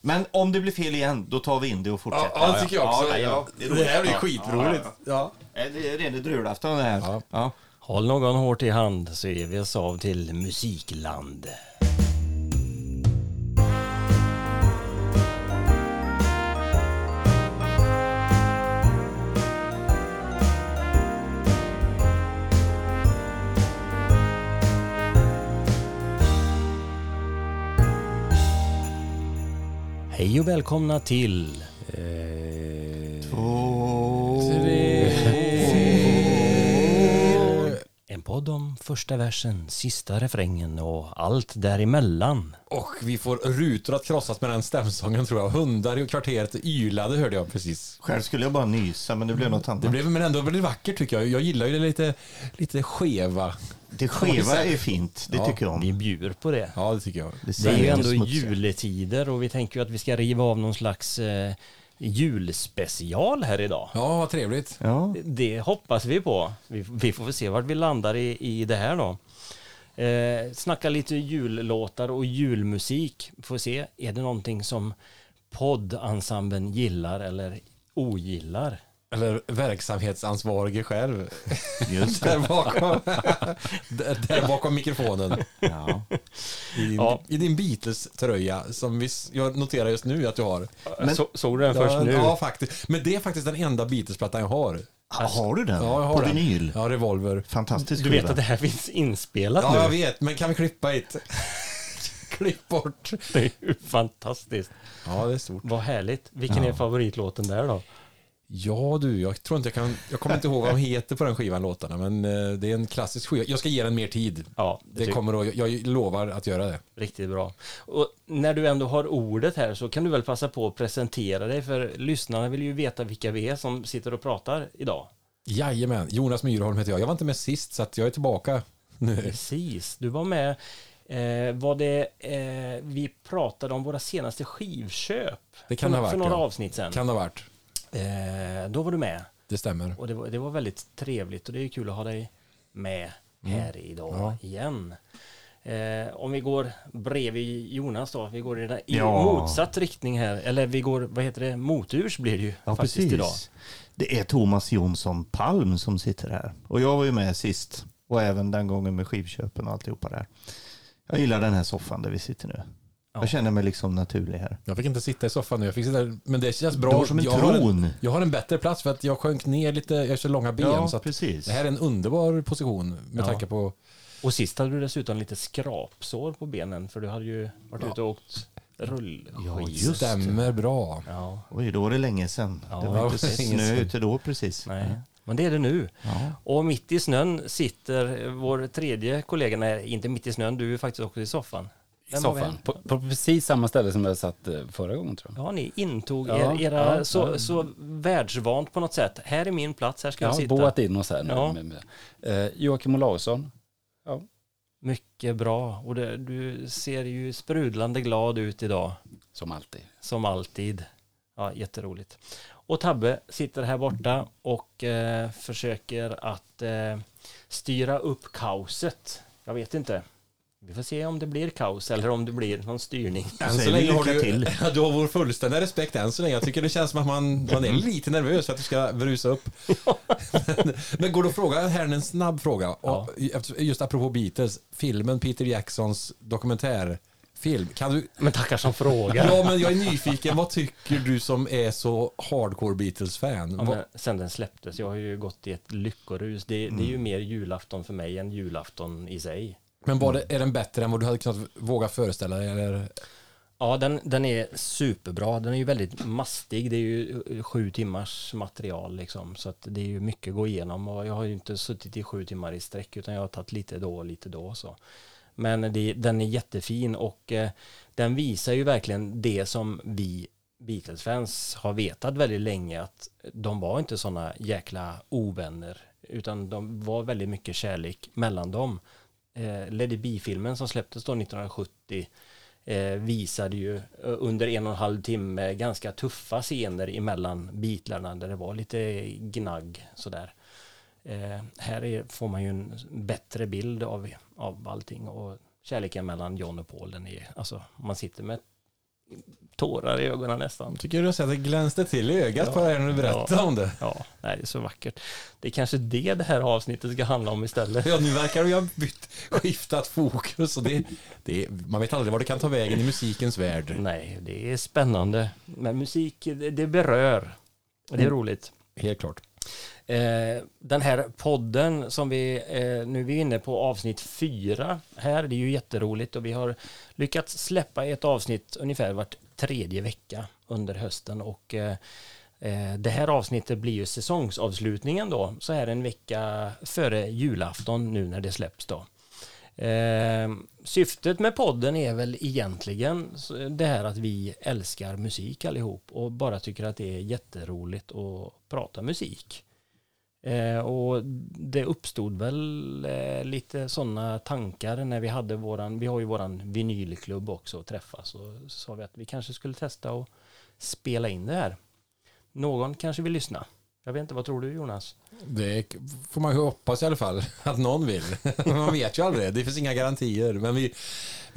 Men om det blir fel igen, då tar vi in det och fortsätter. Ja, det tycker jag också. Ja, ja, det, det här blir skitroligt. Ja. Det är rena drulafton det här. Ja. Ja. Håll någon hårt i hand så är vi oss av till musikland. Hej och välkomna till... Eh, en podd om första versen, sista refrängen och allt däremellan. Och vi får rutor att krossas med den stämsången tror jag. Hundar i kvarteret ylade hörde jag precis. Själv skulle jag bara nysa, men det blev något annat. Det blev men ändå väldigt vackert tycker jag. Jag gillar ju det lite, lite skeva. Det skeva är fint, det Ja, tycker jag om. Vi bjuder på det. Ja, det tycker jag. Det Det är ju ändå smutsiga. juletider och vi tänker ju att vi ska riva av någon slags eh, julspecial här idag. Ja, vad trevligt. Ja, Det hoppas vi på. Vi, vi får se vart vi landar i, i det här då. Eh, snacka lite jullåtar och julmusik. Får se, är det någonting som poddensemblen gillar eller ogillar? Eller verksamhetsansvarige själv. just det. Där bakom, där, där bakom mikrofonen. Ja. I din, Ja. i din Beatles-tröja som vi, jag noterar just nu att du har. Men- så, såg du den först ja, nu? Ja, faktiskt. Men det är faktiskt den enda Beatles-plattan jag har. Har du den? Ja, jag har På den. vinyl? Ja, Revolver. Fantastisk Du vet skiva. att det här finns inspelat Ja, jag nu? vet, men kan vi klippa hit? Klipp bort. Det är ju fantastiskt. Ja, det är stort. Vad härligt. Vilken är favoritlåten där då? Ja du, jag tror inte jag kan, jag kommer inte ihåg vad de heter på den skivan låtarna, men eh, det är en klassisk skiva. Jag ska ge den mer tid. Ja, Det tycker- kommer att, jag lovar att göra det. Riktigt bra. Och när du ändå har ordet här så kan du väl passa på att presentera dig för lyssnarna vill ju veta vilka vi är som sitter och pratar idag. Jajamän, Jonas Myrholm heter jag. Jag var inte med sist så jag är tillbaka nu. Precis, du var med. Eh, var det, eh, vi pratade om våra senaste skivköp. Det kan för, det ha varit, För några ja. avsnitt sedan. Kan det ha varit. Eh, då var du med. Det stämmer. Och det var, det var väldigt trevligt och det är kul att ha dig med här idag Ja. igen. Eh, om vi går bredvid Jonas då, vi går i, den, i Ja. motsatt riktning här, eller vi går, vad heter det, moturs blir det ju Ja, faktiskt precis. idag. Det är Thomas Jonsson Palm som sitter här. Och jag var ju med sist. Och även den gången med skivköpen och alltihopa där. Jag gillar den här soffan där vi sitter nu. Ja. Jag känner mig liksom naturlig här. Jag fick inte sitta i soffan nu, jag fick sitta där, men det känns bra. Du har som en jag, har tron. en, jag har en bättre plats för att jag sjönk ner lite, jag har så långa ben. så att precis. det här är en underbar position med Ja. tanke på Och sist hade du dessutom lite skrapsår på benen för du hade ju varit ute och åkt rullskidor. Ja, just det. stämmer bra. Ja, Oj, då är det länge sedan. Ja, det var inte precis. snö ute då precis. nej. Men det är det nu. Ja. Och mitt i snön sitter vår tredje kollega, nej inte mitt i snön, du är faktiskt också i soffan. I soffan. På, på precis samma ställe som jag satt eh, förra gången tror jag. Ja, ni intog Ja, er, era ja, så, ja. så världsvant på något sätt. Här är min plats, här ska Jag jag har sitta. boat in oss här nu. Ja. Med, med. Eh, Joakim Olausson. Ja, Mycket bra. Och det, du ser ju sprudlande glad ut idag. som alltid. Som alltid. Ja, jätteroligt. Och Tabbe sitter här borta och eh, försöker att eh, styra upp kaoset. Jag vet inte. Vi får se om det blir kaos eller om det blir någon styrning. Än så länge har du, till. du har vår fullständiga respekt än så länge. Jag tycker det känns som att man, man är lite nervös för att du ska brusa upp. men, men går det att fråga här en snabb fråga? Och efter- Just apropå Beatles, filmen Peter Jacksons dokumentärfilm. Kan du, Men tackar som frågar. ja men jag är nyfiken, vad tycker du som är så hardcore Beatles-fan? Ja, men sen den släpptes, jag har ju gått i ett lyckorus. Det, det är ju mer julafton för mig än julafton i sig. Men var det, är den bättre än vad du hade kunnat våga föreställa dig? Eller? Ja, den, den är superbra. Den är ju väldigt mastig. Det är ju eh, sju timmars material liksom. Så att det är ju mycket att gå igenom. Och jag har ju inte suttit i sju timmar i sträck utan jag har tagit lite då och lite då. Så. Men det, den är jättefin och eh, den visar ju verkligen det som vi Beatles-fans har vetat väldigt länge att de var inte sådana jäkla ovänner utan de var väldigt mycket kärlek mellan dem. Eh, Lady B-filmen som släpptes då 1970 eh, visade ju eh, under en och en halv timme ganska tuffa scener emellan Beatlarna där det var lite gnagg sådär. Eh, här är, får man ju en bättre bild av, av allting och kärleken mellan John och Paul den är, alltså man sitter med tårar i ögonen nästan. Tycker du att det glänste till i ögat Ja. på dig när du berättade Ja. om det? Ja, nej, det är så vackert. Det är kanske det det här avsnittet ska handla om istället. Ja, nu verkar du ha bytt, skiftat fokus och det, det, man vet aldrig var det kan ta vägen i musikens värld. Nej, det är spännande. Men musik, det, det berör. Det är Mm. roligt. Helt klart. Eh, den här podden som vi, eh, nu är vi inne på avsnitt fyra här, det är ju jätteroligt och vi har lyckats släppa ett avsnitt ungefär vart tredje vecka under hösten och eh, eh, det här avsnittet blir ju säsongsavslutningen då, så här en vecka före julafton nu när det släpps då. Eh, syftet med podden är väl egentligen det här att vi älskar musik allihop och bara tycker att det är jätteroligt att prata musik. Eh, och det uppstod väl eh, lite sådana tankar när vi hade våran, vi har ju våran vinylklubb också att träffas och så sa vi att vi kanske skulle testa och spela in det här. Någon kanske vill lyssna. Jag vet inte, vad tror du Jonas? Det får man ju hoppas i alla fall att någon vill. Man vet ju aldrig, det finns inga garantier. Men vi,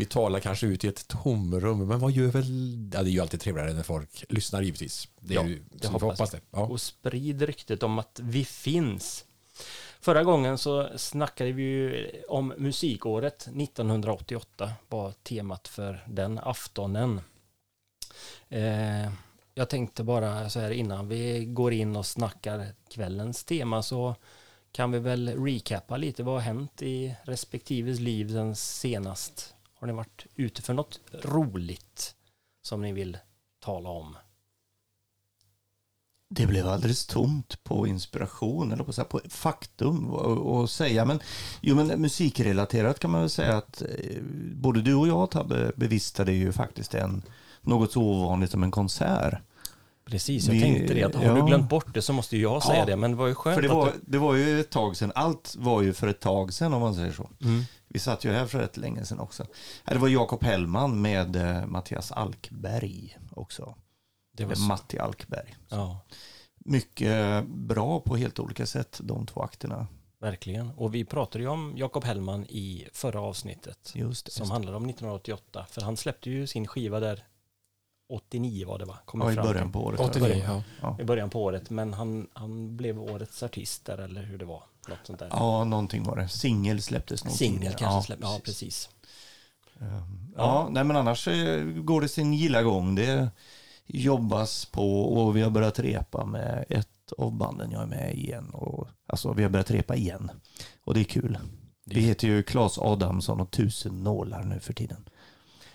vi talar kanske ut i ett tomrum. Men vad gör väl... Ja, det är ju alltid trevligare när folk lyssnar givetvis. Det Ja, ju, det hoppas hoppas det. Ja. och sprid ryktet om att vi finns. Förra gången så snackade vi ju om musikåret 1988 var temat för den aftonen. Eh, jag tänkte bara så här innan vi går in och snackar kvällens tema så kan vi väl recappa lite vad har hänt i respektives liv sen senast. Har ni varit ute för något roligt som ni vill tala om? Det blev alldeles tomt på inspiration, eller på, så här, på faktum att säga. Men, jo, men musikrelaterat kan man väl säga att eh, både du och jag Tabbe bevistade ju faktiskt en, något så ovanligt som en konsert. Precis, jag Vi- tänkte det. Att har ja. du glömt bort det så måste ju jag säga Ja, det. Men det var ju skönt För det var, du... det var ju ett tag sedan, allt var ju för ett tag sedan om man säger så. Mm. Vi satt ju här för rätt länge sedan också. Det var Jakob Hellman med eh, Mattias Alkberg också. Det var så. Matti Alkberg. Ja, Mycket bra på helt olika sätt, de två akterna. verkligen. Och vi pratade ju om Jakob Hellman i förra avsnittet. Just det. Som handlade om 1988. För han släppte ju sin skiva där 89 var det va? Kommer Ja, i början på året. 89, ja. Ja. I början på året. Men han, han blev årets artist där eller hur det var. Något sånt där. Ja, någonting var det. Singel släpptes nog Singel kanske ja, släppte. Ja, precis. Ehm, Ja, nej men annars eh, går det sin gilla gång. Det jobbas på och vi har börjat repa med ett av banden jag är med i igen. Och, alltså vi har börjat repa igen. Och det är kul. Vi heter ju Claes Adamsson och Tusen nålar nu för tiden.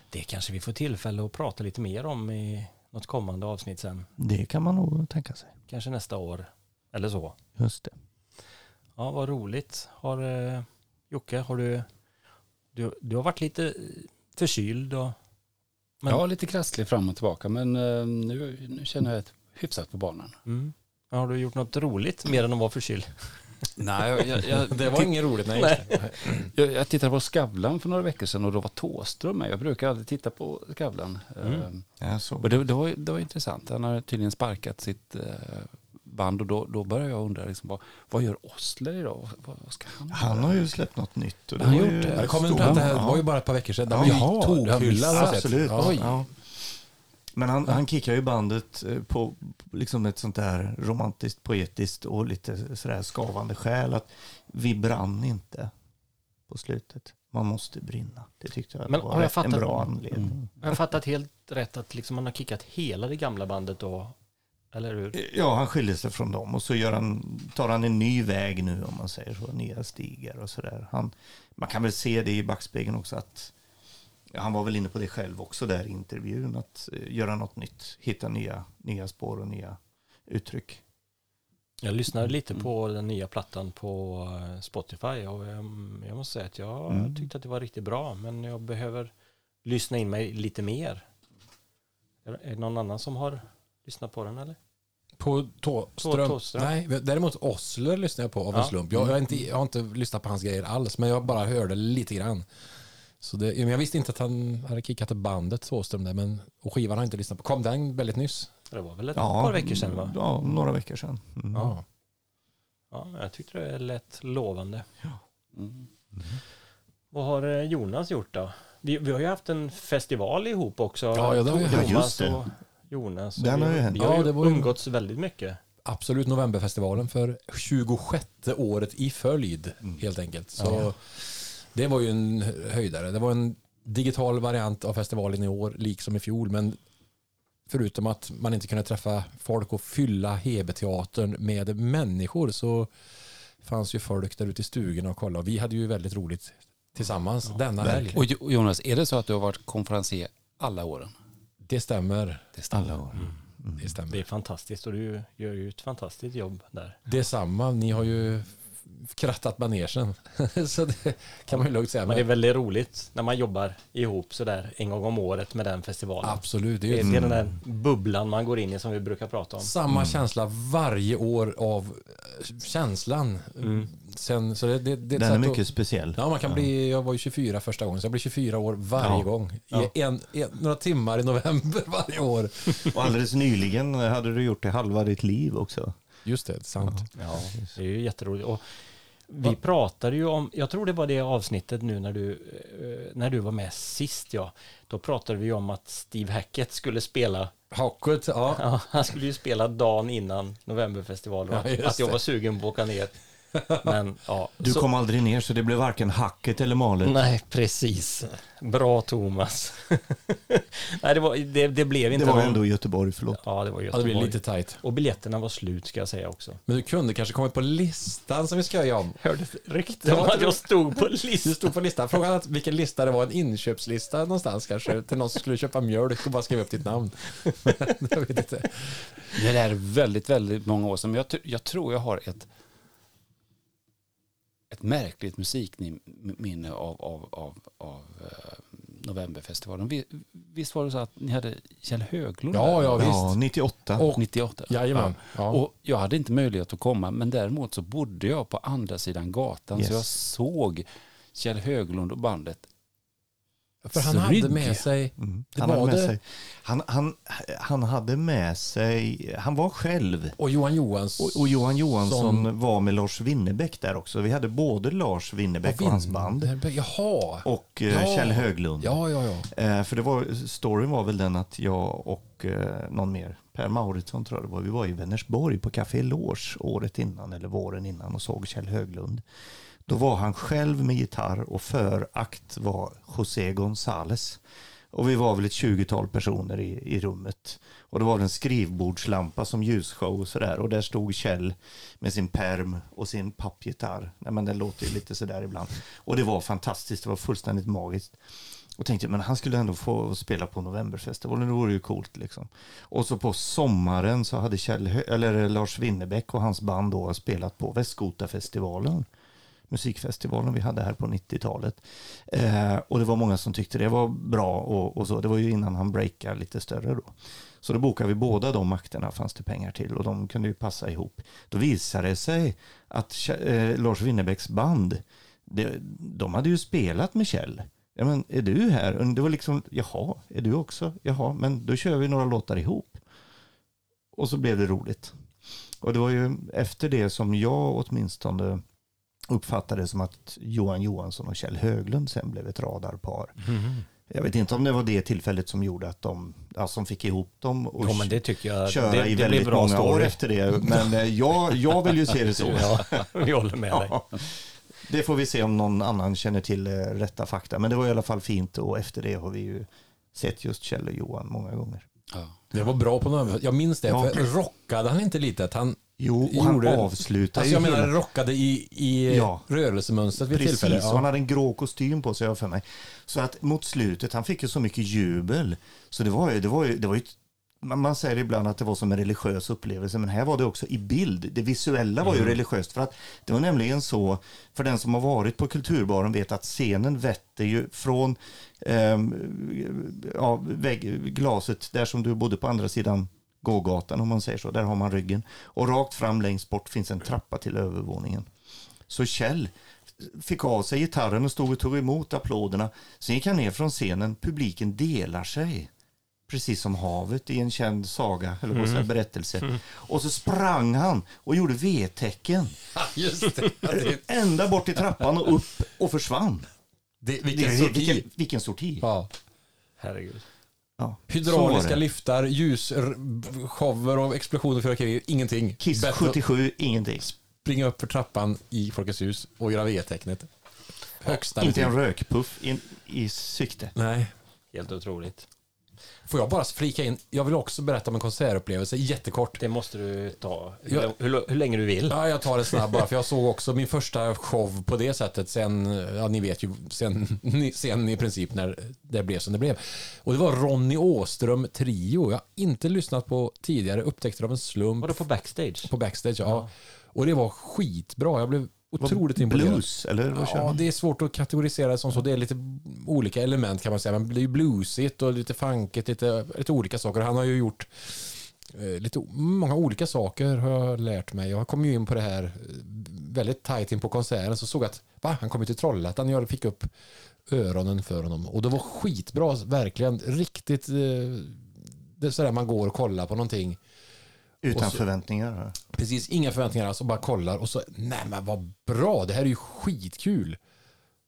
Det kanske vi får tillfälle att prata lite mer om i något kommande avsnitt sen. Det kan man nog tänka sig. Kanske nästa år. Eller så. Just det. Ja, vad roligt. Har, eh, Jocke, har du, du... Du har varit lite förkyld och... Men- Ja, lite krasslig fram och tillbaka, men eh, nu, nu känner jag ett hyfsat på banan. Mm. Har du gjort något roligt mer än att vara förkyld? Nej, jag, jag, Det var inget roligt. Nej. Nej. jag, jag tittade på Skavlan för några veckor sedan och då var Thåström med. Jag brukar aldrig titta på Skavlan. Mm. Eh, Ja, så. Och det, det, var, det var intressant. Han har tydligen sparkat sitt eh, band och då, då började jag undra, liksom, vad, vad gör Osler idag? Vad, vad ska han Han har ju släppt något nytt. Och det Han har gjort det. Ja, Det kom en platta, det här var ju bara ett par veckor sedan. Den Ja, tokhyllad. jag. Absolut. Ja. Ja. Men han, han kickar ju bandet eh, på liksom ett sånt där romantiskt, poetiskt och lite sådär skavande skäl. Att vi brann inte på slutet. Man måste brinna. Det tyckte jag Men var har jag en fattat- bra anledning. Mm. Jag har fattat helt rätt att liksom man har kickat hela det gamla bandet då? Eller hur? Ja, han skiljer sig från dem och så gör han, tar han en ny väg nu om man säger så, nya stigar och sådär. Han, man kan väl se det i backspegeln också att ja, han var väl inne på det själv också där i intervjun, att eh, göra något nytt, hitta nya, nya spår och nya uttryck. Jag lyssnade lite Mm. på den nya plattan på eh, Spotify och jag, jag måste säga att jag Mm. tyckte att det var riktigt bra men jag behöver lyssna in mig lite mer. Är är det någon annan som har lyssnat på den eller? På Thåström? Thåström. Nej, däremot Osler lyssnade jag på av en Ja. slump. Jag, jag, har inte, jag har inte lyssnat på hans grejer alls, men jag bara hörde lite grann. Så det, men jag visste inte att han hade kickat bandet Thåström där, men, och skivan har jag inte lyssnat på. Kom den väldigt nyss? Det var väl ett Ja, par veckor sedan va? Ja, några veckor sedan. Mm. Ja. Ja, jag tyckte det lät lovande. Mm. Vad har eh, Jonas gjort då? Vi, vi har ju haft en festival ihop också. Ja, ja, det har vi Ja, just det. och Jonas. Den har ju hänt. vi har Ja, ju det var ju- umgåtts väldigt mycket. Absolut Novemberfestivalen för 26 året i följd helt enkelt. Så Det var ju en höjdare. Det var en digital variant av festivalen i år, liksom i fjol. Men förutom att man inte kunde träffa folk och fylla Hebe-teatern med människor så fanns ju folk där ute i stugorna och kollade. Och vi hade ju väldigt roligt tillsammans denna helg. Och Jo- Jonas, är det så att du har varit konferencier alla åren? Det stämmer. Det stämmer. Alla år. Det stämmer. Det är fantastiskt och du gör ju ett fantastiskt jobb där. Detsamma, ni har ju krattat manegen. så det kan man ju lugnt säga. Men det är väldigt roligt när man jobbar ihop sådär en gång om året med den festivalen. Absolut, det är det är den där bubblan man går in i som vi brukar prata om. samma känsla varje år av eh, känslan. Sen, så det, det, det Den är mycket att, speciell. Ja, man kan bli, jag var ju 24 första gången, så jag blir 24 år varje Ja. gång. I en, en, några timmar i november varje år. Och alldeles nyligen hade du gjort det halva ditt liv också. Just det, sant. Ja, det är ju jätteroligt. Och vi pratade ju om, jag tror det var det avsnittet nu när du, eh, när du var med sist ja. Då pratade vi om att Steve Hackett skulle spela, Hackut, ja. ja, han skulle ju spela dagen innan Novemberfestivalen. Ja, att jag var sugen på att åka ner. Men ja. Du så- kom aldrig ner så det blev varken hacket eller malet. Nej, precis. Bra Thomas. Nej, det, var, det, det blev inte det var någon- ändå i Göteborg, förlåt. Ja, det var ja, det Göteborg. blir lite tajt. Och biljetterna var slut ska jag säga också. Men du kunde kanske kommit på listan som vi ska göra om. Hörde rykten om att jag stod på Du listan. stod på listan. Frågan är vilken lista det var. En inköpslista någonstans kanske. Till någon som skulle köpa mjölk och bara skriva upp ditt namn. jag vet inte. Det är väldigt, väldigt många år sedan. Men jag, jag tror jag har ett, ett märkligt musikminne av, av, av, av eh, Novemberfestivalen. Vi- Visst var det så att ni hade Kjell Höglund Ja, ja, visst. Ja, 98. Och, 98. jajamän. Ja. Och jag hade inte möjlighet att komma, men däremot så bodde jag på andra sidan gatan, Yes. så jag såg Kjell Höglund och bandet. För han Rygg. hade med sig... Mm. Han, hade med det. sig, han, han, han hade med sig, han var själv. Och Johan Johans... Och, och Johan Johansson Som- var med Lars Winnerbäck där också. Vi hade både Lars Winnerbäck och hans band Jaha. och eh, Ja. Kjell Höglund. Ja, ja, ja. Eh, för det var, storyn var väl den att jag och eh, någon mer, Per Mauritsson tror jag det var, vi var i Vänersborg på Café Loge året innan eller våren innan och såg Kjell Höglund. Då var han själv med gitarr och för akt var José González. Och vi var väl ett 20-tal personer i, i rummet. Och det var en skrivbordslampa som ljusshow och sådär. Och där stod Kjell med sin perm och sin pappgitarr. Nej, men den låter ju lite sådär ibland. Och det var fantastiskt, det var fullständigt magiskt. Och tänkte, men han skulle ändå få spela på Novemberfestivalen, det vore ju coolt liksom. Och så på sommaren så hade Kjell, eller Lars Winnerbäck och hans band då spelat på Västgotafestivalen. Musikfestivalen vi hade här på 90-talet. Eh, och det var många som tyckte det var bra och, och så. Det var ju innan han breakade lite större då. Så då bokade vi båda de akterna fanns det pengar till och de kunde ju passa ihop. Då visade det sig att eh, Lars Winnerbäcks band, det, de hade ju spelat med Kjell. Ja, men är du här? Och Det var liksom, jaha, är du också? Jaha, men då kör vi några låtar ihop. Och så blev det roligt. Och det var ju efter det som jag åtminstone uppfattade som att Johan Johansson och Kjell Höglund sen blev ett radarpar. Jag vet inte om det var det tillfället som gjorde att de, ja, som fick ihop dem och Ja, men det tycker jag. köra det, i det blir väldigt bra många år story. efter det. Men eh, jag, jag vill ju se det så. Ja, vi håller med dig. Ja. Det får vi se om någon annan känner till eh, rätta fakta. Men det var i alla fall fint och efter det har vi ju sett just Kjell och Johan många gånger. Ja. Det var bra på något Jag minns det. Ja. För rockade han inte lite? Att han, Jo, och han Gjorde- avslutar alltså ju jag menar rockade i, i Ja. rörelsemönstret vid Precis, tillfället. och han hade en grå kostym på sig har jag för mig. Så att mot slutet, han fick ju så mycket jubel. Så det var ju, det var ju, det var ju man man säger ibland att det var som en religiös upplevelse, men här var det också i bild. Det visuella var ju religiöst, för att det var nämligen så, för den som har varit på Kulturbaren vet att scenen vetter ju från ehm, ja, vägg, glaset, där som du bodde på andra sidan gågatan om man säger så, där har man ryggen. Och rakt fram längst bort finns en trappa till övervåningen. Så Kjell fick av sig gitarren och stod och tog emot applåderna. Sen gick han ner från scenen, publiken delar sig. Precis som havet i en känd saga, eller mm. berättelse. Och så sprang han och gjorde V-tecken. Just det. Ända bort till trappan och upp och försvann. Det, Det, vilken är- sorti. vilken, vilken sorti. Ja. Herregud. Ja, Hydrauliska lyftar, ljusshower och explosioner, fyrverkerier, ingenting. Kiss Bättre att 77, ingenting. springa upp för trappan i Folkets hus och göra V-tecknet. Högsta Inte en rökpuff in, i sikte. Nej. Helt otroligt. Får jag bara flika in, jag vill också berätta om en konsertupplevelse, jättekort. Det måste du ta hur, Ja. hur, hur länge du vill. Ja, jag tar det snabbt bara, för jag såg också min första show på det sättet sen, ja ni vet ju, sen, sen i princip när det blev som det blev. Och det var Ronny Åström Trio. Jag har inte lyssnat på tidigare, upptäckte av en slump Var det på backstage? på backstage. Ja. Och det var skitbra. Jag blev otroligt imponerad. Blues, eller vad Ja, det är svårt att kategorisera det som så. Det är lite olika element kan man säga. Men det är ju bluesigt och lite funkigt, lite, lite olika saker. Han har ju gjort eh, lite, många olika saker har jag lärt mig. Jag kom ju in på det här eh, väldigt tajt in på konserten så såg jag att va, han kom ju till Trollhättan. Jag fick upp öronen för honom. Och det var skitbra, verkligen. Riktigt, eh, det är sådär man går och kollar på någonting. Utan så- förväntningar. Precis, inga förväntningar alls och bara kollar och så, nej men vad bra, det här är ju skitkul.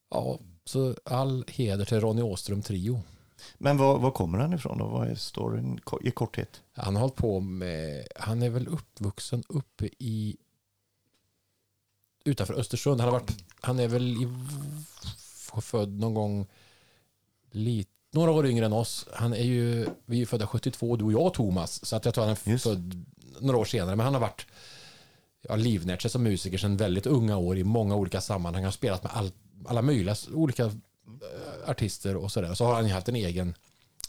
Ja, så all heder till Ronny Åström Trio. Men var, var kommer han ifrån då? Vad är storyn i korthet? Han har hållit på med, han är väl uppvuxen uppe i utanför Östersund. Han, har varit, han är väl i, född någon gång lite, några år yngre än oss. Han är ju, vi är födda 72, du och jag Thomas. Så att jag tror han är Just. född några år senare. Men han har varit, ja, livnärt sig som musiker sedan väldigt unga år i många olika sammanhang. Han har spelat med all, alla möjliga olika eh, artister och sådär. Så har han ju haft en egen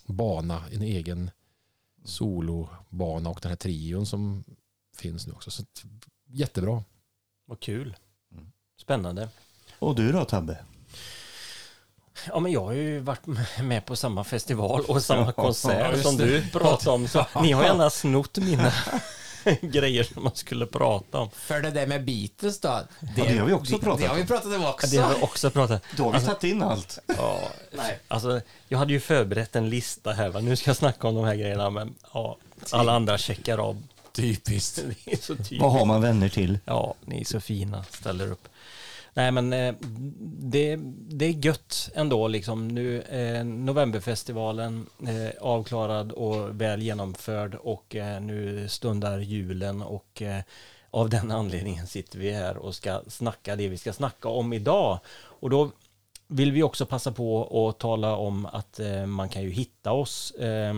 bana, en egen solobana och den här trion som finns nu också. Så jättebra. Vad kul. Spännande. Och du då Tabbe? Ja, men jag har ju varit med på samma festival och samma Ja, konsert just som du pratade om. Så ni har gärna snott mina grejer som man skulle prata om. För det där med Beatles då? Det, det har vi också pratat det har vi om. pratat om också. Det har vi också pratat Då har vi tagit in allt. Ja, nej. Alltså, jag hade ju förberett en lista här. Va? Nu ska jag snacka om de här grejerna, men ja, alla andra checkar av. Typiskt. Det är så tydligt. Vad har man vänner till? Ja, ni är så fina, ställer upp. Nej, men eh, det, det är gött ändå liksom. Nu eh, Novemberfestivalen eh, avklarad och väl genomförd och eh, nu stundar julen och eh, av den anledningen sitter vi här och ska snacka det vi ska snacka om idag. Och då vill vi också passa på att tala om att eh, man kan ju hitta oss eh,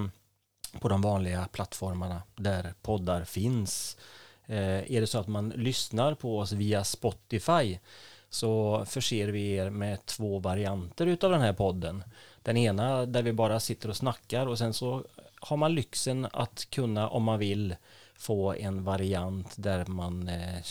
på de vanliga plattformarna där poddar finns. Eh, är det så att man lyssnar på oss via Spotify så förser vi er med två varianter utav den här podden. Den ena där vi bara sitter och snackar och sen så har man lyxen att kunna, om man vill, få en variant där man eh,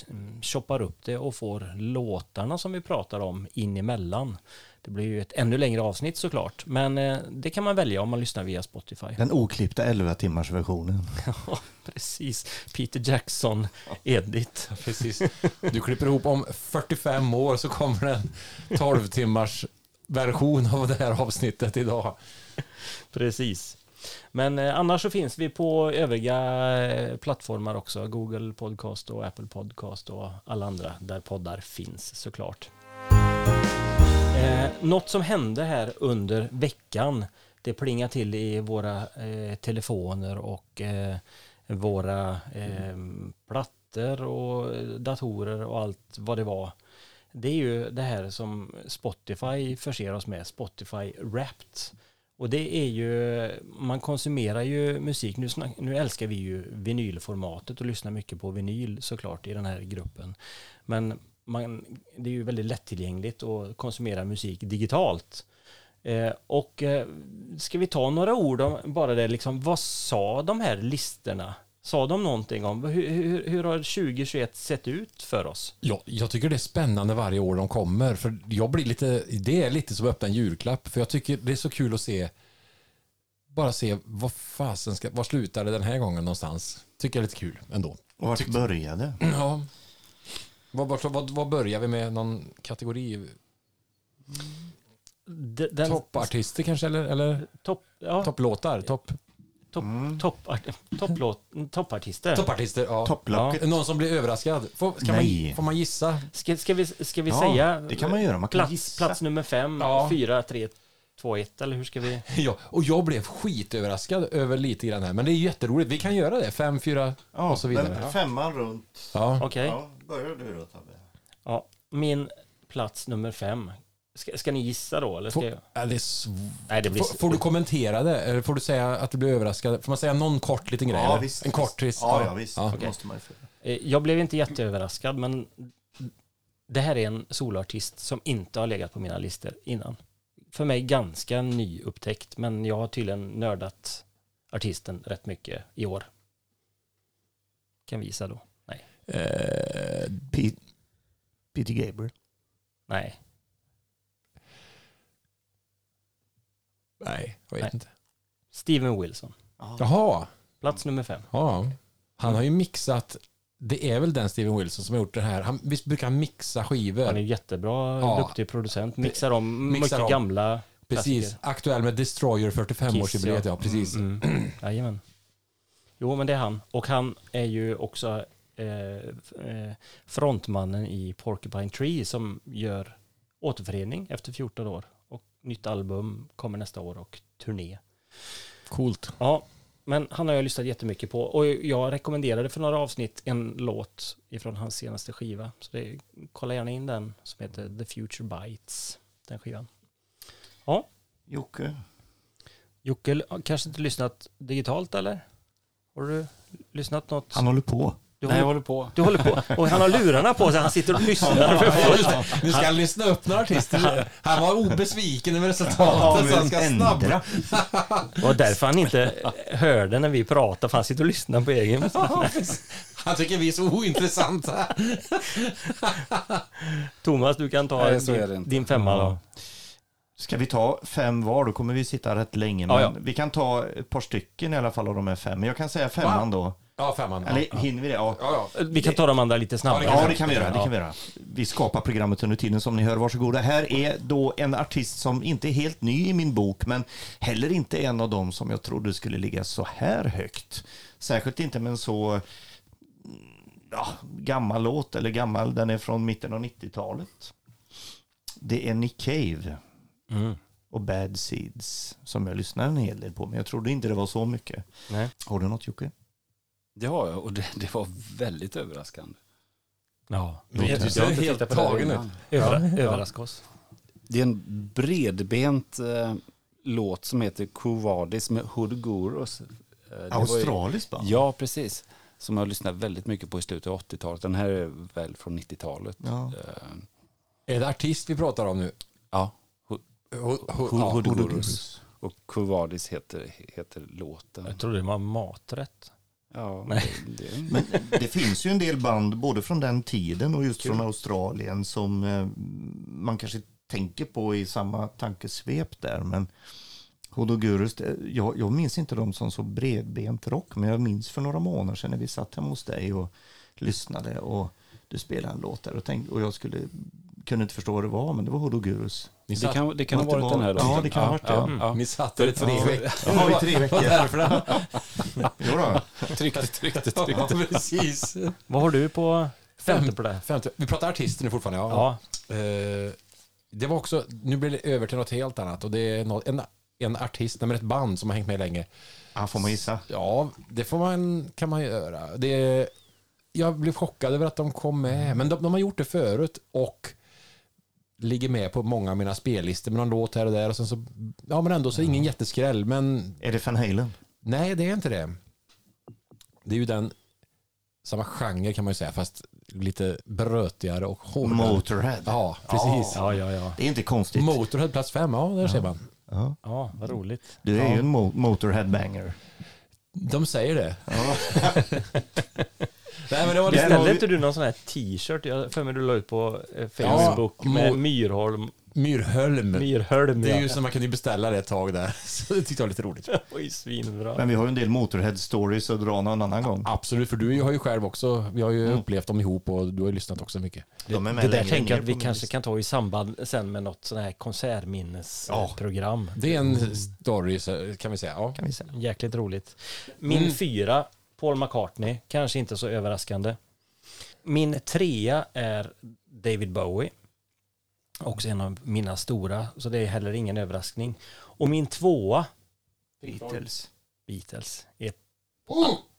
choppar upp det och får låtarna som vi pratar om in emellan. Det blir ju ett ännu längre avsnitt såklart, men eh, det kan man välja om man lyssnar via Spotify. Den oklippta 11 timmars versionen. Ja, precis. Peter Jackson, Edit. Precis. Du klipper ihop om 45 år så kommer det en 12 timmars version av det här avsnittet idag. Precis. Men eh, annars så finns vi på övriga eh, plattformar också. Google Podcast och Apple Podcast och alla andra där poddar finns såklart. Eh, något som hände här under veckan, det plingar till i våra eh, telefoner och eh, våra eh, plattor och datorer och allt vad det var. Det är ju det här som Spotify förser oss med, Spotify Wrapped. Och det är ju, man konsumerar ju musik, nu, snack, nu älskar vi ju vinylformatet och lyssnar mycket på vinyl såklart i den här gruppen. Men man, det är ju väldigt lättillgängligt att konsumera musik digitalt. Eh, och eh, ska vi ta några ord om bara det, liksom, vad sa de här listorna? Sa de någonting om hur, hur, hur har 2021 sett ut för oss? Ja, jag tycker det är spännande varje år de kommer. För jag blir lite, det är lite som att öppna en julklapp. För jag tycker det är så kul att se, bara se vad fasen ska, var slutar det den här gången någonstans. Tycker jag är lite kul ändå. Och vart började? Ja. Vad, vad, vad, vad börjar vi med? Någon kategori? D- Den, Toppartister kanske? Eller, eller Topp, ja, topplåtar? Topp? Topp, Mm. toppart, topplåt, toppartister. Toppartister, ja. Topplocket. Någon som blir överraskad? Får, ska Nej. man, får man gissa? Ska, ska vi, ska vi Ja, säga det kan man göra. Man kan plats, gissa. plats nummer fem, Ja. fyra, tre, två, ett eller hur ska vi? Ja, och jag blev skitöverraskad över lite grann här. Men det är jätteroligt. Vi kan göra det. Fem, fyra Ja, och så vidare. femman runt. Ja. Okej. Ja, börjar du då Tabbe? Ja, min plats nummer fem. Ska, ska ni gissa då eller ska Får, jag? ja, det är sv- Nej, det blir... får, får du kommentera det? Eller får du säga att du blir överraskad? Får man säga någon kort liten grej? Ja, eller? visst. en kort triss? Ja, ja visst. Ja. Måste man. Eh, Jag blev inte jätteöverraskad, men det här är en soloartist som inte har legat på mina listor innan. För mig ganska nyupptäckt, men jag har tydligen nördat artisten rätt mycket i år. Kan vi gissa då? Nej. Eh, Pete, Peter Gabriel. Nej. nej, jag vet Nej. inte. Steven Wilson. Jaha. Plats nummer fem. Ja. Han har ju mixat, det är väl den Steven Wilson som har gjort det här. Han, visst brukar han mixa skivor? Han är jättebra, Ja. duktig producent. Mixar om Mixar mycket om. gamla precis. klassiker. Aktuell med Destroyer 45-årsjubileet, ja. precis. Mm. Jajamän. Jo, men det är han. Och han är ju också eh, eh, frontmannen i Porcupine Tree som gör återförening efter 14 år. Och nytt album kommer nästa år och turné. Coolt. Ja, men han har jag lyssnat jättemycket på. Och jag rekommenderade för några avsnitt en låt ifrån hans senaste skiva. Så det, kolla gärna in den som heter The Future Bites. Den skivan. Jocke. Jocke har kanske inte lyssnat digitalt eller? Har du lyssnat något? Han håller på. Du Nej, jag håller, håller på. du håller på. Och han har lurarna på sig. Han sitter och lyssnar för fullt. Nu ska han lyssna upp några artister. Han var obesviken över resultatet. så han ska. Det var därför han inte hörde när vi pratade. För han sitter och lyssnar på egen Han tycker vi är så ointressanta. Thomas, du kan ta Nej, så är det din, inte. din femma då. Ska vi ta fem var, då kommer vi sitta rätt länge. Men Ja, ja. vi kan ta ett par stycken i alla fall av de här fem. Men jag kan säga femman då. Ja, femman. Eller Ja, hinner vi det? Ja. ja. ja. Vi kan ta de andra lite snabbare. Ja, det kan vi göra. Det kan vi göra. Vi skapar programmet under tiden som ni hör. Varsågoda. Här är då en artist som inte är helt ny i min bok, men heller inte en av dem som jag trodde skulle ligga så här högt. Särskilt inte med en så mm, ja, gammal låt, eller gammal, den är från mitten av 90-talet. Det är Nick Cave Mm. och Bad Seeds som jag lyssnar en hel del på, men jag trodde inte det var så mycket. Nej. Har du något Jocke? Det har jag och det, det var väldigt överraskande. Ja. Det Jag ser har inte helt tagen ut. Över, Överraska oss. Det är en bredbent eh, låt som heter Kovadis med Hood Gurus. Eh, Australiskt band? Ja, precis. Som jag har lyssnat väldigt mycket på i slutet av 80-talet. Den här är väl från 90-talet. Ja. Eh, Är det artist vi pratar om nu? ja, Ho- ho- Hood ja. Hood Hood Gurus. Och Kovadis heter, heter låten. Jag trodde det var maträtt. Ja, Nej. det, det, Men det finns ju en del band både från den tiden och just från Australien som eh, man kanske tänker på i samma tankesvep där. Men Hodogurus, det- jag, jag minns inte dem som så bredbent rock, men jag minns för några månader sedan när vi satt hemma hos dig och lyssnade och du spelade en låt där och, tänkte, och jag skulle, kunde inte förstå vad det var, men det var Hodogurus. Det kan, det kan ha varit var- den här ja, låten. det kan ha varit det. Ja, ja. ni satt där i tre Ja. veckor. Ja, i tre veckor. Därför det. Jo då. Tryckte, tryckte, Ja, tryckte. precis. Vad har du på femte på det? Femte. Vi pratar artister nu fortfarande. Ja. Ja. Eh, det var också, nu blir det över till något helt annat och det är något, en, en artist, nej, ett band som har hängt med länge. Ja, får man gissa? Ja, det får man, kan man göra. Det, jag blev chockad över att de kom med, men de, de har gjort det förut och ligger med på många av mina spellistor med någon låt här och där och sen så, ja men ändå så ingen jätteskräll, men Är det Van Halen? nej det är inte det. Det är ju den, samma genre kan man ju säga, fast lite brötigare och hårdare. Motorhead? Ja, precis. Ja, ja, ja. Det är inte konstigt. Motorhead plats fem, ja där ser man. Ja. Ja, vad roligt. Du är Ja. ju en mo- Motorhead-banger. De säger det. Nej men det var Där har Beställde vi- inte du någon sån här t-shirt? Jag för mig du la ut på eh, Ja, Facebook mo- med Myrholm Myrhölm. Myrhölm, Det är ju ja. som man kunde ju beställa det ett tag där. Så det tyckte jag var lite roligt. Oj, svinbra. Men vi har ju en del Motorhead-stories att dra någon annan gång. Absolut, för du har ju själv också, vi har ju upplevt dem ihop och du har ju lyssnat också mycket. De är med Det där tänker jag att vi kanske kan ta i samband sen med något sån här konsertminnesprogram. Det är en story så- kan vi säga. Ja. Kan vi säga. Jäkligt roligt. Min Mm. fyra, Paul McCartney, kanske inte så överraskande. Min trea är David Bowie. Också en av mina stora, så det är heller ingen överraskning. Och min tvåa, Beatles. Beatles, är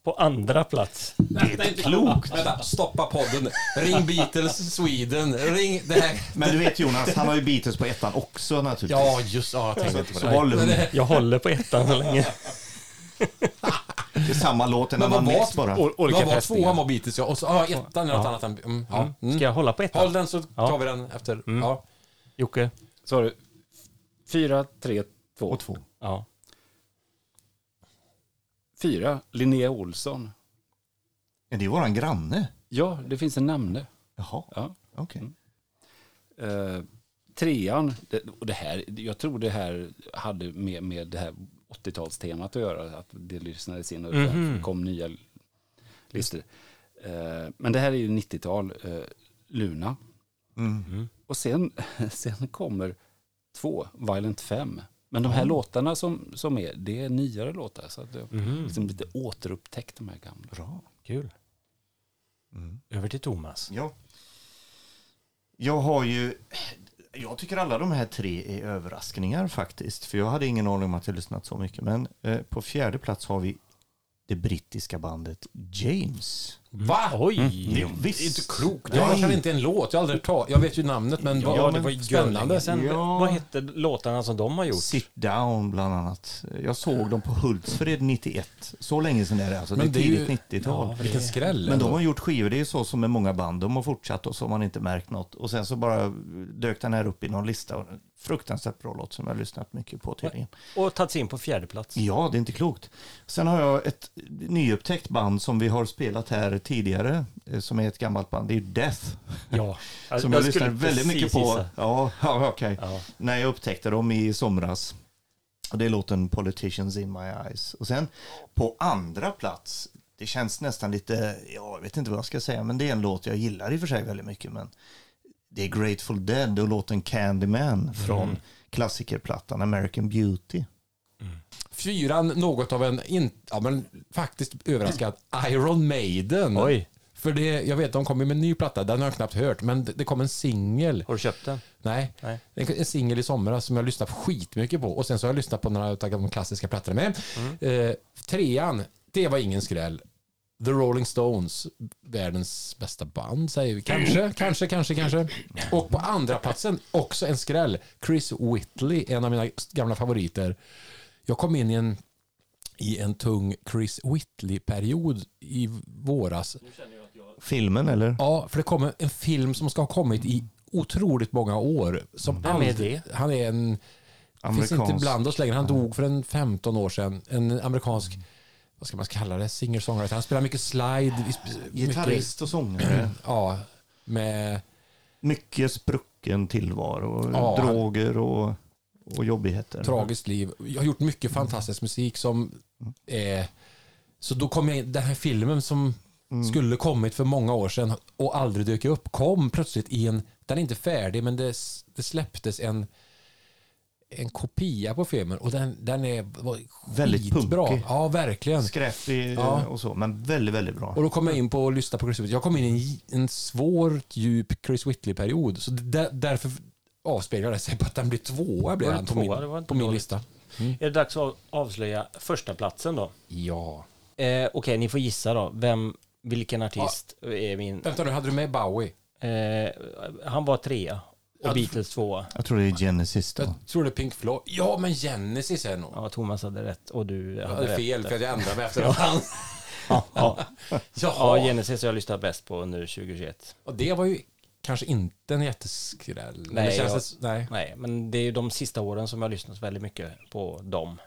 på andra plats. Det är inte klokt. Vänta, stoppa podden. Ring Beatles Sweden. Ring det här. Men du vet Jonas, han har ju Beatles på ettan också naturligtvis. Ja, just ja, jag tänkte på Så det. var lugn. Jag håller på ettan så länge. Det är samma låt, en annan var- mix bara. Olika Vad var fästningar. tvåan var Beatles ja. Och så, ja, ettan är något Ja. annat än... Mm, ja. Mm. Mm. Ska jag hålla på ettan? Håll den så Ja. tar vi den efter. Mm. Ja. Jocke? Så har du fyra, tre, två. Och två. Ja. Fyra, Linnea Olsson. Ja, det är våran granne. Ja, det finns en namne. Jaha, Ja. okej. Eh, trean, det, och det här, jag tror det här hade med, med det här 80-talstemat att göra, att det lyssnades in och det kom nya listor. Eh, men det här är ju 90-tal, eh, Luna. Mm. Och sen, sen kommer två, Violent 5. Men de här låtarna som, som är, det är nyare låtar. Så att jag Mhm. liksom lite återupptäckt de här gamla. Bra. Kul. Mm. Över till Thomas. Ja. Jag har ju... Jag tycker alla de här tre är överraskningar faktiskt. För jag hade ingen aning om att jag lyssnat så mycket. Men eh, på fjärde plats har vi det brittiska bandet James. Va? Oj! Det är visst. Det är inte klokt. Jag känner inte en låt. Jag har aldrig ta, Jag vet ju namnet men Ja, vad det var ju spännande. Sen, Ja. Vad hette låtarna som de har gjort? Sit Down bland annat. Jag såg dem på Hultsfred 91. Så länge sedan är det alltså. Men det är ju- tidigt 90-tal. Ja, Vilken skräll. Men de har gjort skivor, det är så som med många band. De har fortsatt och så har man inte märkt något. Och sen så bara dök den här upp i någon lista. Fruktansvärt bra låt som jag har lyssnat mycket på tydligen. Och tagits in på fjärde plats. Ja, det är inte klokt. Sen har jag ett nyupptäckt band som vi har spelat här tidigare. eh, Som är ett gammalt band. Det är Death. Ja. Som jag, lyssnar väldigt mycket på. gissa. Ja, ja okej. Ja. När jag upptäckte dem i somras. Och det är låten Politicians in my eyes. Och sen på andra plats. Det känns nästan lite, ja, jag vet inte vad jag ska säga, men det är en låt jag gillar i och för sig väldigt mycket. Men det är Grateful Dead och låten Candyman från klassikerplattan American Beauty. Fyran, något av en, in, ja men faktiskt överraskad, Iron Maiden. Oj, För det, jag vet, de kom med en ny platta, den har jag knappt hört, men det, det kom en singel. har du köpt den? Nej, Nej. en, en singel i somras som jag lyssnat skitmycket på. Och sen så har jag lyssnat på några av de klassiska plattorna med. Eh, trean, det var ingen skräll. The Rolling Stones, världens bästa band säger vi. Kanske, kanske, kanske, kanske. Och på andra platsen också en skräll. Chris Whitley, en av mina gamla favoriter. Jag kom in i en, i en tung Chris Whitley-period i våras. Filmen eller? Ja, för det kommer en film som ska ha kommit i otroligt många år. Som Vem är aldrig- det? Han är en... Finns inte bland oss längre. Han dog för en 15 år sedan. En amerikansk, vad ska man kalla det, singer-songwriter. Han spelar mycket slide. Gitarrist och sångare. Mycket, ja, med... Mycket sprucken tillvaro. Ja, droger och, och jobbigheter. tragiskt liv. Jag har gjort mycket fantastisk musik som är... Så då kom jag in, den här filmen som skulle kommit för många år sedan och aldrig dök upp, kom plötsligt i en... Den är inte färdig, men det, det släpptes en en kopia på filmen och den, den är Väldigt skitbra. punkig. Ja, verkligen. Skräpig Ja. och så, men väldigt, väldigt bra. Och då kom jag in på att lyssna på Chris Whitley. Jag kom in i en, en svår, djup Chris Whitley-period. Så det, därför avspeglar det sig på att den blir tvåa blev han på tvåa? min, på min lista. Är det dags att avslöja första platsen då? Ja. Eh, Okej, ni får gissa då. Vem, vilken artist är min... Vänta nu, hade du med Bowie? Eh, han var trea och Beatles tvåa. Jag tror det är Genesis då. Jag tror det är Pink Floyd. Ja, men Genesis är nog. Ja, Thomas hade rätt och du Jag hade hade rätt. fel för att jag ändrade mig efter han. Ja, ja. ja. Genesis har jag lyssnat bäst på under 2021. Och det var ju kanske inte en jätteskräll. Nej, det känns jag- det, nej. Nej, men det är ju de sista åren som jag har lyssnat väldigt mycket på dem.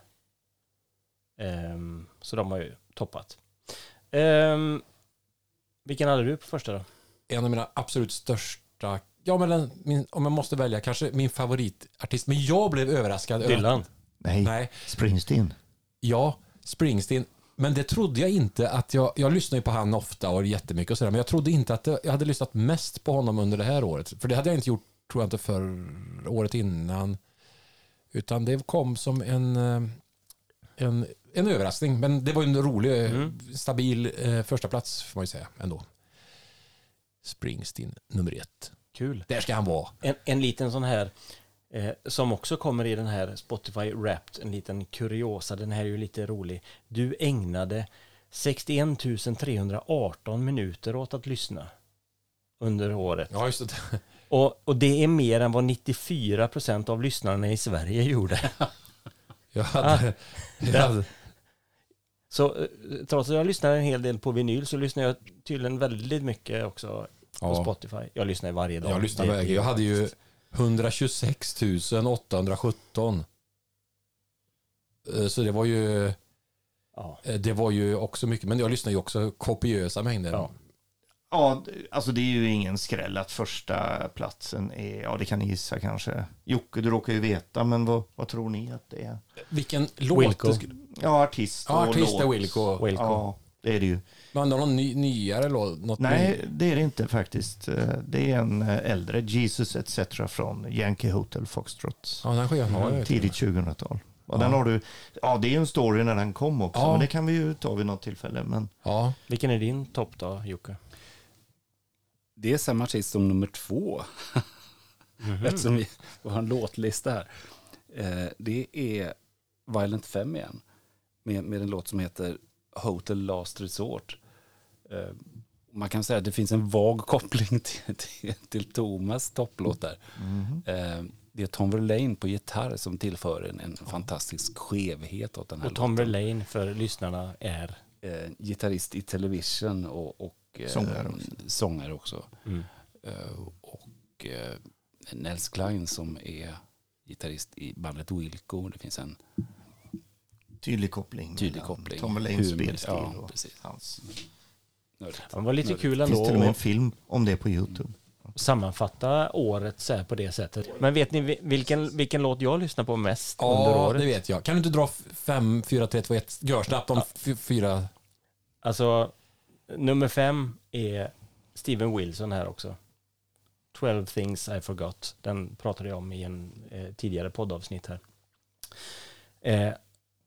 Ehm, så de har ju toppat. Ehm, vilken hade du på första då? En av mina absolut största Ja, men den, min, om jag måste välja, kanske min favoritartist. Men jag blev överraskad. över- Dylan. Nej, Nej, Springsteen. ja, Springsteen. Men det trodde jag inte att jag... Jag lyssnar ju på han ofta och jättemycket och sådär. Men jag trodde inte att jag hade lyssnat mest på honom under det här året. För det hade jag inte gjort, tror jag inte, för året innan. Utan det kom som en, eh, en, en överraskning. Men det var ju en rolig, eh, stabil eh, första plats får man ju säga ändå. Springsteen nummer ett. Kul. Där ska han vara. En, en liten sån här eh, som också kommer i den här Spotify Wrapped, en liten kuriosa, den här är ju lite rolig. Du ägnade 61 318 minuter åt att lyssna under året. Ja, just det. Och, och det är mer än vad 94 procent av lyssnarna i Sverige gjorde. Jag hade, jag hade, Så eh, trots att jag lyssnar en hel del på vinyl så lyssnar jag tydligen väldigt mycket också på Ja. Spotify. Jag lyssnar ju varje dag. jag lyssnade Det- på Jag hade ju 126 817. Eh, Så det var ju Ja. eh, det var ju också mycket, men jag lyssnar ju också kopiösa mängder. Ja. Ja, d- alltså det är ju ingen skräll att första platsen är, ja det kan ni gissa kanske. Jocke, du råkar ju veta, men vad, vad tror ni att det är? Vilken låt Wilco. det skulle... Ja, artist och Ja, artist är låt. Wilco. Wilco. Ja, det är det ju. Men någon ny, nyare låt? Något Nej, ny- det är det inte faktiskt. Eh, Det är en eh, äldre, Jesus etc. från Yankee Hotel Foxtrot. Ja, den skivan har jag. Tidigt 2000-tal. Och Ja. den har du, ja det är ju en story när den kom också, Ja. men det kan vi ju ta vid något tillfälle. Men Ja, Vilken är din topp då, Jocke? Det är samma artist som nummer två. Eftersom vi har en låtlista här. Eh, det är Violent Femme igen. Med, med en låt som heter Hotel Last Resort. Eh, man kan säga att det finns en vag koppling till, till, till Thomas topplåt där. Eh, det är Tom Verlaine på gitarr som tillför en, en fantastisk skevhet åt den här Och Tom låten. Verlaine för lyssnarna är... Eh, gitarrist i Television och, och Sångare också. sångare också. Mm. Eh, och eh, Nels Klein som är gitarrist i bandet Wilco. Det finns en tydlig koppling. tydlig koppling. Tom Verlaines spelstil ja, och precis. hans. Nördigt. Det var lite Nördigt. kul Det finns till och med ändå en film om det på YouTube. sammanfatta året så här på det sättet. Men vet ni vi- vilken, vilken låt jag lyssnar på mest under ja året? det vet jag. Kan du inte dra 5, 4, 3, 2, 1? Gör snabbt om f- fyra. Alltså, nummer fem är Steven Wilson här också. 12 things I forgot. Den pratade jag om i en eh, tidigare poddavsnitt här. Eh,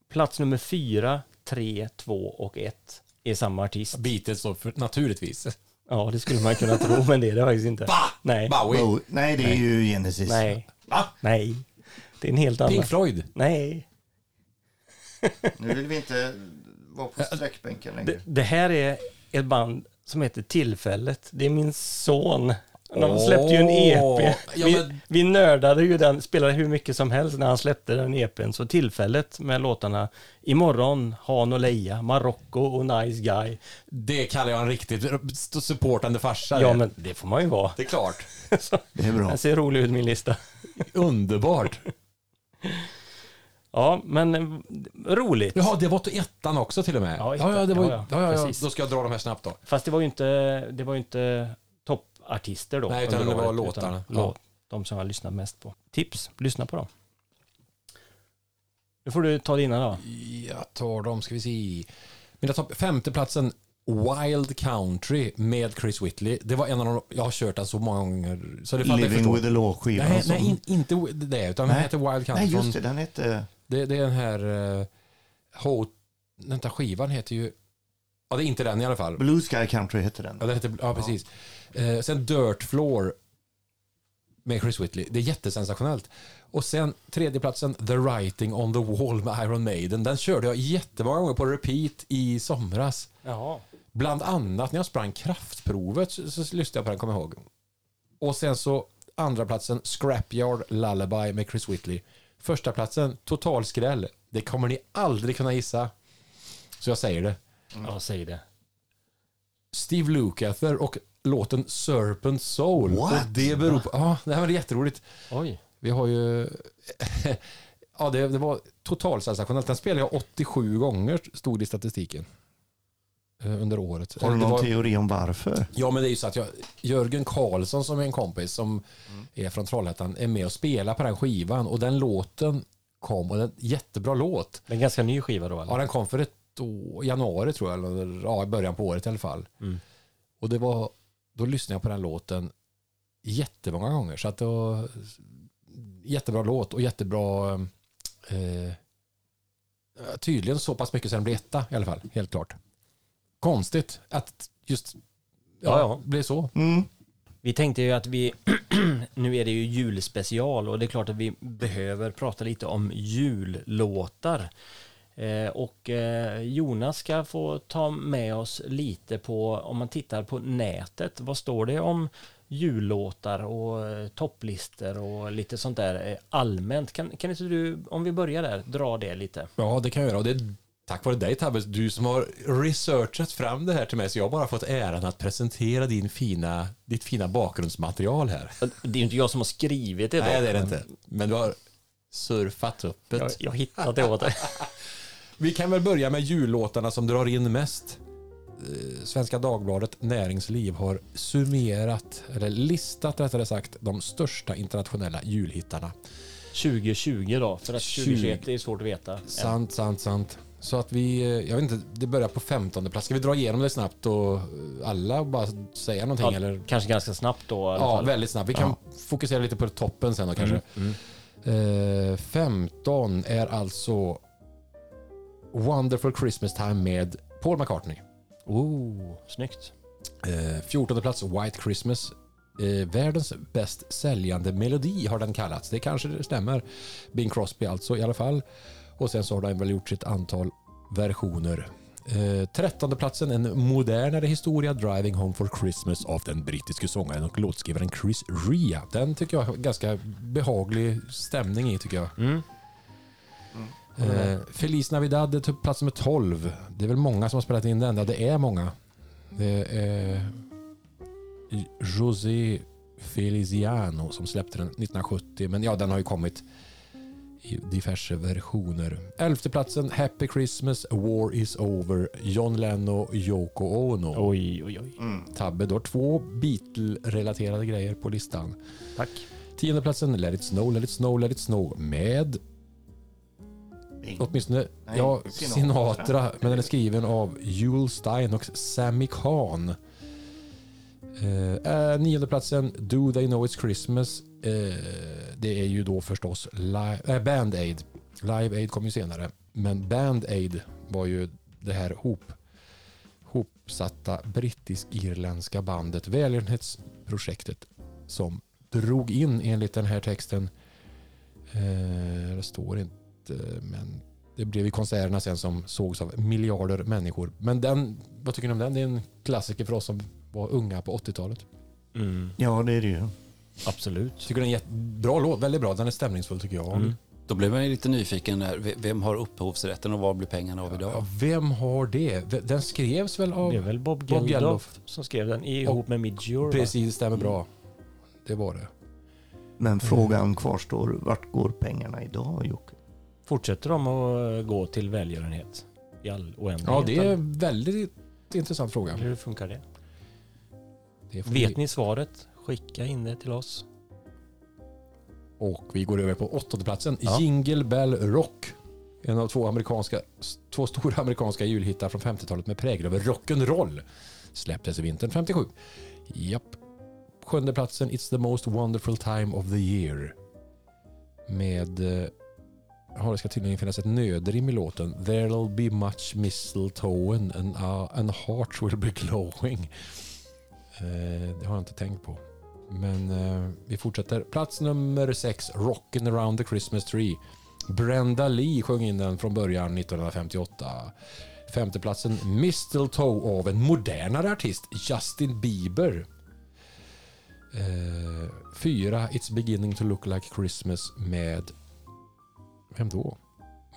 plats nummer fyra, tre, två och ett är samma artist. Beatles då, för, naturligtvis. Ja, det skulle man kunna tro, men det är det faktiskt inte. Va? Nej, Bowie. Oh, nej, det är ju Genesis. nej, Va? nej. Det är en helt Pink annan. Floyd. Nej. Nu vill vi inte vara på sträckbänken längre. Det, det här är ett band som heter Tillfället. Det är min son. De släppte ju en EP. ja, vi, men- vi nördade ju den, spelade hur mycket som helst när han släppte den EPn. Så Tillfället med låtarna Imorgon, Han och Leia, Marocko och Nice Guy. Det kallar jag en riktigt supportande farsa. Ja, det. men det får man ju vara. Det är klart. Så, Det är bra. den ser rolig ut min lista. Underbart. Ja, men eh, roligt. Jaha, det var till ettan också till och med. Ja, ja, ja, det var, ja, ja, ja. ja, ja. Då ska jag dra de här snabbt då. Fast det var ju inte, det var ju inte toppartister då. Nej, utan det var året, låtarna. utan Ja. låt, de som jag lyssnat mest på. Tips, lyssna på dem. Nu får du ta dina då. Jag tar dem, ska vi se. Mina topp, femteplatsen Wild Country med Chris Whitley. Det var en av de, jag har kört den så många gånger. Så det Living with the law-skivan. Nej, som- nej in, inte det, utan den Nej. heter Wild Country. nej, just det. Den hette... Det, det är den här... Uh, Hot... Vänta, skivan heter ju... Ja, det är inte den i alla fall. Blue Sky Country hette den. Ja, det heter, ja precis. Eh, sen Dirt Floor med Chris Whitley. Det är jättesensationellt. Och sen tredjeplatsen The Writing on the Wall med Iron Maiden. Den körde jag jättemånga gånger på repeat i somras. Jaha. Bland annat när jag sprang kraftprovet så, så lyssnade jag på den, kommer jag ihåg. Och sen så andra platsen Scrapyard Lullaby med Chris Whitley. Första platsen Total skräll. Det kommer ni aldrig kunna gissa. Så jag säger det. Ja, säg det. Steve Lukather och låten Serpent Soul. What? Och det beror på... Ja, det här var jätteroligt. Oj. Vi har ju... ja, det, det var totalsensationellt. Den spelade jag 87 gånger, stod det i statistiken. Eh, under året. Har du någon var- teori om varför? Ja, men det är ju så att jag, Jörgen Karlsson som är en kompis som är från Trollhättan är med och spelar på den skivan och den låten kom och det är en jättebra låt. Det är en ganska ny skiva då eller? Ja, den kom för ett år, januari tror jag, eller ja, i början på året i alla fall. Mm. Och det var, då lyssnade jag på den låten jättemånga gånger. Så att det var jättebra låt och jättebra, eh, tydligen så pass mycket så den blev etta i alla fall, helt klart. Konstigt att just, ja, Ja, ja. blev så. Mm. Vi tänkte ju att vi, nu är det ju julspecial och det är klart att vi behöver prata lite om jullåtar. Eh, och eh, Jonas ska få ta med oss lite på, om man tittar på nätet, vad står det om jullåtar och eh, topplistor och lite sånt där allmänt. Kan, kan inte du, om vi börjar där, dra det lite? Ja, det kan jag göra. Och det är tack vare dig Tabbe, du som har researchat fram det här till mig. Så jag har bara fått äran att presentera din fina, ditt fina bakgrundsmaterial här. Det är ju inte jag som har skrivit det. då, Nej, det är det inte. Men du har surfat upp det. Jag, jag hittat det åt dig. Vi kan väl börja med jullåtarna som drar in mest. Eh, Svenska Dagbladet Näringsliv har summerat, eller listat rättare sagt, de största internationella julhittarna. 2020 då, för att 2021 är svårt att veta. Sant, sant, sant. Så att vi, eh, jag vet inte, det börjar på 15 plats. Ska vi dra igenom det snabbt och eh, alla bara säga någonting Ja, eller? Kanske ganska snabbt då i alla Ja, fall. väldigt snabbt. Vi kan fokusera lite på toppen sen då kanske. Mm, Eh, 15 är alltså Wonderful Christmas Time med Paul McCartney. Oh, snyggt. Eh, 14 plats White Christmas. Eh, världens bäst säljande melodi har den kallats. Det kanske det stämmer. Bing Crosby alltså i alla fall. Och sen så har den väl gjort sitt antal versioner. Eh, 13 platsen en modernare historia Driving Home for Christmas av den brittiske sångaren och låtskrivaren Chris Rea. Den tycker jag har ganska behaglig stämning i tycker jag. Mm. Eh, Feliz Navidad är typ plats nummer 12. Det är väl många som har spelat in den. Ja, det är många. Det är José Feliciano som släppte den 1970. Men ja, den har ju kommit i diverse versioner. Elfte platsen Happy Christmas, War is over, John Lennon och Yoko Ono. Oj, oj, oj. Tabbe, du har två Beatle-relaterade grejer på listan. Tack. Tionde platsen Let it snow, let it snow, let it snow med Bing. åtminstone Nej, ja, Sinatra. Sinatra, men den är skriven av Jules Stein och Sammy Kahn. Eh, eh, nionde platsen Do They Know It's Christmas. Eh, det är ju då förstås li- äh, Band Aid. Live Aid kom ju senare. Men Band Aid var ju det här hop, hopsatta brittisk-irländska bandet, välgörenhetsprojektet som drog in enligt den här texten. Eh, det står inte, men det blev ju konserterna sen som sågs av miljarder människor. Men den, vad tycker ni om den? Det är en klassiker för oss som var unga på 80-talet. Mm. Ja, det är det ju. Absolut. Tycker den är en bra låt, väldigt bra. Den är stämningsfull tycker jag. Mm. Då blev man ju lite nyfiken där. Vem har upphovsrätten och var blir pengarna av Ja, idag? vem har det? Den skrevs väl av... Det är väl Bob Bob Geldof, Geldof. som skrev den ihop med Midjure. va? Precis, stämmer bra. Det var det. Men frågan kvarstår, vart går pengarna idag Jocke? Fortsätter de att gå till välgörenhet i all oändlighet? Ja, det är en väldigt intressant fråga. Hur funkar det? Det Vet vi- ni svaret? Skicka in det till oss. Och vi går över på åttonde platsen. Ja. Jingle Bell Rock. En av två, amerikanska, två stora amerikanska julhittar från 50-talet med prägel över rock'n'roll. Släpptes i vintern 57. Japp. Sjunde platsen It's the most wonderful time of the year. Med har, det ska tydligen finnas ett nödrim i låten. There'll be much mistletoe and, uh, and hearts will be glowing. Eh, det har jag inte tänkt på. Men eh, vi fortsätter. Plats nummer sex, Rockin' around the Christmas tree. Brenda Lee sjöng in den från början 1958. Femteplatsen, Mistletoe av en modernare artist, Justin Bieber. Eh, fyra, It's beginning to look like Christmas med... Vem då?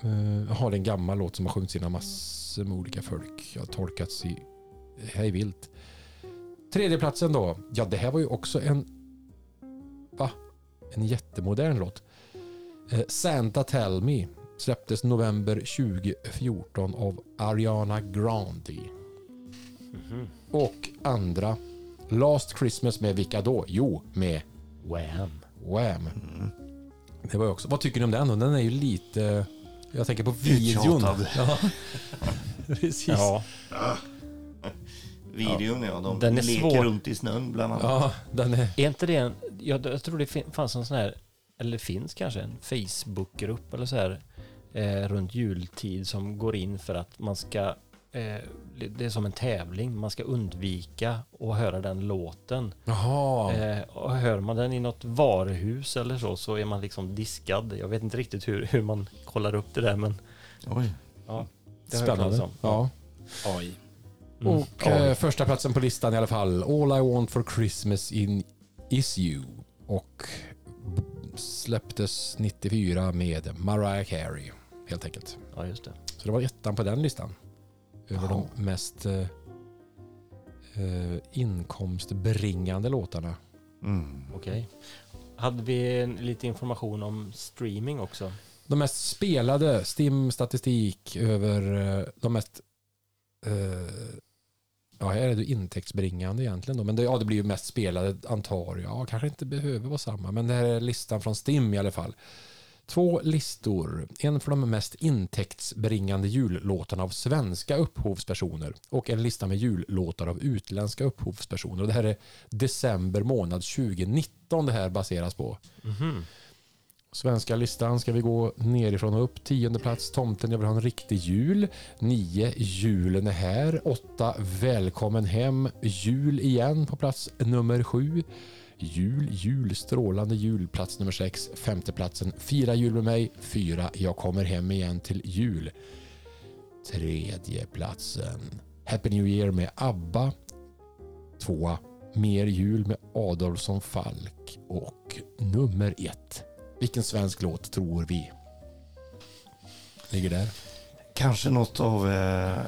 Eh, Jaha, det är en gammal låt som har sjungits in av massor med olika folk. Jag har tolkats i hej vilt. Tredje platsen då. Ja, det här var ju också en... Va? En jättemodern låt. Eh, Santa Tell Me släpptes november 2014 av Ariana Grande. Och andra Last Christmas med vilka då? Jo, med Wham! Wham. Det var också. Vad tycker ni om den då? Den är ju lite... Jag tänker på videon. Ja. Precis. Ja, Videon ja, de Den är leker svår. runt i snön bland annat. Ja, den är... är inte det en... Jag, jag tror det fanns en sån här, eller finns kanske, en Facebookgrupp eller så här eh, runt jultid som går in för att man ska... Eh, det är som en tävling, man ska undvika att höra den låten. Jaha. Eh, och hör man den i något varuhus eller så, så är man liksom diskad. Jag vet inte riktigt hur, hur man kollar upp det där, men Oj. ja. det Spännande. om. Ja. AI. Mm. Och Ja. eh, första platsen på listan i alla fall. All I want for Christmas in is you. Och släpptes 94 med Mariah Carey. Helt enkelt. ja, just det. Så det var ettan på den listan. Över Jaha. de mest eh, eh, inkomstbringande låtarna. Mm. Okej. Hade vi lite information om streaming också? De mest spelade, STIM-statistik över eh, de mest eh, Ja, här är det intäktsbringande egentligen då. Men det, ja, det blir ju mest spelade antar jag. Ja, kanske inte behöver vara samma. Men det här är listan från STIM i alla fall. Två listor. En för de mest intäktsbringande jullåtarna av svenska upphovspersoner och en lista med jullåtar av utländska upphovspersoner. Och det här är december månad 2019 det här baseras på. Mhm. Svenska listan ska vi gå nerifrån och upp. Tionde plats, Tomten jag vill ha en riktig jul. Nio, Julen är här. Åtta, Välkommen hem. Jul igen på plats nummer sju. Jul, jul, strålande jul, plats nummer sex. Femteplatsen, Fira jul med mig. Fyra, Jag kommer hem igen till jul. Tredje platsen, Happy New Year med ABBA. Tvåa, Mer jul med Adolfsson Falk. Och nummer ett, vilken svensk låt tror vi? Ligger där. Kanske något av, eh,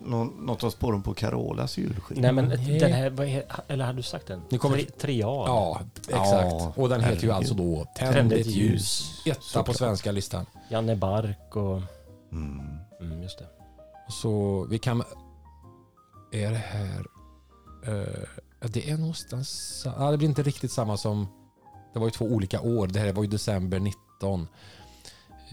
något av spåren på Carolas julskiva. Nej men Nej. den här, vad eller hade du sagt den? Ni kommer- A? Ja, exakt. Ja, och den heter ju alltså då Tänd Tänd ett ljus. Etta på svenska listan. Janne Bark och... Mm. Mm, just det. Så vi kan... Är det här... ja, det är någonstans... Ja, det blir inte riktigt samma som... Det var ju två olika år. Det här var ju december 19.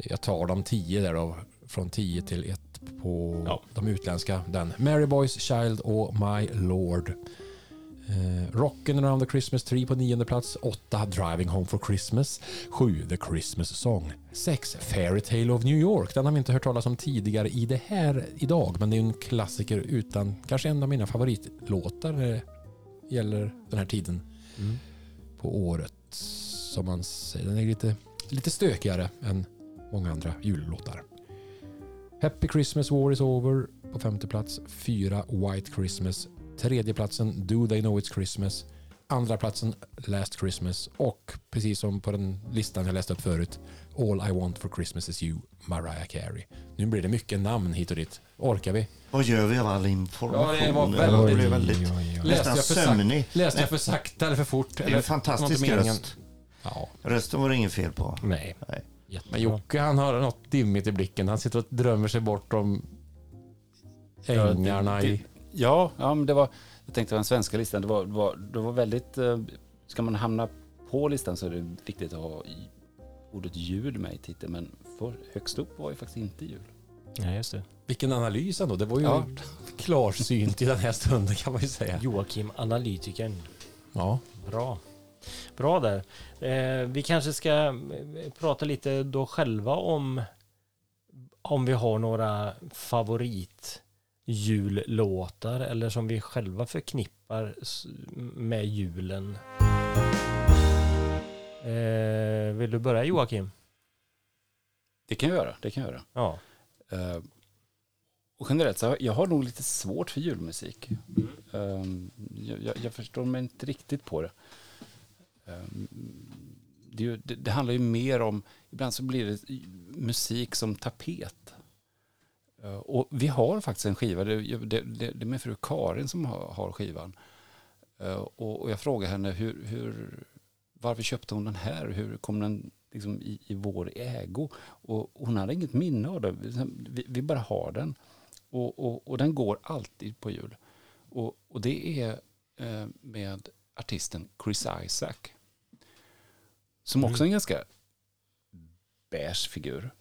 Jag tar de tio där då. Från 10 till 1 på Ja. de utländska. Den. Mary Boys Child och My Lord. Eh, Rockin' around the Christmas tree på nionde plats. 8. Driving home for Christmas. 7. The Christmas song. 6. Fairy Tale of New York. Den har vi inte hört talas om tidigare i det här idag. Men det är en klassiker utan kanske en av mina favoritlåtar när det gäller den här tiden Mm. på året. Som man säger. Den är lite, lite stökigare än många andra jullåtar. Happy Christmas War is over på femte plats. Fyra White Christmas. Tredje platsen Do They Know It's Christmas. Andra platsen Last Christmas. Och precis som på den listan jag läste upp förut All I Want For Christmas Is You, Mariah Carey. Nu blir det mycket namn hit och dit. Orkar vi? Vad gör vi av all information? Ja, det var väldigt- nästan Läste jag för sömnig. Läste jag för sakta eller för fort? Det är en fantastisk röst. Ja. Rösten var det inget fel på. Nej. Nej. Jättebra. Men Jocke han har något dimmigt i blicken. Han sitter och drömmer sig bort om ängarna det- i... Ja, ja men det var, jag tänkte på den svenska listan, det var, det var, det var väldigt, eh, ska man hamna på listan så är det viktigt att ha ordet jul med i titeln, men för, högst upp var ju faktiskt inte jul. Nej, just det. Vilken analys ändå. Det var ju Ja. klarsynt i den här stunden kan man ju säga. Joakim, analytikern. Ja. Bra. Bra där. Eh, vi kanske ska eh, prata lite då själva om om vi har några favoritjullåtar eller som vi själva förknippar med julen. Eh, vill du börja Joakim? Det kan jag göra, det kan jag göra. Ja. Eh, och generellt så jag har nog lite svårt för julmusik. Eh, jag, jag, jag förstår mig inte riktigt på det. Ehm, det, ju- det. Det handlar ju mer om, ibland så blir det musik som tapet. Ehm, och vi har faktiskt en skiva, det, det, det, det är min fru Karin som har, har skivan. Ehm, och, och jag frågar henne hur, hur, varför köpte hon den här? Hur kom den liksom i, i vår ägo? Och hon hade inget minne av det. Vi, liksom, vi bara har den. Och, och, och den går alltid på jul. Och, och det är med artisten Chris Isaac. Som också är en ganska beige figur.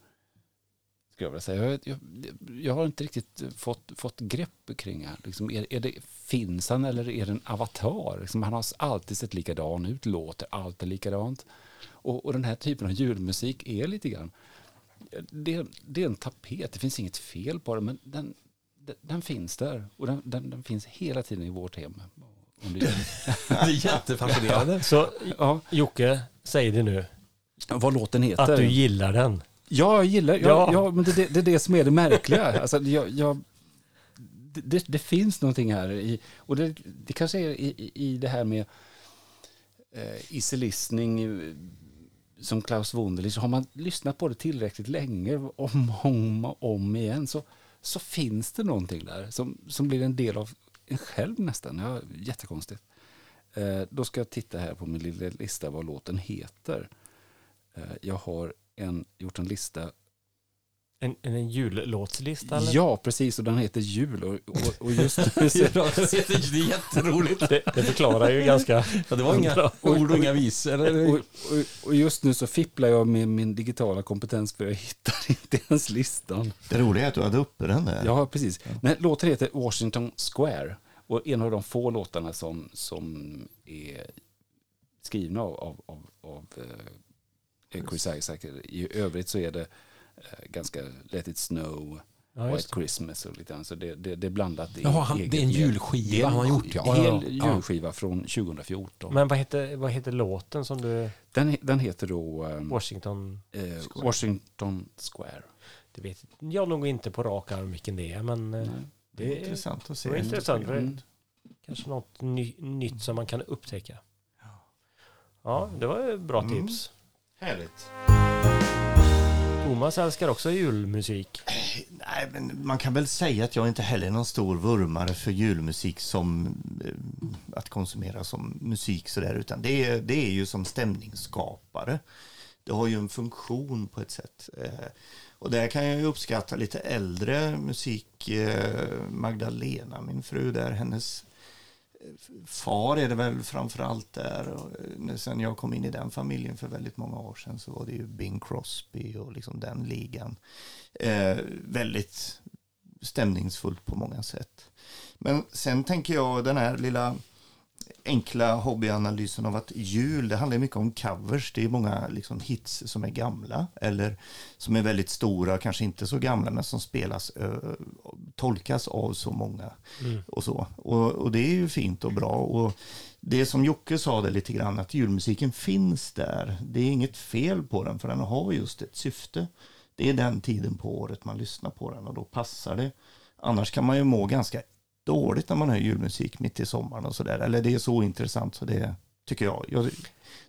Skulle jag vilja säga. Jag, jag, jag har inte riktigt fått, fått grepp kring han. Liksom, är, är det, finns han eller är det en avatar? Liksom, han har alltid sett likadan ut, låter alltid likadant. Och, och den här typen av julmusik är lite grann, det, det är en tapet, det finns inget fel på det, men den, den, den finns där. Och den, den, den finns hela tiden i vårt hem. Om det, Det är jättefascinerande. Så ja, Jocke, säg det nu. vad låten heter. Att du gillar den. Ja, jag gillar ja. Ja. ja men det, det, det är det som är det märkliga. Alltså, jag, jag, det, det finns någonting här. I, och det, det kanske är i, i- det här med eh, easy listening eh, som Klaus Wunderlich. Har man lyssnat på det tillräckligt länge, om och om, om igen, så, så finns det någonting där som, som blir en del av en själv nästan. Ja, jättekonstigt. Eh, då ska jag titta här på min lilla lista vad låten heter. Eh, jag har en, gjort en lista. En, en jullåtslista eller? Ja, precis. Och den heter Jul. Och, och, och just nu så, det är jätteroligt. Det, det förklarar ju ganska... Ja, det var inga ord och inga visor. och, och, och just nu så fipplar jag med min digitala kompetens för jag hittar inte ens listan. Det roliga är att du hade uppe den där. Ja, precis. Den här låten heter Washington Square. Och en av de få låtarna som, som är skrivna av, av, av, av eh, Chris Isaac. I övrigt så är det ganska Let it snow, Ja, White det. Christmas och lite annat. Så det, det, det är blandat i Jaha, han- det är en julskiva det är en han har gjort, ja. Hel Ja, ja. julskiva från 2014. Men vad heter, vad heter låten som du... den, den heter då ehm, Washington... eh, Washington Square. Det vet jag nog inte på rak arm vilken det är, men eh, Det är det är intressant att se. det är intressant. för Mm. Kanske något ny, nytt som man kan upptäcka. Ja, det var ett bra Mm. tips. Härligt. Thomas älskar också julmusik. Nej, men man kan väl säga att jag inte heller är någon stor vurmare för julmusik som eh, att konsumera som musik sådär, utan det är, det är ju som stämningsskapare. Det har ju en funktion på ett sätt. Eh, och där kan jag ju uppskatta lite äldre musik. Eh, Magdalena, min fru där, hennes far är det väl framför allt där. Och, eh, sen jag kom in i den familjen för väldigt många år sedan så var det ju Bing Crosby och liksom den ligan. Eh, väldigt stämningsfullt på många sätt. Men sen tänker jag den här lilla enkla hobbyanalysen av att jul, det handlar mycket om covers. Det är många liksom hits som är gamla eller som är väldigt stora, kanske inte så gamla, men som spelas, ö, tolkas av så många och så. Och, och det är ju fint och bra. Och det som Jocke sa det lite grann, att julmusiken finns där. Det är inget fel på den, för den har just ett syfte. Det är den tiden på året man lyssnar på den och då passar det. Annars kan man ju må ganska dåligt när man hör julmusik mitt i sommaren och sådär. Eller det är så intressant så det tycker jag. Jag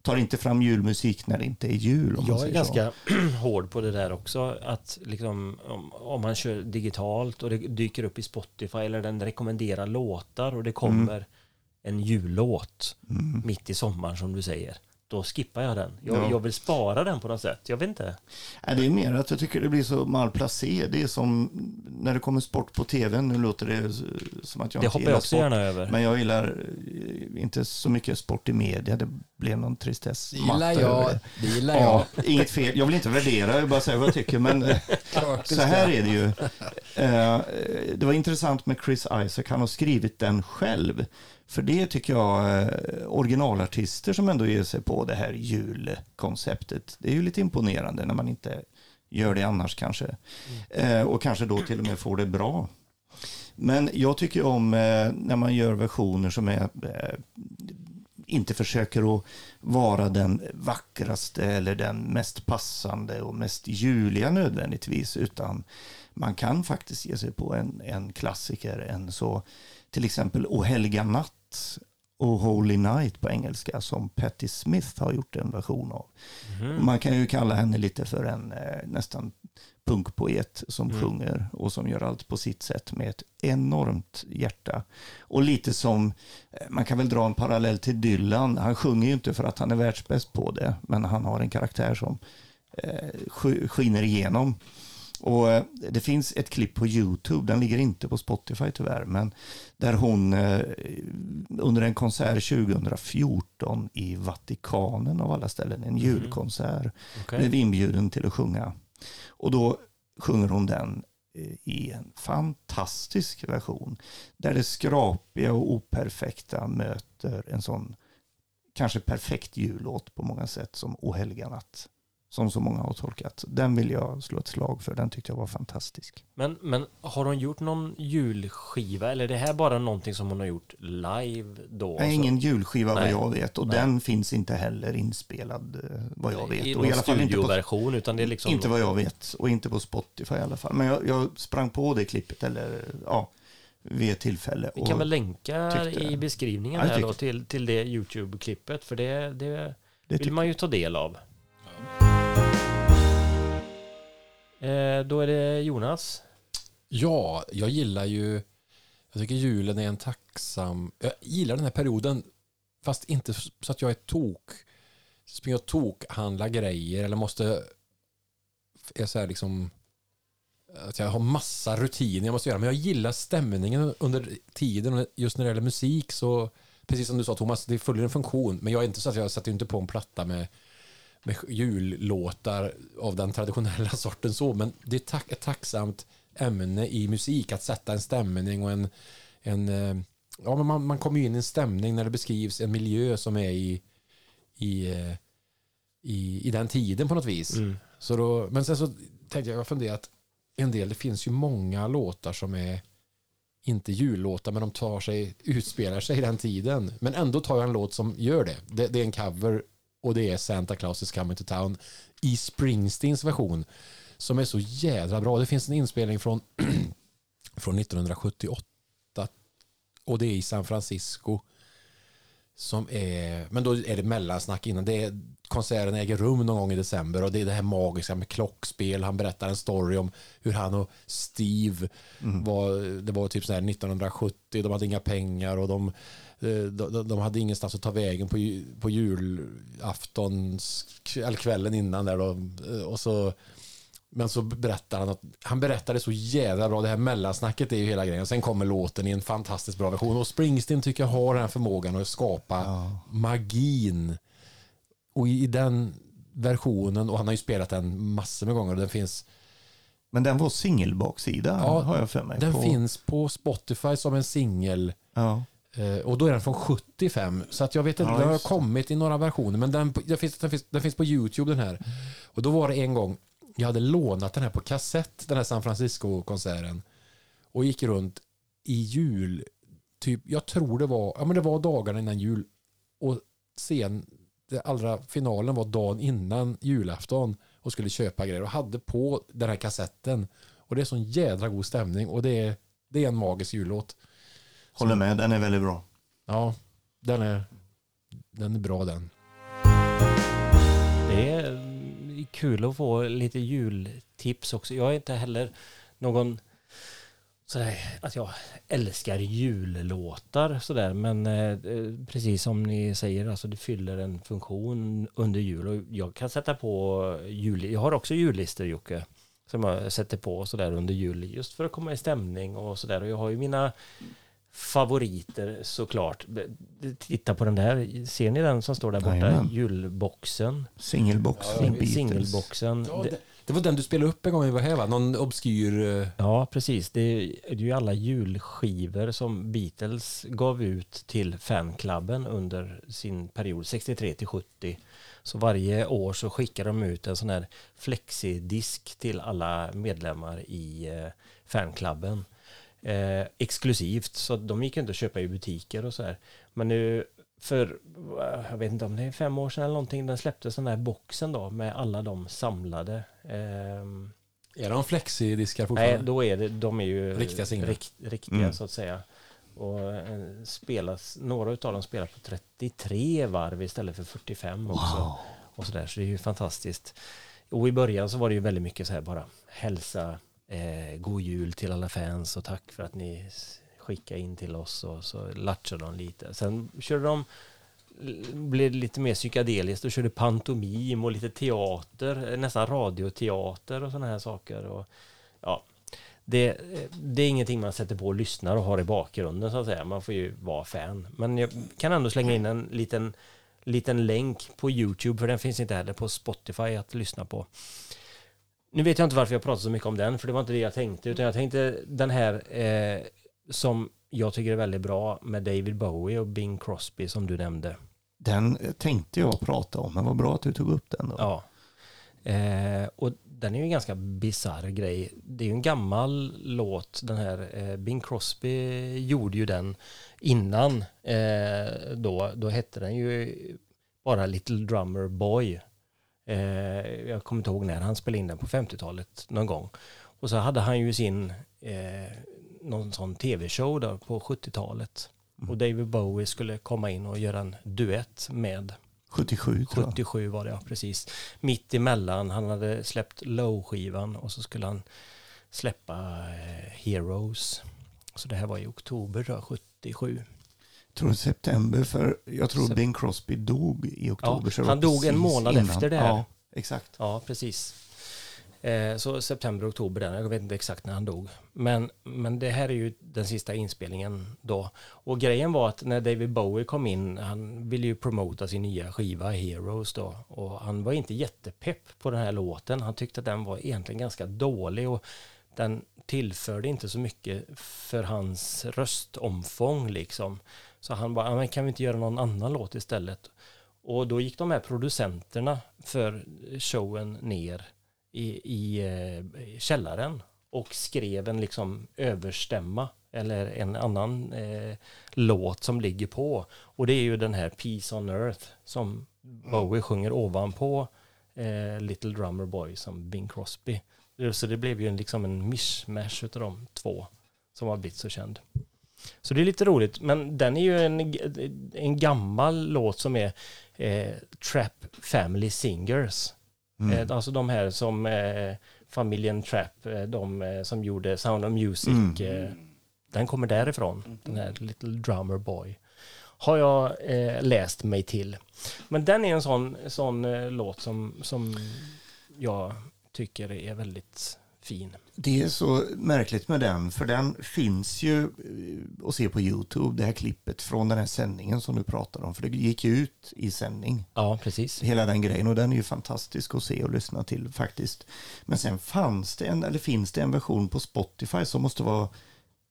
tar inte fram julmusik när det inte är jul. Om Jag är ganska hård på det där också. Att liksom, om, om man kör digitalt och det dyker upp i Spotify eller den rekommenderar låtar och det kommer en jullåt Så. Mm. mitt i sommaren som du säger. Då skippar jag den. Jag, Ja. jag vill spara den på något sätt. Jag vet inte. Nej, det är mer att jag tycker det blir så malplacé. Det är som när det kommer sport på tv. Nu låter det som att jag Det inte hoppar gillar jag också sport. gärna över. Men jag gillar eh, inte så mycket sport i media. Det blev någon tristess. Det gillar jag. det. Det gillar jag. Ja, inget fel. Jag vill inte värdera, jag vill bara säga vad jag tycker. Men eh, så här är det ju. Eh, Det var intressant med Chris Isaac. Han har skrivit den själv. För det tycker jag, eh, originalartister som ändå ger sig på det här julkonceptet. Det är ju lite imponerande när man inte gör det annars kanske. Eh, Och kanske då till och med får det bra. Men jag tycker om eh, när man gör versioner som är eh, inte försöker att vara den vackraste eller den mest passande och mest juliga nödvändigtvis, utan man kan faktiskt ge sig på en, en klassiker, en så till exempel O helga natt och Holy Night på engelska som Patti Smith har gjort en version av. Mhm. Man kan ju kalla henne lite för en eh, nästan punkpoet som Mm. sjunger och som gör allt på sitt sätt med ett enormt hjärta. Och lite som, eh, man kan väl dra en parallell till Dylan. Han sjunger ju inte för att han är världsbäst på det, men han har en karaktär som eh, sk- skiner igenom. Och eh, det finns ett klipp på YouTube, den ligger inte på Spotify tyvärr, men där hon eh, under en konsert 2014 i Vatikanen av alla ställen, en julkonsert, Okej. blev inbjuden till att sjunga. Och då sjunger hon den eh, i en fantastisk version. Där det skrapiga och operfekta möter en sån kanske perfekt jullåt på många sätt som O helga natt. Som så många har tolkat. Den vill jag slå ett slag för. Den tyckte jag var fantastisk. Men, men har hon gjort någon julskiva eller är det här bara någonting som hon har gjort live då? Nej, ingen julskiva Nej. vad jag vet. Och Nej. den finns inte heller inspelad eh, vad jag vet. I och i alla fall inte på, utan det är liksom... inte vad jag vet. Och inte på Spotify i alla fall. Men jag, jag sprang på det klippet eller ja, vid ett tillfälle. Vi kan väl länka tyckte- i beskrivningen Ja, här då till, till det YouTube-klippet för det, det det vill man ju ta del av. Eh, Eh, då är det Jonas. Ja, jag gillar ju... Jag tycker julen är en tacksam... Jag gillar den här perioden, fast inte så att jag är tok. Springer och tokhandlar grejer eller måste... Är så här liksom... Att jag har massa rutiner jag måste göra. Men jag gillar stämningen under tiden. Och Just när det gäller musik så... Precis som du sa Thomas, det följer en funktion. Men jag är inte så att jag sätter inte på en platta med med jullåtar av den traditionella sorten så, men det är tack, ett tacksamt ämne i musik att sätta en stämning och en, en eh, ja men man, man kommer ju in i en stämning när det beskrivs en miljö som är i i, eh, i, i den tiden på något vis. Så då, men sen så tänkte jag, jag har funderat en del, det finns ju många låtar som är inte jullåtar men de tar sig, utspelar sig i den tiden. Men ändå tar jag en låt som gör det. Det, det är en cover och det är Santa Claus is coming to town i Springsteens version som är så jädra bra. Det finns en inspelning från, från 1978 och det är i San Francisco som är, men då är det mellansnack innan. Det är, konserten äger rum någon gång i december och det är det här magiska med klockspel. Han berättar en story om hur han och Steve var, det var typ så här 1970, de hade inga pengar och de, de, de hade ingenstans att ta vägen på, på julafton, eller kvällen innan där då. Eh, Och så, men så berättar han att han berättade så jävla bra. Det här mellansnacket är ju hela grejen. Sen kommer låten i en fantastiskt bra version. Och Springsteen tycker jag har den här förmågan att skapa magin. Och i, i den versionen, och han har ju spelat den massor med gånger, och den finns, Men den var singelbaksida Ja, har jag för mig. den på, finns på Spotify som en singel. Ja. Eh, Och då är den från 75. Så att jag vet inte, Ja, den har kommit i några versioner. Men den, den, finns, den, finns, den finns på YouTube den här. Och då var det en gång, jag hade lånat den här på kassett, den här San Francisco-konserten. Och gick runt i jul, typ, jag tror det var, ja men det var dagarna innan jul. Och sen, det allra finalen var dagen innan julafton och skulle köpa grejer och hade på den här kassetten. Och det är sån jädra god stämning och det är, det är en magisk jullåt. Håller med, den är väldigt bra. Ja, den är, den är bra den. Det är mm, kul att få lite jultips också. Jag är inte heller någon sådär, att jag älskar jullåtar sådär men eh, eh, precis som ni säger alltså det fyller en funktion under jul och jag kan sätta på jul. Jag har också jullistor Jocke som jag sätter på sådär under jul just för att komma i stämning och sådär och jag har ju mina favoriter såklart. Titta på den där, ser ni den som står där borta? Jajamän. Julboxen. Singelbox Sing-. Singelboxen. Ja, Det- var den du spelade upp en gång vi var här va? Någon obskyr... eh, Ja, precis. Det är, det är ju alla julskivor som Beatles gav ut till fanklubben under sin period 63 till 70. Så varje år så skickar de ut en sån här flexidisk till alla medlemmar i eh, fanklubben. Eh, exklusivt, så de gick inte att köpa i butiker och så här. Men nu för, eh, jag vet inte om det är fem år sedan eller någonting, den släpptes den här boxen då med alla de samlade. ehm, Är de flexidiskar Nej, fortfarande? då är det, de är ju Riktiga singlar. rikt, riktiga Mm. så att säga. Och eh, spelas, några av dem spelar på 33 varv istället för 45 också. Och så, där, så det är ju fantastiskt. Och i början så var det ju väldigt mycket så här bara hälsa, eh, god jul till alla fans och tack för att ni skickade in till oss och så latchade de lite. Sen körde de blev lite mer psykedeliskt och körde pantomim och lite teater, eh, nästan radioteater och sådana här saker. Och, ja, det, eh, det, är ingenting man sätter på och lyssnar och har i bakgrunden så att säga. Man får ju vara fan. Men jag kan ändå slänga in en liten, liten länk på Youtube, för den finns inte heller på Spotify att lyssna på. Nu vet jag inte varför jag pratar så mycket om den, för det var inte det jag tänkte, utan jag tänkte den här eh, som jag tycker är väldigt bra med David Bowie och Bing Crosby som du nämnde. Den tänkte jag prata om, men vad bra att du tog upp den då. Ja. Eh, och den är ju en ganska bizarr grej. Det är ju en gammal låt, den här. Eh, Bing Crosby gjorde ju den innan. Eh, då, då hette den ju bara Little Drummer Boy. Eh, jag kommer inte ihåg när han spelade in den på 50-talet någon gång. Och så hade han ju sin eh, någon sån tv-show där på 70-talet. Mm. Och David Bowie skulle komma in och göra en duett med 77 tror jag. 77 var det, ja precis. Mitt emellan, han hade släppt Low-skivan och så skulle han släppa eh, Heroes. Så det här var i oktober då, 77. Jag tror september, för jag tror Sep Bing Crosby dog i oktober. Ja, han dog en månad innan. efter det här. Ja, exakt. Ja, precis. Eh, så september, oktober där, jag vet inte exakt när han dog. Men, men det här är ju den sista inspelningen då. Och grejen var att när David Bowie kom in, han ville ju promota sin nya skiva Heroes då. Och han var inte jättepepp på den här låten. Han tyckte att den var egentligen ganska dålig och den tillförde inte så mycket för hans röstomfång liksom. Så han bara, men kan vi inte göra någon annan låt istället? Och då gick de här producenterna för showen ner i, i eh, källaren och skrev en liksom överstämma eller en annan eh, låt som ligger på. Och det är ju den här Peace on Earth som Bowie sjunger ovanpå eh, Little Drummer Boy som Bing Crosby. Så det blev ju en, liksom en mishmash av de två som har blivit så känd. Så det är lite roligt, men den är ju en, en gammal låt som är eh, Trap Family Singers. Mm. Eh, alltså de här som eh, familjen Trap, eh, de eh, som gjorde Sound of Music. Mm. Eh, den kommer därifrån, den här Little Drummer Boy. Har jag läst mig till. Men den är en sån, sån låt som, som jag tycker är väldigt fin. Det är så märkligt med den, för den finns ju eh, att se på Youtube, det här klippet från den här sändningen som du pratade om, för det gick ju ut i sändning. Ja, precis. Hela den grejen, och den är ju fantastisk att se och lyssna till faktiskt. Men sen fanns det en, eller finns det en version på Spotify som måste vara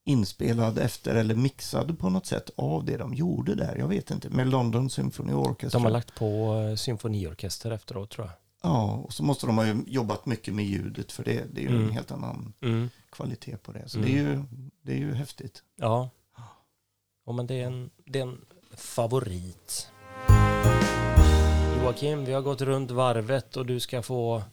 inspelad efter eller mixad på något sätt av det de gjorde där. Jag vet inte, med London Symphony Orchestra. De har lagt på eh, symfoniorkester efteråt tror jag. Ja, och så måste de ha jobbat mycket med ljudet för det, det är ju mm. en helt annan mm. kvalitet på det. Så mm. det, är ju, det är ju häftigt. Ja, ja men det är, en, det är en favorit. Joakim, vi har gått runt varvet och du ska få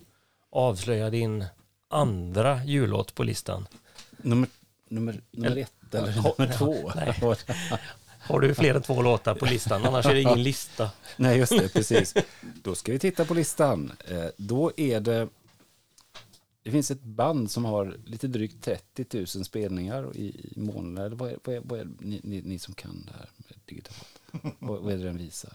avslöja din andra jullåt på listan. Nummer, nummer, nummer ett eller nummer två? Nej. Har du fler än två låtar på listan? Annars är det ingen lista. Nej, just det, precis. Då ska vi titta på listan. Eh, då är det... Det finns ett band som har lite drygt 30 000 spelningar i månaden. Vad är, vad är, vad är ni, ni, ni, som kan det här med digitalt? vad, vad är det den visar?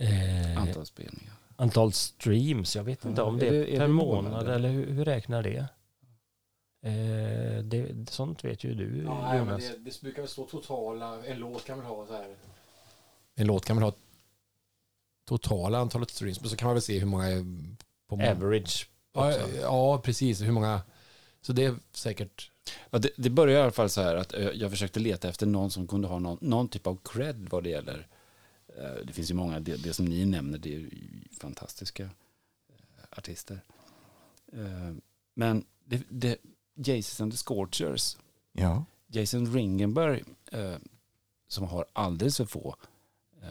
Eh, antal spelningar. Antal streams, jag vet inte om det är, det, är per månad eller hur, hur räknar det? Eh, det, sånt vet ju du ja, Jonas. Det, det, brukar väl stå totala, en låt kan väl ha så här. En låt kan väl ha totala antalet streams, men så kan man väl se hur många är på Average. Ja, ja, precis. Hur många. Så det är säkert. Ja, det, det börjar i alla fall så här att eh, jag försökte leta efter någon som kunde ha någon, någon typ av cred vad det gäller. Eh, det finns ju många, det, det som ni nämner, det är ju fantastiska eh, artister. Men det, det, Jason and the Scorchers. Ja. Jason Ringenberg, eh, som har alldeles för få eh,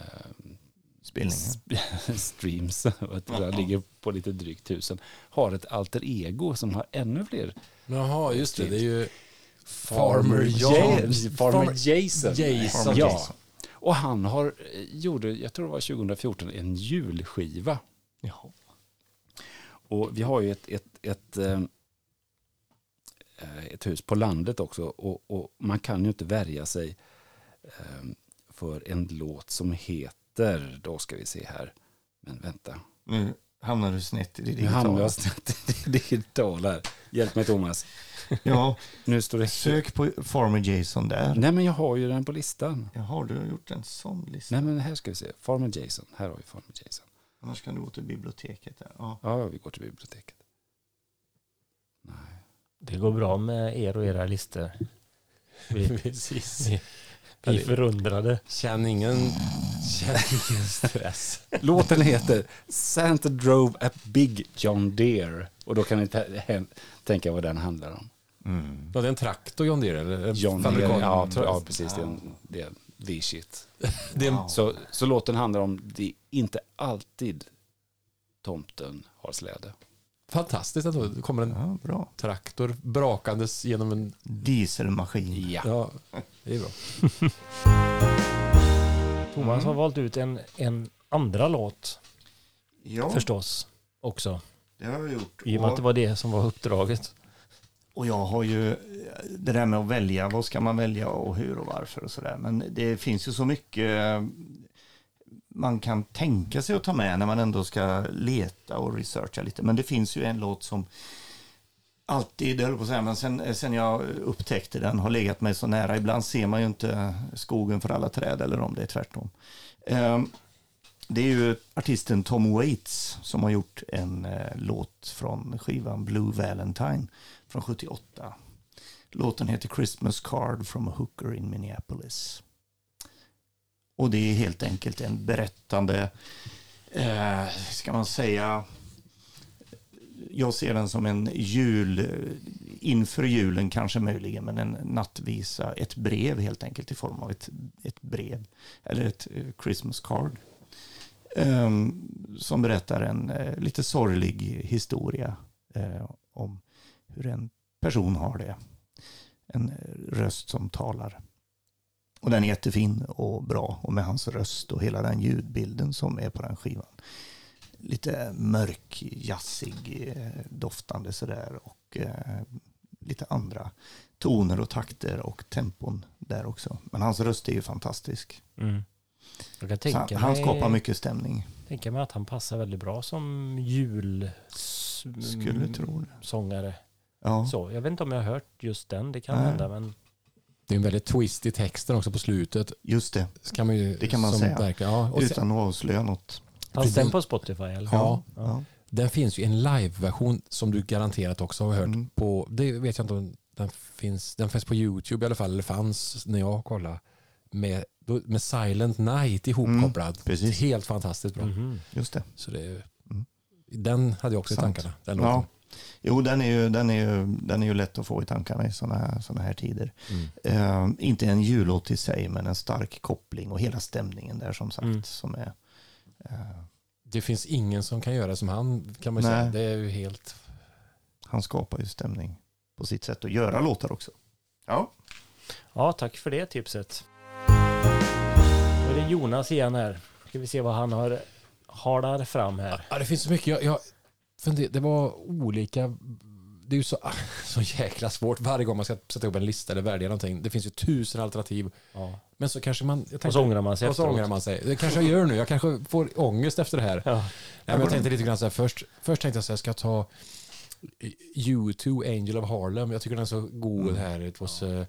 Spelningar. streams, han ligger på lite drygt tusen, har ett alter ego som har ännu fler. Jaha, just det, det är ju Farmer. Farmer Jason. Jason. Ja. Och han har, eh, gjorde, jag tror det var 2014, en julskiva. Jaha. Och vi har ju ett, ett, ett, ett Eh, ett hus på landet också och, och, man kan ju inte värja sig eh, för en låt som heter, då ska vi se här, men vänta, Nu hamnar du snett i det nu hamnar digitala. jag snett i det digitala här. Hjälp mig Thomas. Ja, Nu står det... sök på Farmer Jason där. Nej men jag har ju den på listan. Jaha, du har gjort en sån lista. Nej men här ska vi se, Farmer Jason, här har vi Farmer Jason. Annars kan du gå till biblioteket. Där. Ja. Ja, vi går till biblioteket. Det går bra med er och era listor. Vi, Precis. vi, vi är förundrade. Känn ingen, känn ingen stress. Låten heter Santa Drove a Big John Deere. Och då kan ni tänka vad den handlar om. Mm. Ja, det är en traktor John Deere? Eller? John Deere, ja, ja precis. Det är, en- det är the shit. Ja. Så, så låten handlar om det är inte alltid tomten har släde. Fantastiskt ändå. Det kommer en ja, bra. traktor brakandes genom en... Dieselmaskin. Ja. Ja, det är bra. Thomas har valt ut en, en andra låt Ja, förstås också. det har jag gjort. I och med att det var det som var uppdraget. Och jag har ju det där med att välja, vad ska man välja och hur och varför och sådär. Men det finns ju så mycket man kan tänka sig att ta med när man ändå ska leta och researcha lite. Men det finns ju en låt som alltid, höll på att säga, men sen, sen jag upptäckte den har legat mig så nära. Ibland ser man ju inte skogen för alla träd eller om det är tvärtom. Ehm, det är ju artisten Tom Waits som har gjort en eh, låt från skivan Blue Valentine från 78. Låten heter Christmas Card from a Hooker in Minneapolis. Och det är helt enkelt en berättande, eh, ska man säga, jag ser den som en jul, inför julen kanske möjligen, men en nattvisa, ett brev helt enkelt i form av ett, ett brev, eller ett eh, Christmas card. Um, som berättar en uh, lite sorglig historia uh, om hur en person har det. En röst som talar. Och den är jättefin och bra och med hans röst och hela den ljudbilden som är på den skivan. Lite mörk, jazzig, eh, doftande sådär och eh, lite andra toner och takter och tempon där också. Men hans röst är ju fantastisk. Mm. Han, tänka han mig, skapar mycket stämning. tänka mig att han passar väldigt bra som jul Skulle tro det. sångare. Ja, Så, jag vet inte om jag har hört just den, det kan Nej. hända men Det är en väldigt twist i texten också på slutet. just det. Så kan man ju, Det kan man som säga. Ja. Och sen, Utan att avslöja något. fanns den- på Spotify eller? Ja. Ja. Den finns ju en live-version som du garanterat också har hört Mm. på. Det vet jag inte om den finns. Den finns på YouTube i alla fall. Eller fanns när jag kollade. Med, med Silent Night ihopkopplad. Mm, precis. Helt fantastiskt bra. Mhm. Just det. Så det, Mm. Den hade jag också Sant. i tankarna. Den Ja. låten. Jo, den är, ju, den, är ju, den är ju lätt att få i tankarna i sådana här, såna här tider. Mm. Eh, inte en jullåt i sig, men en stark koppling och hela stämningen där som sagt. Mm. Som är, eh, Det finns ingen som kan göra som han kan man Nej. säga. Det är ju helt... han skapar ju stämning på sitt sätt att göra låtar också. Ja, Ja, tack för det tipset. Då är det Jonas igen här. Ska vi se vad han har halar fram här. Ja, det finns så mycket. Jag, jag funder, det var olika... Det är ju så, så jäkla svårt varje gång man ska sätta upp en lista eller välja någonting. Det finns ju tusen alternativ. Ja. Men så kanske man... Jag Och tänkte- så ångrar man sig Och så ångrar man sig. Det kanske jag gör nu. Jag kanske får ångest efter det här. Ja. Nej, men jag tänkte lite grann så här, först, först tänkte jag så här, ska jag ta U2 Angel of Harlem. Jag tycker den är så god Mm. här. It was a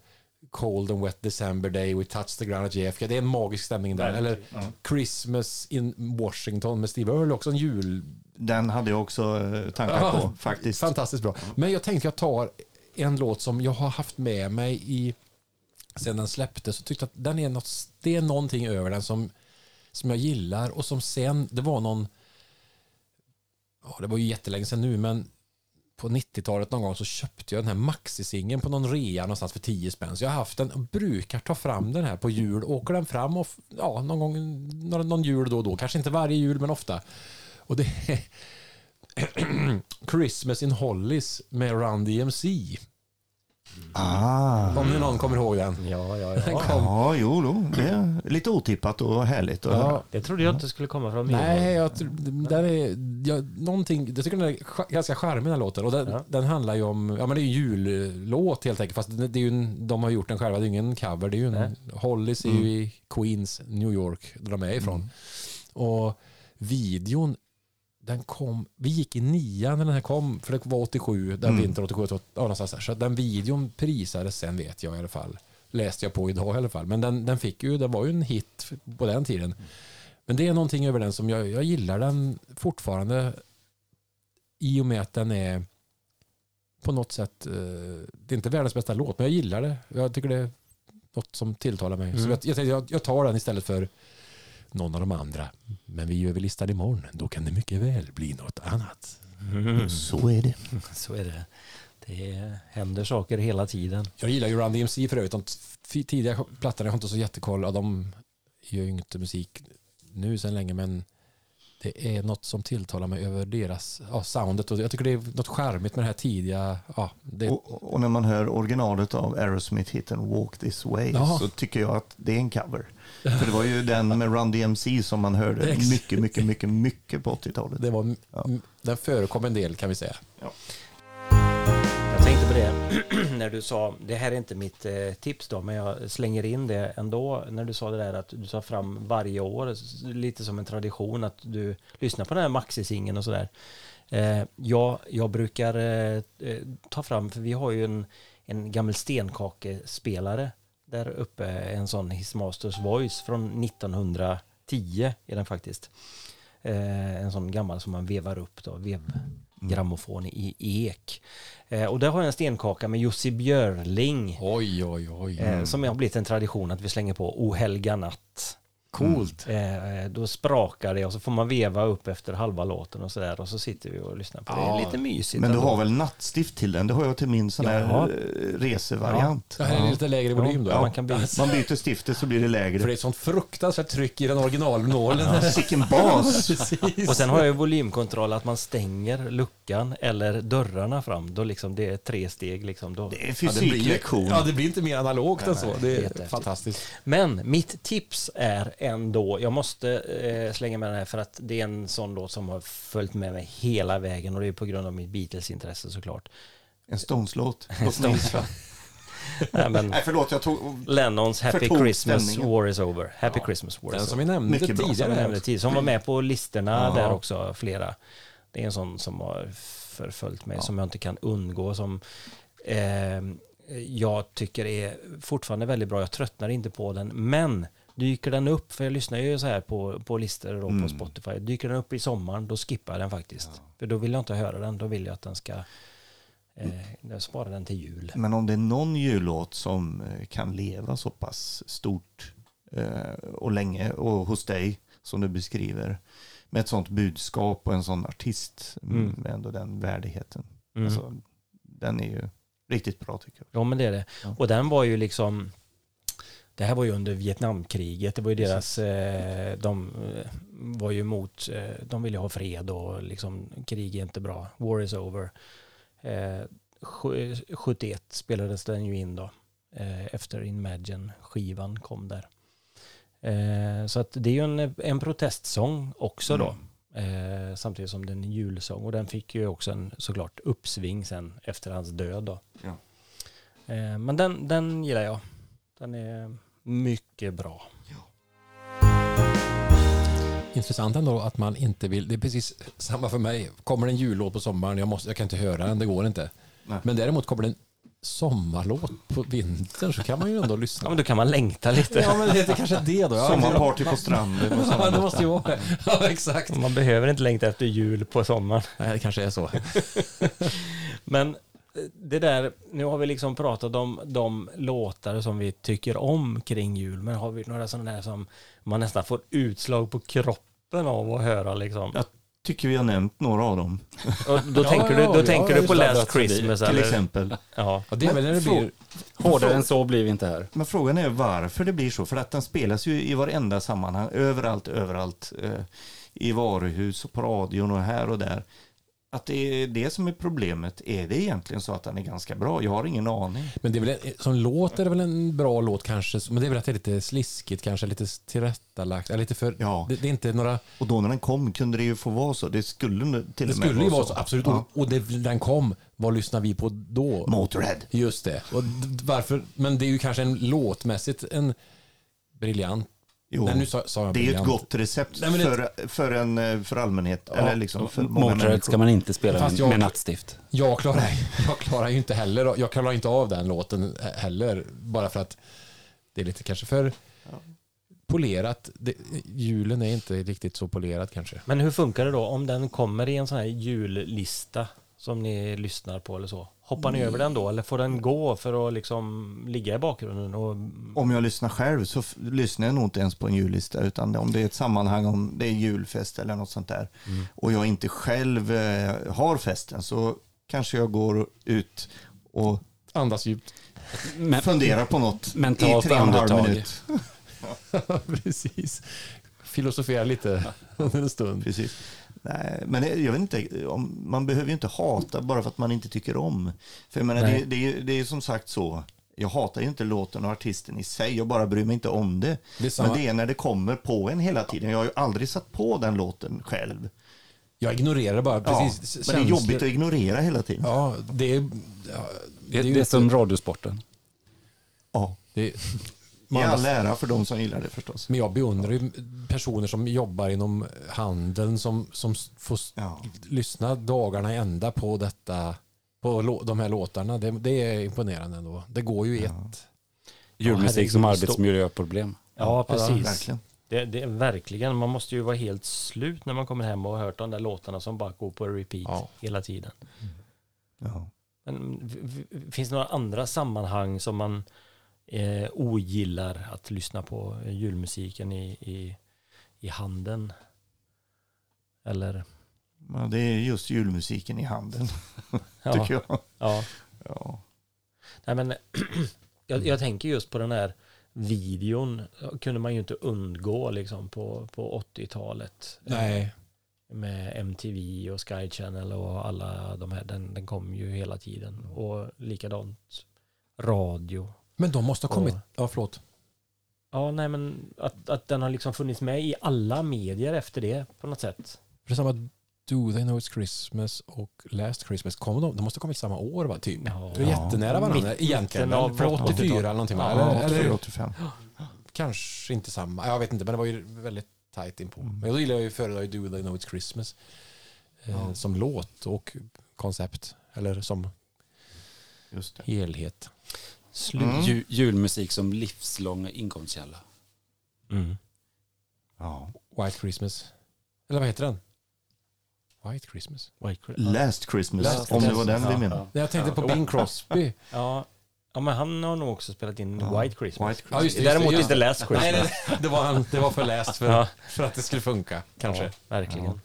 cold and wet December day. We touched the ground at JFK. Det är en magisk stämning där. Eller Ja. Christmas in Washington med Steve Earle. Också en jul... Den hade jag också eh, tankar Ja, på faktiskt. Fantastiskt bra. Men jag tänkte jag tar en låt som jag har haft med mig i sen den släpptes. Så tyckte att den är något, det är någonting över den som, som jag gillar och som sen, det var någon, ja det var ju jättelänge sedan nu men på 90-talet någon gång så köpte jag den här maxisingen på någon rea någonstans för 10 spänn. Så jag har haft den och brukar ta fram den här på jul. Åker den fram och ja, någon gång, någon, någon jul då och då. Kanske inte varje jul men ofta. Och det är Christmas in Hollies med Run DMC. Ah. Om nu någon kommer ihåg den. Ja, ja, Den ja. kom. Ja, jo, då. det är lite otippat och härligt att höra. Det trodde jag inte skulle komma från min nej, jag, den är, jag, någonting, jag tycker den är ganska charmig den här låten. Och den, Ja. den handlar ju om, ja men det är ju en jullåt helt enkelt. Fast det, det är ju en, de har gjort den själva, det är ju ingen cover. Det är ju en, Nej. Hollies är ju i Queens, New York, där de är ifrån. Och videon, den kom, vi gick i nian när den här kom, för det var 87, den Mm. vintern 87, 88, ja, någonstans där. Så den videon prisades sen vet jag i alla fall. Läste jag på idag i alla fall. Men den, den fick ju, den var ju en hit på den tiden. Men det är någonting över den som jag, jag gillar den fortfarande i och med att den är på något sätt, eh, det är inte världens bästa låt, men jag gillar det. Jag tycker det är något som tilltalar mig. Så Mm. jag, jag, jag, jag tar den istället för någon av de andra. Men vi gör väl listan imorgon, då kan det mycket väl bli något annat. Mm. Så är det. Så är det. Det händer saker hela tiden. Jag gillar ju Run DMC för övrigt. De tidiga plattorna, jag har inte så jättekoll. De gör ju inte musik nu sen länge, men det är något som tilltalar mig över deras ja, soundet. Och jag tycker det är något charmigt med det här tidiga. Ja, det, Och, och när man hör originalet av Aerosmith hiten Walk This Way Ja. så tycker jag att det är en cover. För det var ju den med Run DMC som man hörde mycket, mycket, mycket, mycket på 80-talet. det var, Ja. Den förekom en del kan vi säga. Jag tänkte på det när du sa, det här är inte mitt eh, tips då, men jag slänger in det ändå. När du sa det där att du tar fram varje år, lite som en tradition att du lyssnar på den här maxisingen och sådär. Ja, jag, jag brukar eh, ta fram, för vi har ju en, en gammal stenkakespelare där uppe, en sån Hismasters Voice från 1910 är den faktiskt. En sån gammal som man vevar upp då, vevgrammofon i ek. Eh, och där har jag en stenkaka med Jussi Björling. Oj, oj, oj. Eh, som har blivit en tradition att vi slänger på O helga natt. Coolt. Eh, då sprakar det och så får man veva upp efter halva låten och sådär och så sitter vi och lyssnar på det. Det Ja. är lite mysigt. Men du ändå. har väl nattstift till den? Det har jag till min sån här eh, resevariant. Det här är lite lägre volym då. Ja, Ja. man kan byta. Man byter stiftet så blir det För det lägre. är ett sånt fruktansvärt tryck i den originalnålen. Sicken bas! Precis. Och sen har jag ju volymkontroll att man stänger luckan eller dörrarna fram. Då liksom det är tre steg liksom. Då. Det är Ja, det blir, fysiklektion. ja, det blir inte mer analogt än så. Det är fantastiskt. Men mitt tips är ändå, jag måste eh, slänga med den här för att det är en sån låt som har följt med mig hela vägen och det är på grund av mitt Beatles-intresse såklart. En Stones-låt. Låt mig gissa. Nej, men Nej, förlåt, jag tog... Lennons Happy Christmas stämningen. War is over. Happy Christmas War Den is som vi over. nämnde Mycket bra, Som tidigare. jag nämnde tidigare, som var med på listorna Ja. där också, flera. Det är en sån som har förföljt mig, Ja. som jag inte kan undgå, som eh, jag tycker är fortfarande väldigt bra. Jag tröttnar inte på den, men dyker den upp, för jag lyssnar ju så här på, på listor och på Mm. Spotify, dyker den upp i sommaren, då skippar jag den faktiskt. För då vill jag inte höra den, då vill jag att den ska eh, jag sparar den till jul. Men om det är någon jullåt som eh, kan leva så pass stort eh, och länge och hos dig som du beskriver med ett sånt budskap och en sån artist Mm. med ändå den värdigheten. Mm. Alltså, den är ju riktigt bra tycker jag. Ja, men det är det. Ja. Och den var ju liksom... Det här var ju under Vietnamkriget. Det var ju deras... Eh, de eh, var ju emot... Eh, de ville ha fred och liksom krig är inte bra. War is over. Eh, sju- 71 spelades den ju in då. Eh, efter Imagine-skivan kom där. Eh, så att det är ju en, en protestsång också då. Eh, samtidigt som den är en julsång. Och den fick ju också en såklart uppsving sen efter hans död då. Ja. Men den, den gillar jag. Den är mycket bra. Intressant ändå att man inte vill, det är precis samma för mig. Kommer en jullåt på sommaren, jag, måste, jag kan inte höra den, det går inte. Nej. Men däremot kommer det en sommarlåt på vintern så kan man ju ändå Ja, lyssna. men då kan man längta lite. Ja, men det heter kanske det då. Ja, Sommarparty på stranden. sådana Ja, det måste ju vara. Ja, exakt. Man behöver inte längta efter jul på sommaren. Nej, det kanske är så. Men det där, nu har vi liksom pratat om de låtar som vi tycker om kring jul. Men har vi några sådana där som man nästan får utslag på kroppen av att höra liksom? Ja. Tycker vi har nämnt några av dem. Och då Ja, tänker du, ja, då ja, tänker du på Last Christmas Till eller? exempel. Ja. Ja, det är väl när det blir... Hårdare än så blir vi inte här. Men frågan är varför det blir så. För att den spelas ju i varenda sammanhang, överallt, överallt. Eh, I varuhus och på radion och här och där. Att det är det som är problemet. Är det egentligen så att den är ganska bra? Jag har ingen aning. Men det är väl, som låt är det väl en bra låt kanske, men det är väl att det är lite sliskigt kanske, lite tillrättalagt, lite för, Ja. det, det är inte några, Och då när den kom kunde det ju få vara så. Det skulle till det och med skulle ju vara så, absolut, Ja. och, och det, den kom, vad lyssnar vi på då? Motorhead. Just det, och varför, men det är ju kanske en låtmässigt en briljant, Jo. nej nu sa, sa jag Det är ju ett gott recept Nej, men det- för, för, en, eh, för allmänhet. eller liksom för många ska man inte spela Fast med, jag- med nattstift. Jag klarar, jag klarar ju inte heller, jag klarar inte av den låten he- heller, bara för att det är lite kanske för polerat. Det, julen är inte riktigt så polerat kanske. Men hur funkar det då om den kommer i en sån här jullista som ni lyssnar på eller så? Hoppar ni över den då eller får den gå för att liksom ligga i bakgrunden? Och... Om jag lyssnar själv så lyssnar jag nog inte ens på en jullista. Utan om det är ett sammanhang, om det är julfest eller något sånt där. Mm. Och jag inte själv eh, har festen så kanske jag går ut och Andas djupt. Men, funderar på något Mentalt i tre och en halv minut. Precis. Filosofera lite under en stund. Precis. Nej, men jag vet inte, om, man behöver ju inte hata bara för att man inte tycker om. För jag menar, det, det, är- det är som sagt så. Jag hatar ju inte låten och artisten i sig, jag bara bryr mig inte om det. Det Men det är när det kommer på en hela tiden. Jag har ju aldrig satt på den låten själv. Jag ignorerar bara. Ja, Precis, men det är jobbigt att ignorera hela tiden. Ja, det är... Ja, det, är ju det är inte- som radiosporten. Ja. det är, I man- all ära för de som gillar det förstås. Men jag beundrar ju personer som jobbar inom handeln som, som får Ja. lyssna dagarna ända på detta, på de här låtarna. Det, det är imponerande ändå. Det går ju i ett. Julmusik som arbetsmiljöproblem. Ja, precis. Verkligen. Det, det, verkligen, man måste ju vara helt slut när man kommer hem och har hört de där låtarna som bara går på repeat Ja. hela tiden. Ja. Men finns det några andra sammanhang som man eh, ogillar att lyssna på julmusiken i, i, i handen? Eller? Ja, det är just julmusiken i handen, Ja, tycker jag. ja. Ja. Nej, men, jag, jag tänker just på den här videon. kunde man ju inte undgå liksom på, på 80-talet. Nej. Med MTV och Sky Channel och alla de här. Den, den kom ju hela tiden. Och likadant radio. Men de måste ha kommit... Och- Ja, förlåt. Ja, nej men att, att den har liksom funnits med i alla medier efter det på något sätt. För det är samma Do They Know It's Christmas och Last Christmas. Kom de, de måste ha kommit samma år va? Typ. Ja. Det är jättenära varandra Mitt- egentligen. mitten av För 84 eller någonting va? Ja, Eller, eller 84-85. kanske inte samma. Jag vet inte, men det var ju väldigt tajt inpå. Mm. Men då gillar jag ju föredrar Do They Know It's Christmas. Eh, Ja. Som låt och koncept. Eller som Just det. helhet. Slut. Mm. Ju, julmusik som livslång inkomstkälla. Mm. Ja. White Christmas. Eller vad heter den? White Christmas. White Cri- Last Christmas, Last om det Christmas, var den vi ja, menade. Nej, Jag tänkte Ja. på Bing Crosby. Ja. ja, men han har nog också spelat in Ja. White Christmas. White Christmas. just det, just Däremot just inte. Last Christmas. Nej, nej, det var, han, det var för läst för, Ja. för att det skulle funka. Kanske. Ja, verkligen.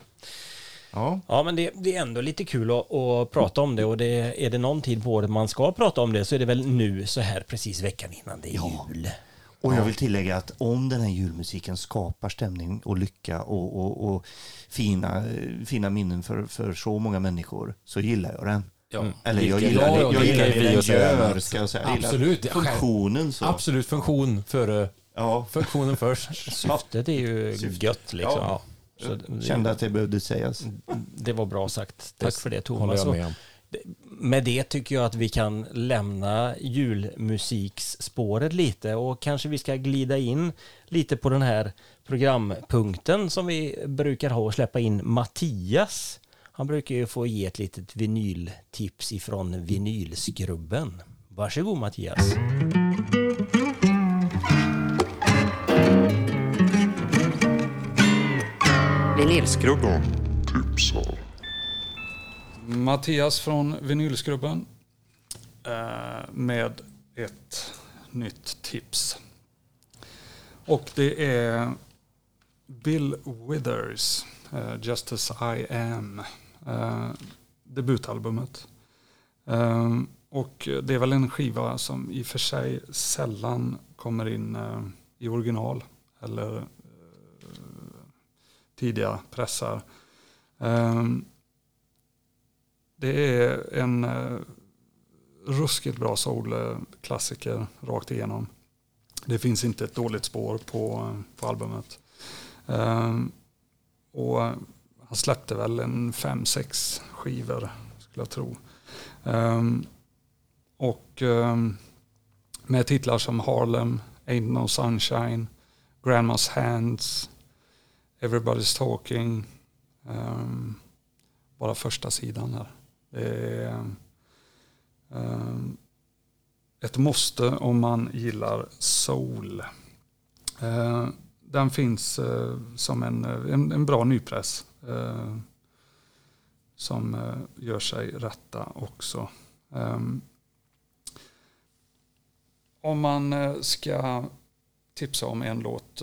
Ja. Ja, men det, det är ändå lite kul att, att prata om det och det, är det någon tid på året man ska prata om det så är det väl nu så här precis veckan innan det är Ja. jul. Och jag vill tillägga att om den här julmusiken skapar stämning och lycka och, och, och fina, fina minnen för, för så många människor så gillar jag den. Ja. Mm. Eller jag gillar ja, det, ja, jag det gillar det vi den och säga. gör, ska jag säga. Jag gillar Absolut, det- Funktionen så. Absolut funktion före Ja, funktionen först. Syftet är ju Syftet. gött liksom. Ja. Så det, kände att det behövde sägas. det var bra sagt. Tack för det Håller Thomas. med om. Med det tycker jag att vi kan lämna julmusiksspåret lite och kanske vi ska glida in lite på den här programpunkten som vi brukar ha och släppa in Mattias. Han brukar ju få ge ett litet vinyltips ifrån vinylskrubben. Varsågod Mattias. Vinylskrubben. Mattias från Vinylskrubben eh, med ett nytt tips. Och det är Bill Withers, eh, Just as I am, eh, debutalbumet. Och det är väl en skiva som i och för sig sällan kommer in i original eller tidiga pressar. Ehm, det är en eh, ruskigt bra soulklassiker rakt igenom. Det finns inte ett dåligt spår på, på albumet. Ehm, och han släppte väl en fem, sex skivor skulle jag tro. Ehm, och med titlar som Harlem, Ain't No Sunshine, Grandma's Hands, Everybody's Talking. Um, bara första sidan här. Det är um, ett måste om man gillar soul. Uh, den finns uh, som en, eh, en, en bra nypress. Uh, som gör sig rätta också. Um, om man ska tipsa om en låt,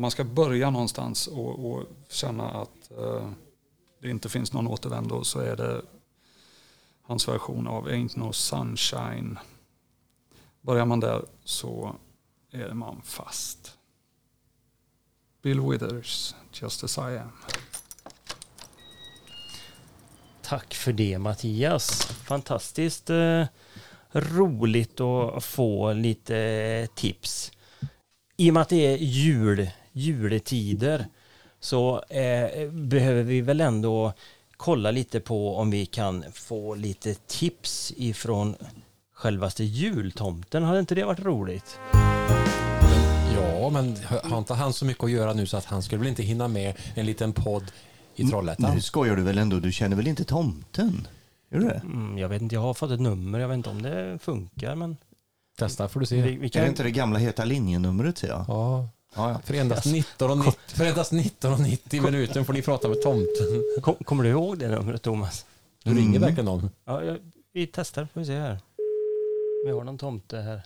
om man ska börja någonstans och, och känna att eh, det inte finns någon återvändo så är det hans version av Ain't No Sunshine. Börjar man där så är man fast. Bill Withers, Just As I Am. Tack för det Mattias. Fantastiskt eh, roligt att få lite tips. I och med att det är jul, juletider så eh, behöver vi väl ändå kolla lite på om vi kan få lite tips ifrån självaste jultomten. Hade inte det varit roligt? Ja, men har inte han så mycket att göra nu så att han skulle väl inte hinna med en liten podd i Trollhättan? Nu skojar du väl ändå? Du känner väl inte tomten? Gör du det? Mm, jag vet inte, jag har fått ett nummer. Jag vet inte om det funkar men Testa får du se. vi, vi Är kan... det inte det gamla heta linjenumret? säger jag? Ja, Ja, ja. för endast 19,90 för endast 19,90 minuten får ni prata med tomten. Kom, kommer du ihåg det numret Thomas? Du ringer Mm. verkligen någon. Ja, jag, vi testar, får vi se här. Vi har någon tomte här.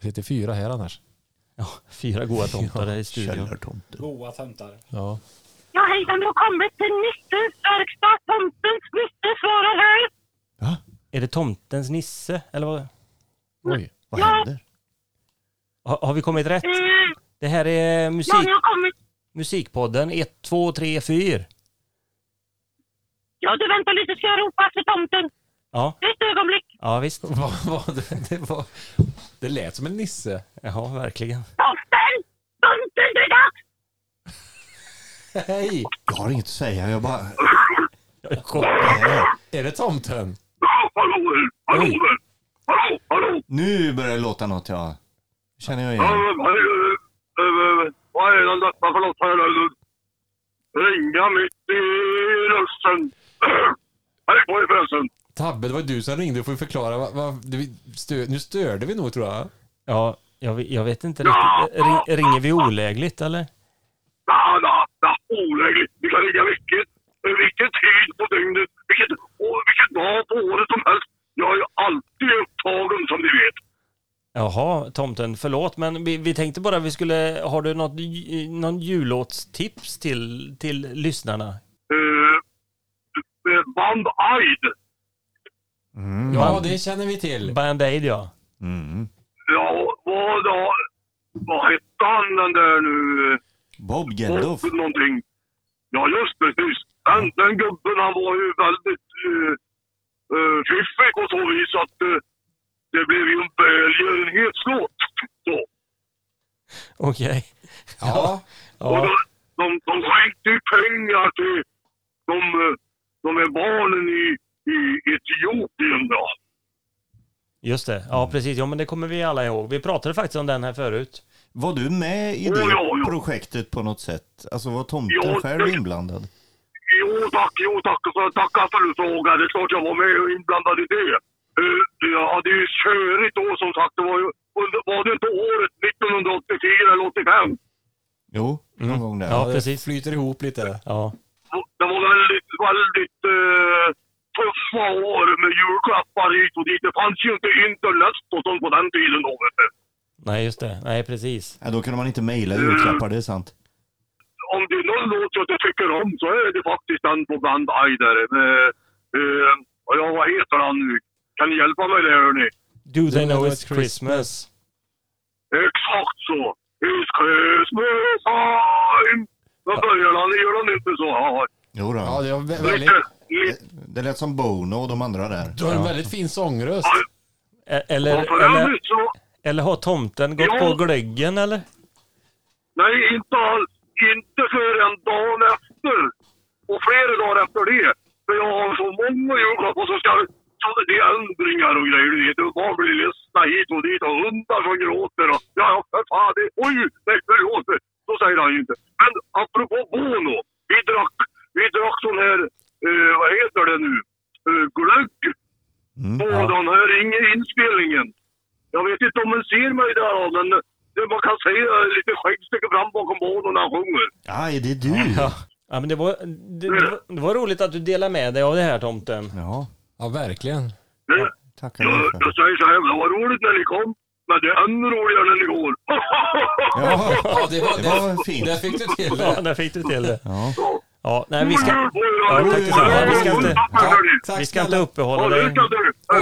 Det sitter fyra här annars. Ja, fyra goa tomtar här i studion. Källartomte. Goa tömtar. Ja. Ja, hej, vem har kommit till Nisses verkstad? Tomtens Nisse svarar här. Är det tomtens nisse? Eller vad? Oj. Vad händer? Har, har vi kommit rätt? Eh, Det här är ja, musik, kommit. Musikpodden 1, 2, 3, 4. Ja, du väntar lite, ska jag ropa efter tomten? Ja, Ett ögonblick. ja visst. Vad var det? Det, var, det lät som en nisse. Ja, verkligen. Tomten! Tomten, det är dags! Hej! Jag har inget att säga. Jag bara... Jag är Vad chock. är det? Tomten? Ja, hallå, hallå, hallå, hallå. Nu börjar det låta något, ja. Känner jag igen. Vad är det detta för något här? Ringa mitt i rösten. Hej på er förresten. Tabbe, det var du som ringde. Du får förklara. Vad, du, stö, nu störde vi nog tror jag. Ja, jag, vet- jag vet inte riktigt. Ring, ringer vi olägligt eller? Ja, ja, ja, olägligt. Vi kan ringa vilket, vilken tid på dygnet, vilket, och vilken dag på året som helst. Jag är alltid upptagen som ni vet. Jaha, tomten, förlåt, men vi, vi tänkte bara vi skulle, har du något, någon jullåtstips till, till lyssnarna? Uh, band Aid. Mm. Ja, det känner vi till. Band-Aid ja. Mm. Ja, vad då? Vad hette han den där nu? Bob Geldof. Bob någonting. Ja, just precis. Den, den gubben han var ju väldigt uh, uh, fiffig och så vis att uh, det blev ju en välgörenhetslåt. Okej. Ja. Och Ja, de, de, de skänkte ju pengar till de, de här barnen i, i Etiopien. Då. just det. Ja, precis. Ja, men det kommer vi alla ihåg. Vi pratade faktiskt om den här förut. Var du med i Oh, det ja, ja. projektet på något sätt? Alltså var tomten Ja, själv det- inblandad? Jo tack, jo tack. Tackar för du frågar. Det är klart jag var med och inblandad i det. Jag hade ju körigt då som sagt. Det var ju under, var det inte året 1984 eller 85? Jo, någon gång där. Ja, det precis. flyter ihop lite. Ja, Det var väldigt, väldigt uh, tuffa år med julklappar hit och dit. Det fanns ju inte internet och sånt på den tiden då vet du. nej just det. Nej, precis. Ja, då kunde man inte mejla julklappar, det är sant. om det är någon låt jag tycker om så är det faktiskt den på Band Aider. Med, eh, och ja, vad heter han nu? Kan ni hjälpa mig där hörni? Do they know it's Christmas? Exakt så! It's Christmas time! Då börjar han, gör han inte så? Ja, Jo då. Ja, det var vä- väldigt... Det Det lät som Bono och de andra där. Du har en väldigt fin sångröst. Eller, eller, eller har tomten gått Ja. på glöggen eller? nej inte alls. Inte förrän dagen efter. Och flera dagar efter det. För jag har så många julklappar som ska... Det är ändringar och grejer. du vet. Och Barn blir ledsna hit och dit och hundar som gråter. Och, ja, för fan. Det, oj, nej förlåt. Så säger han ju inte. Men apropå Bono. Vi drack, vi drack sån här, eh, vad heter det nu? Uh, glögg. på den här ing- inspelningen. Jag vet inte om man ser mig där, men det man kan se eh, lite skäggstycke fram bakom Bono när han sjunger. Ja, är det du? Ja. Ja men det var, det, det, var, det var roligt att du delade med dig av det här tomten. Ja, Ja, verkligen. Det, tackar jag, jag säger så här, det var roligt när ni kom, men det är ännu roligare när ni går. Ja, Ja, det var, det var fint. Där fick du till Ja, det. där fick du till det. Ja. Ja, nej vi ska, Ja, tack detsamma. Vi ska inte- Tack vi ska inte uppehålla Ja, dig.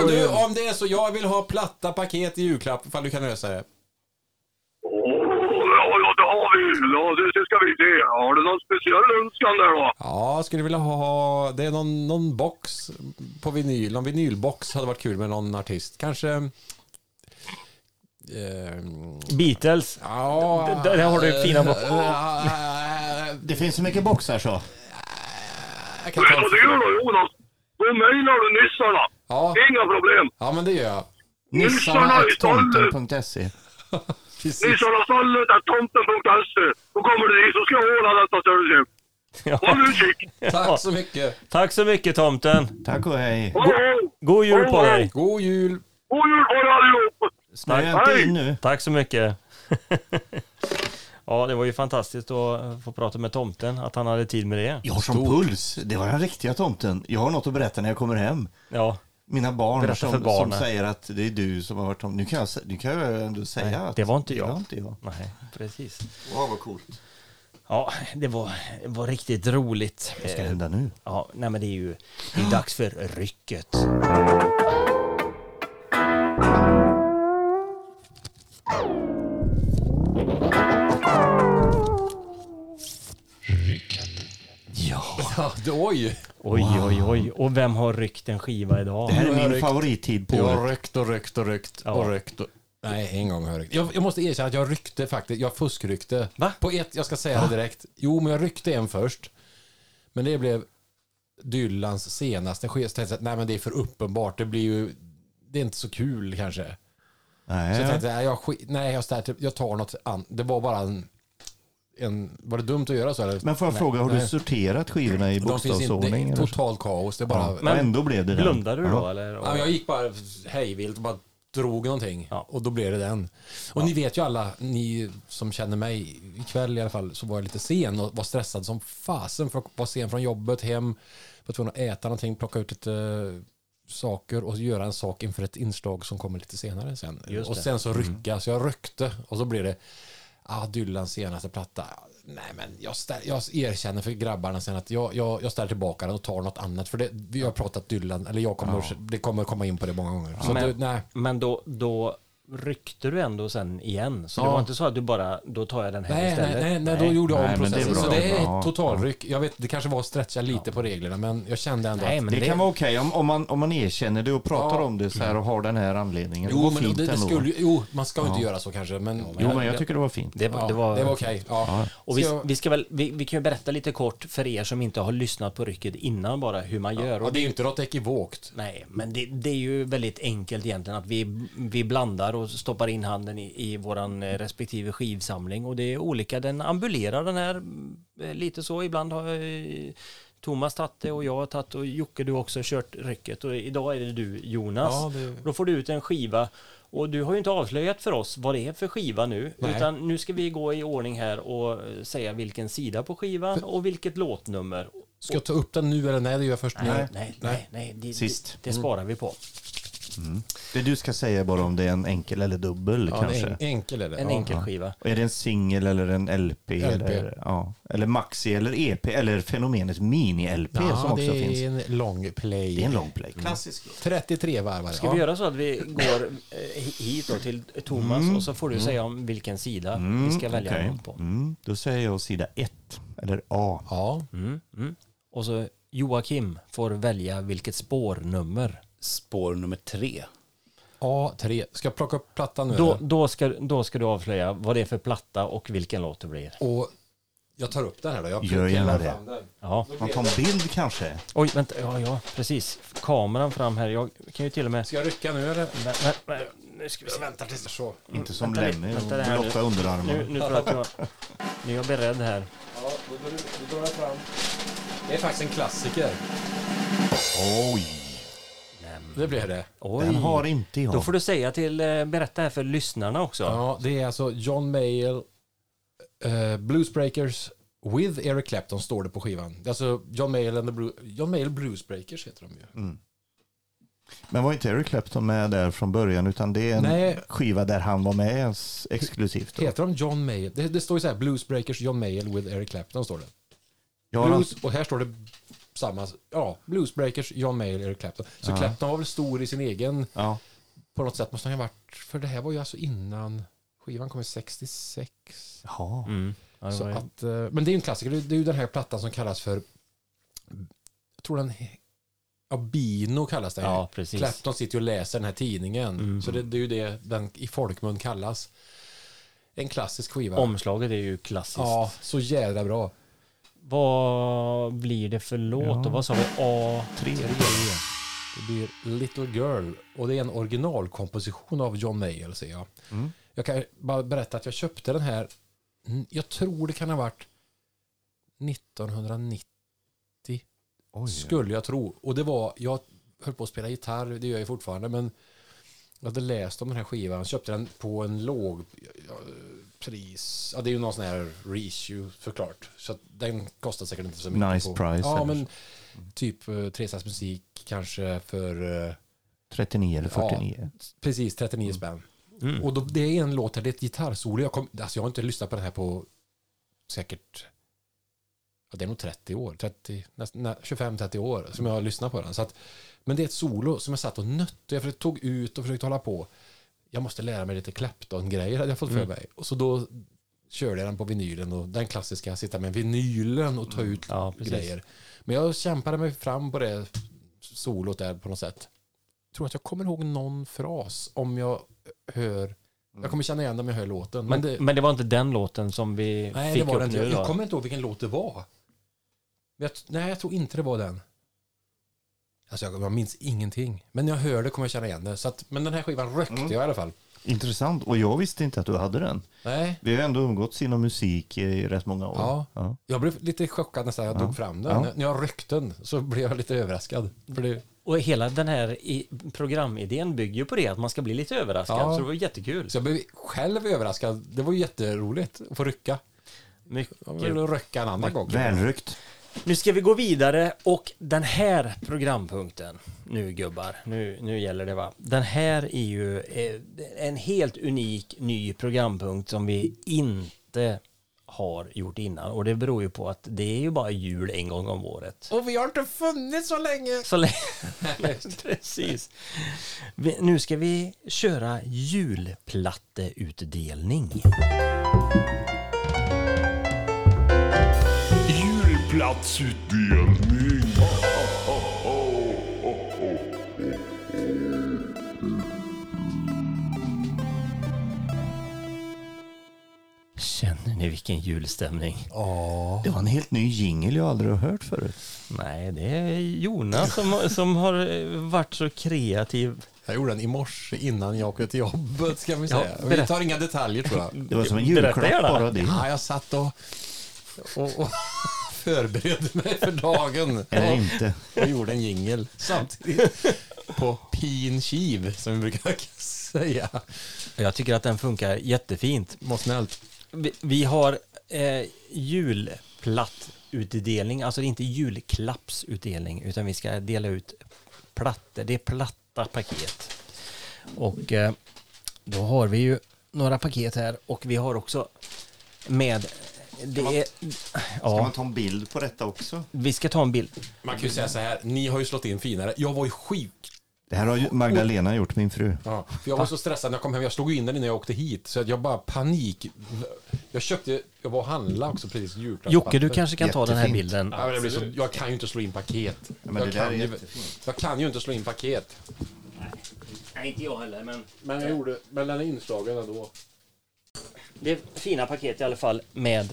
Och du, om det är så, jag vill ha platta paket i julklapp ifall du kan lösa det. Ja, ja, det har vi. Ja, det, det ska vi se. Har du någon speciell önskan där då? Ja, skulle vilja ha, det är någon, någon box på vinyl, någon vinylbox hade varit kul med någon artist. Kanske... Eh, Beatles. ja... Där- där har du fina box. eh, Det finns så mycket boxar så. Jag kan Vet ta du vad du gör då, Jonas? Då mejlar du nissarna. Ja, Inga problem. ja, men det gör jag. Nissarna.tomten.se Precis. Nissarnastallet är tomten.se. Då kommer du dit så ska jag ordna detta service. Håll utkik. Tack så mycket. Tack så mycket tomten. Tack och hej. Hej. God jul på dig. God jul. God jul på er allihop. Snöa inte in nu. Tack så mycket. Ja, det var ju fantastiskt att få prata med tomten, att han hade tid med det. Jag har som puls. Det var den riktiga tomten. Jag har något att berätta när jag kommer hem. Ja, Mina barn som, som säger att det är du som har varit tom. Nu kan jag, nu kan jag ändå säga Nej, att det var inte Det jag. var inte jag. nej, precis. Wow, vad coolt. Ja, det var, det var riktigt roligt. Vad ska hända nu? Ja, nej men det är ju det är dags för rycket. Ja. Oj. Oj, oj, oj. Och vem har ryckt en skiva idag? Det här är min ryckt. favorittid på Jag har ryckt och ryckt och ryckt Ja. och ryckt. Och... Nej, en gång har jag ryckt. Jag, jag måste erkänna att jag ryckte faktiskt. Jag fuskryckte. Va? På ett, jag ska säga det direkt. Jo, men jag ryckte en först. Men det blev Dylans senaste skiva. Nej men det är för uppenbart. Det blir ju... Det är inte så kul kanske. Så jag Nej. tänkte, nej jag, nej, jag, jag tar något annat. Det var bara en, en... Var det dumt att göra så? Eller? Men får jag Nej, fråga, har du nej. sorterat skivorna i inte, det bokstavsordning? är totalt kaos. Det är bara... Ja, Men ändå blev det den. Blundade du då Ja. eller? Ja, jag gick bara hejvilt och bara drog någonting. Ja. Och då blev det den. Och ni vet ju alla, ni som känner mig, ikväll i alla fall, så var jag lite sen och var stressad som fasen för att vara sen från jobbet hem. Var tvungen att äta någonting, plocka ut lite eh, saker och göra en sak inför ett inslag som kommer lite senare sen. Och sen så rycka, så jag ryckte och så blev det Ah, Dylans senaste platta. Nej, men jag, ställ, jag erkänner för grabbarna sen att jag, jag, jag ställer tillbaka den och tar något annat. För det, vi har pratat Dylan, eller jag kommer, det kommer komma in på det många gånger. Så Men- det, nej. Men då, då ryckte du ändå sen igen. Så det Ja. var inte så att du bara, då tar jag den här Nej, nej, istället? nej, nej, då gjorde jag Nej, om det processen. bra. Så det är Ja, ett totalryck. Jag vet, det kanske var att stretcha lite på reglerna, men jag kände ändå Nej, att... Det, det, kan vara okej om, om, man, om man erkänner det och pratar Ja. om det så här och har den här anledningen. det Jo, var men fint det, det skulle, ju- jo, man ska ju inte göra så kanske, men... Jo, men jag tycker det var fint. det, var, ja, det var, det var okej. Ja. Och vi, jag- vi, ska väl, vi, vi kan ju berätta lite kort för er som inte har lyssnat på rycket innan bara hur man gör. ja, Och det är ju inte något ekivokt. Nej, men det, det är ju väldigt enkelt egentligen att vi, vi blandar och stoppar in handen i, i våran eh, respektive skivsamling och det är olika. Den ambulerar den här eh, lite så. Ibland har eh, Thomas tagit det och jag har tagit och Jocke du också kört rycket och idag är det du Jonas. Ja, det- Då får du ut en skiva och du har ju inte avslöjat för oss vad det är för skiva nu Nej. utan nu ska vi gå i ordning här och säga vilken sida på skivan och vilket låtnummer. Ska jag ta upp den nu eller nej? Det gör jag först nu. Nej, nej, nej, nej det, Sist. det, det sparar vi på. Det du ska säga bara om det är en enkel eller dubbel Ja, kanske. en, enkel är det. En ja. enkel skiva. Och är det en singel eller en LP? Eller, ja. eller maxi eller EP eller fenomenet mini-LP som Ja, också det finns. är en long play. Det är en long play. Klassisk. 33 varvar. Ska vi göra så att vi går eh, hit då till Thomas och så får du säga om vilken sida vi ska välja någon på. Mm, då säger jag sida ett eller A. Ja. Mm, mm. Och så Joakim får välja vilket spårnummer. Spår nummer tre. A3. Ska jag plocka upp plattan nu? Då, då, ska, då ska du avslöja vad det är för platta och vilken låt det blir. Och jag tar upp den här då. Jag Gör gärna det. Ja. Man tar en bild kanske? Oj, vänta. Ja, ja, precis. Kameran fram här. Jag kan ju till och med... Ska jag rycka nu eller? Vä- vä- vä- Nu ska vi se. Vänta tills så. Inte som här och nu. blotta underarmar. Nu, nu tror jag att jag... Nu är jag beredd här. Ja, då, då, då drar jag fram. Det är faktiskt en klassiker. Oj, Det blir det. Oj. den har inte jag. Då får du säga till, eh, berätta här för lyssnarna också. Ja, det är alltså John Mayall, uh, Bluesbreakers with Eric Clapton står det på skivan. Det är alltså John Mayall and the Blu- John Mayall Bluesbreakers heter de ju. Men var inte Eric Clapton med där från början utan det är en Nej. skiva där han var med exklusivt. Då. Heter de John Mayall? Det, det står ju så här, Bluesbreakers John Mayall with Eric Clapton står det. Har Blues, och här står det samma, ja, Bluesbreakers John Mayall Eric Clapton. Så Ja. Clapton var väl stor i sin egen, ja. på något sätt måste han ha varit, för det här var ju alltså innan skivan kom i 66. Jaha. Mm. Ja, Så ju- att, eh, men det är ju en klassiker. Det det är ju den här plattan som kallas för... Jag tror den... Ja, Bino kallas den. ja, precis. Clapton sitter ju och läser den här tidningen. Mm. Så det, det är ju det den i folkmun kallas. En klassisk skiva. Omslaget är ju klassiskt. Ja, så jävla bra. Vad blir det för låt? Ja. Och vad sa vi? A... Tre. Det blir Little Girl. Och det är en originalkomposition av John Mayall, ser jag. Mm. Jag kan bara berätta att jag köpte den här, mm, jag tror det kan ha varit 1990 Oj. Skulle jag tro. Och det var, jag höll på att spela gitarr, det gör jag fortfarande, men jag hade läst om den här skivan, köpte den på en låg pris. Ja, det är ju någon sån här reissue såklart. Så att den kostar säkert inte så mycket. Nice på, price, Ja, men typ uh, Tresas musik kanske för eh, 39 eller 49. precis 39 spänn. Mm. Och då, det är en låt här, det är ett gitarrsolo. Jag, kom, alltså jag har inte lyssnat på den här på säkert ja, det är nog 30 år, 30, nästan, nä- 25-30 år som jag har lyssnat på den. Så att, men det är ett solo som jag satt och nötte. Jag tog ut och försökte hålla på. Jag måste lära mig lite Clapton-grejer hade jag fått för Mm. mig. Och så då körde jag den på vinylen och den klassiska, sitta med vinylen och ta ut Ja, grejer. Men jag kämpade mig fram på det solot där på något sätt. Jag tror att jag kommer ihåg någon fras om jag hör jag kommer känna igen det om jag hör låten. Men, Men, det, men det var inte den låten som vi nej, fick det var upp inte. nu Jag, jag kommer inte ihåg vilken låt det var. Jag, nej, jag tror inte det var den. Alltså jag, jag minns ingenting. Men när jag hör det kommer jag känna igen det. Så att, men den här skivan rökte Mm. jag i alla fall. Intressant. Och jag visste inte att du hade den. Nej, Vi har ändå umgåtts inom musik i rätt många år. Ja. Ja. jag blev lite chockad nästan jag Ja. tog fram den. Ja. När- När jag rökte den så blev jag lite överraskad. För det, Och hela den här programidén bygger ju på det, att man ska bli lite överraskad. Ja. Så det var jättekul. så jag blev själv överraskad. Det var jätteroligt att få rycka. Mycket. Jag vill röcka en annan gång. Välryckt. Nu ska vi gå vidare och den här programpunkten, nu gubbar, nu, nu gäller det va. Den här är ju eh, en helt unik ny programpunkt som vi inte har gjort innan och det beror ju på att det är ju bara jul en gång om året. Och vi har inte funnits så länge. Så länge. Precis. Vi, nu ska vi köra julplatteutdelning. Julplatsutdelning. Känner ni vilken julstämning? Ja. Det var en helt ny jingel jag aldrig har hört förut. Nej, det är Jonas som, som har eh, varit så kreativ. Jag gjorde den i morse innan jag åkte till jobbet ska vi Ja, säga. vi berätta. tar inga detaljer tror jag. Det var som en julklapp bara det. Ja, jag satt och, och, och förberedde mig för dagen. Eller inte. och gjorde en jingel samtidigt. På pin kiv som vi brukar säga. Jag tycker att den funkar jättefint. Må snällt. Vi, vi har eh, julplattutdelning, alltså inte julklappsutdelning, utan vi ska dela ut plattor. Det är platta paket. Och eh, då har vi ju några paket här och vi har också med det är, Ska ja, man ta en bild på detta också? vi ska ta en bild. Man kan ju säga så här, ni har ju slått in finare. Jag var ju sjuk Det här har ju Magdalena gjort, min fru. Ja, för jag var så stressad när jag kom hem. Jag slog in den innan jag åkte hit. Så att jag bara panik. Jag köpte, jag var och handlade också precis julklappspapper. Jocke, du kanske kan ta den här Jättefint. bilden. Ja, men det blir så, jag kan ju inte slå in paket. men jag, kan ju, jättefint. jag kan ju inte slå in paket. Nej, inte jag heller, men Men jag gjorde, men den är inslagen ändå. Det är fina paket i alla fall med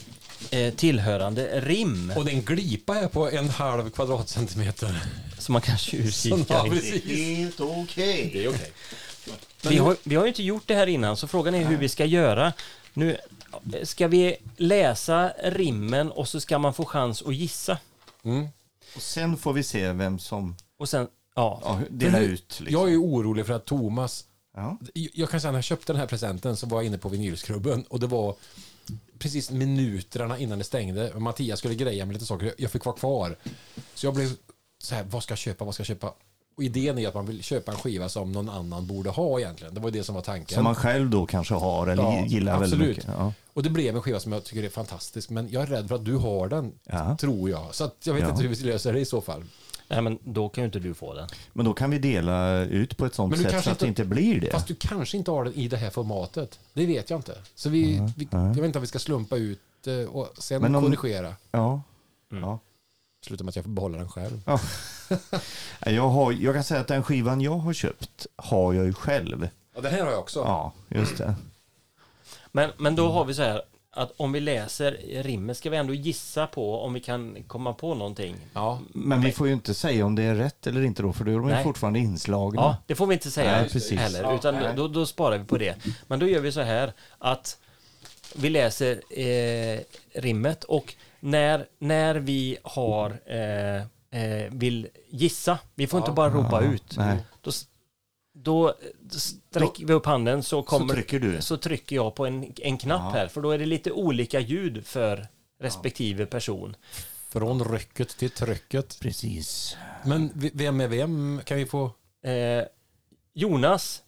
eh, tillhörande rim Och den glipa är på en halv kvadratcentimeter. som man kan tjuvkika i. Helt okej. Det är okej. Vi har, vi har ju inte gjort det här innan, så frågan är hur vi ska göra. Nu ska vi läsa rimmen och så ska man få chans att gissa. Mm. Och sen får vi se vem som Och sen, ja. ja, delar ut. Liksom. Jag är ju orolig för att Thomas Ja. Jag kan säga när jag köpte den här presenten så var jag inne på vinylskrubben och det var precis minuterna innan det stängde. Mattias skulle greja med lite saker. Jag fick vara kvar. Så jag blev så här, vad ska jag köpa, vad ska jag köpa? Och idén är att man vill köpa en skiva som någon annan borde ha egentligen. Det var det som var tanken. Som man själv då kanske har eller Ja, gillar väldigt absolut. mycket. Ja. Och det blev en skiva som jag tycker är fantastisk. Men jag är rädd för att du har den, Ja. tror jag. Så att jag vet inte hur vi löser det i så fall. Nej, men då kan ju inte du få den. Men då kan vi dela ut på ett sånt sätt så kanske att det inte- blir det. Fast du kanske inte har den i det här formatet. Det vet jag inte. Så vi, vi jag vet inte om vi ska slumpa ut eh, och sen Men om- korrigera. Ja. ja. Sluta med att jag får behålla den själv. Jag, har, jag kan säga att den skivan jag har köpt har jag ju själv. Ja, den här har jag också. Ja, just det. Men, men då har vi så här att om vi läser rimmet ska vi ändå gissa på om vi kan komma på någonting. Ja. Men vi får ju inte säga om det är rätt eller inte då, för då är de ju fortfarande inslagna. Ja, det får vi inte säga Nej, precis. heller, utan Ja, då, då sparar vi på det. Men då gör vi så här att vi läser eh, rimmet och när, när vi har eh, eh, vill gissa, vi får inte bara ropa Ja, ut. nej. Då, då sträcker vi upp handen så, kommer, trycker du. så trycker jag på en, en knapp Ja. här, för då är det lite olika ljud för respektive person. Från rycket till trycket. Precis. Men vem är vem? Kan vi få... Eh, Jonas,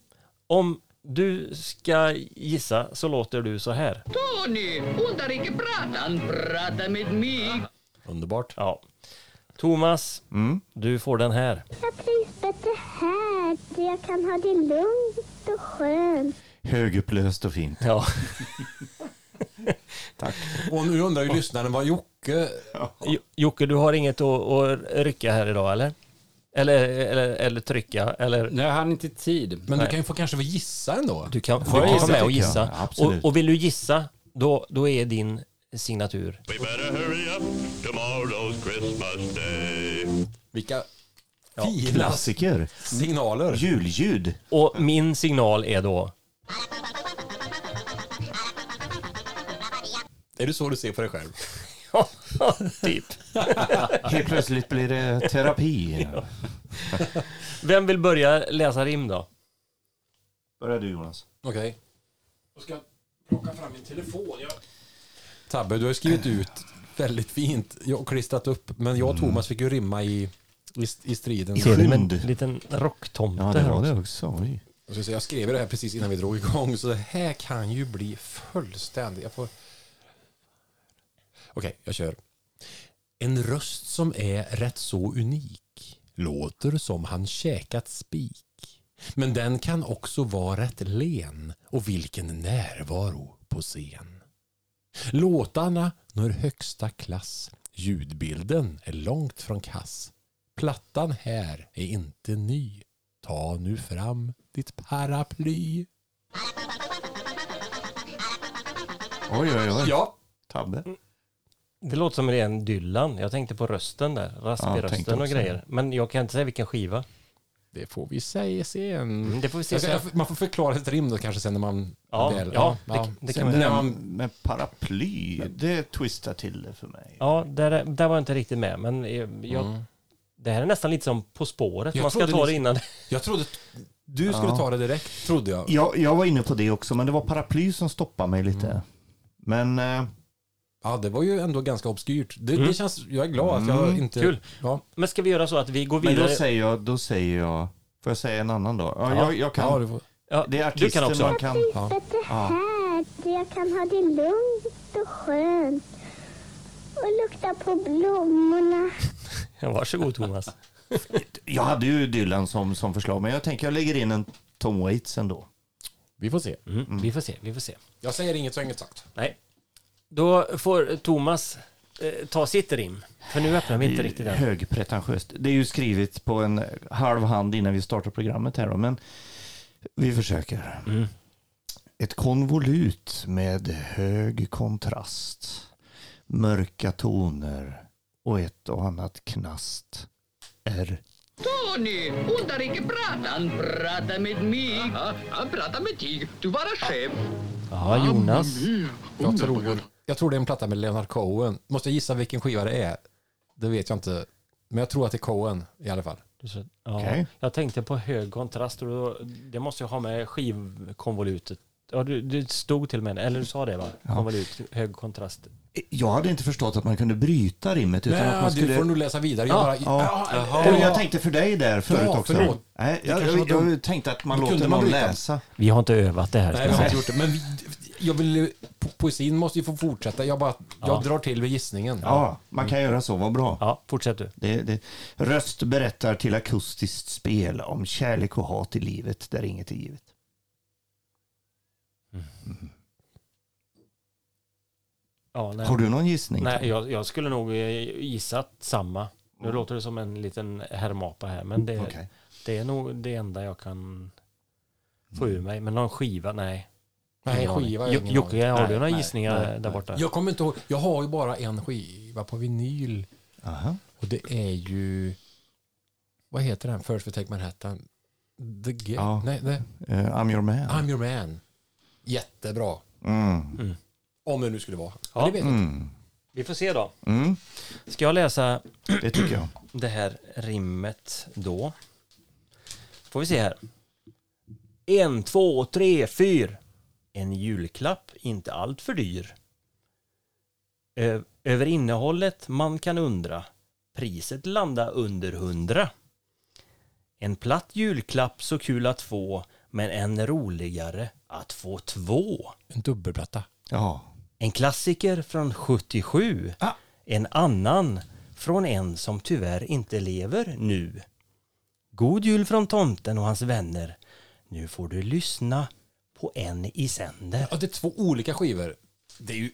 om du ska gissa så låter du så här. Tony, undrar inte pratan, prata med mig. Underbart. Ja. Thomas, Mm. du får den här. Jag trivs bättre här, jag kan ha det lugnt och skönt. Högupplöst och fint. Ja. Tack. Och nu undrar ju lyssnaren vad Jocke... Jo- Jocke, du har inget att, att rycka här idag, eller? Eller, eller, eller trycka, eller? Nej, jag hann inte tid. Men Nej. du kan ju få kanske få gissa ändå. Du kan Ja, få vara med och gissa. Ja, absolut. och, och vill du gissa, då, då är din signatur. We better hurry up. Tomorrow's Christmas Day. Vilka Ja, Klassiker. signaler. Julljud. Och min signal är då... Är det så du ser på dig själv? typ. Helt plötsligt blir det terapi. Vem vill börja läsa rim då? Börja du Jonas. Okej. Jag ska plocka fram min telefon. Jag... Tabbe, du har skrivit ut väldigt fint. Har klistrat upp. Men jag och Thomas fick ju rimma i, i, i striden. I Ser du med en liten rocktomte Ja, det här var också? det också. Oj. Jag, ska säga, jag skrev det här precis innan vi drog igång. Så det här kan ju bli fullständigt. Jag får... Okej, jag kör. En röst som är rätt så unik låter som han käkat spik. Men den kan också vara rätt len och vilken närvaro på scen. Låtarna når högsta klass. Ljudbilden är långt från kass. Plattan här är inte ny. Ta nu fram ditt paraply. Oj, oj, oj. Ja. Tabbe. Det låter som en Dylan. Jag tänkte på rösten där. Raspig Ja, tänkte rösten och också grejer. Men jag kan inte säga vilken skiva. Det får vi säga sen. Mm, det får vi se sen. man får förklara ett rim då kanske sen när man... Ja, väl- ja, det- det kan man- När där man, med paraply, det twistar till det för mig. Ja, där, där var jag inte riktigt med. Men jag, Mm. det här är nästan lite som På spåret. Jag Man ska ta det innan. jag trodde du skulle Ja. ta det direkt, trodde jag. Jag, jag var inne på det också, men det var paraply som stoppade mig lite. Mm. Men eh, Ja, det var ju ändå ganska obskyrt. Det, Mm. det känns, jag är glad att jag Mm, inte... kul. Ja, Men ska vi göra så att vi går Men vidare? då säger jag, då säger jag, får jag säga en annan då? Ja, Ja. jag, jag kan. ja, du får, ja, det är du artister kan också. man kan. ja. Här, jag kan ha det lugnt och skönt. Och lukta på blommorna. Ja, varsågod Thomas. Jag hade ju Dylan som, som förslag, men jag tänker jag lägger in en Tom Waits ändå. Vi får se. Mm. Vi får se, vi får se. Jag säger inget så inget sagt. Nej. Då får Thomas eh, ta sitt rim. För nu öppnar vi inte riktigt än. Högpretentiöst. Det är ju skrivet på en halv hand innan vi startar programmet här då, men vi försöker. Mm. Ett konvolut med hög kontrast, mörka toner och ett och annat knast är Tony, undrar inte pratan. Prata med mig. Ja, han pratar med dig. Du vara chef. Ja, Jonas. Jag tror, jag tror det är en platta med Leonard Cohen. Måste jag gissa vilken skiva det är? Det vet jag inte. Men jag tror att det är Cohen i alla fall. Ja, Okej. Jag tänkte på hög kontrast och då, det måste ju ha med skivkonvolutet. Ja, du, du stod till med det, eller du sa det va? Konvolut, hög kontrast. Jag hade inte förstått att man kunde bryta rimmet utan att man Nej, skulle... du får nog läsa vidare. Jag Ja, bara, ja. ja, Eller Jag tänkte för dig där förut Ja, också. förlåt. Nej, jag, jag, jag tänkte att man låter någon läsa. Vi har inte övat det här. Nej, vi jag har inte gjort det. Men vi, jag vill, po- poesin måste ju få fortsätta. Jag, bara, jag Ja. drar till vid gissningen. Ja, man kan göra så, vad bra. Ja, fortsätt du. Det, det, röst berättar till akustiskt spel om kärlek och hat i livet där inget är givet. Ja, nej. Har du någon gissning? Nej, jag, jag skulle nog eh, gissat samma. Nu låter det som en liten herrmapa här, men det, Okej. det är nog det enda jag kan få ur mig. Men någon skiva, nej. Nej, aning. skiva har jag Jo- ingen Jocke, har Nej, du några nej, gissningar nej, där borta? Jag kommer inte ihåg. Jag har ju bara en skiva på vinyl. Aha. Och det är ju... Vad heter den? First We Take Manhattan? The Gift? Ja. Nej, det, Eh, I'm your man. I'm Your Man. Jättebra. Mm. Om det nu skulle vara. Ja. Det vet jag inte. Mm. Vi får se då. Mm. Ska jag läsa Det tycker jag. det här rimmet då? Får vi se här. En, två, tre, fyr. En julklapp, inte allt för dyr. Ö- över innehållet man kan undra. Priset landa under hundra. En platt julklapp så kul att få, men än roligare att få två. En dubbelplatta. Ja. En klassiker från 77. Ah. En annan från en som tyvärr inte lever nu. God jul från tomten och hans vänner. Nu får du lyssna på en i sänder. Ja, det är två olika skivor. Det är ju...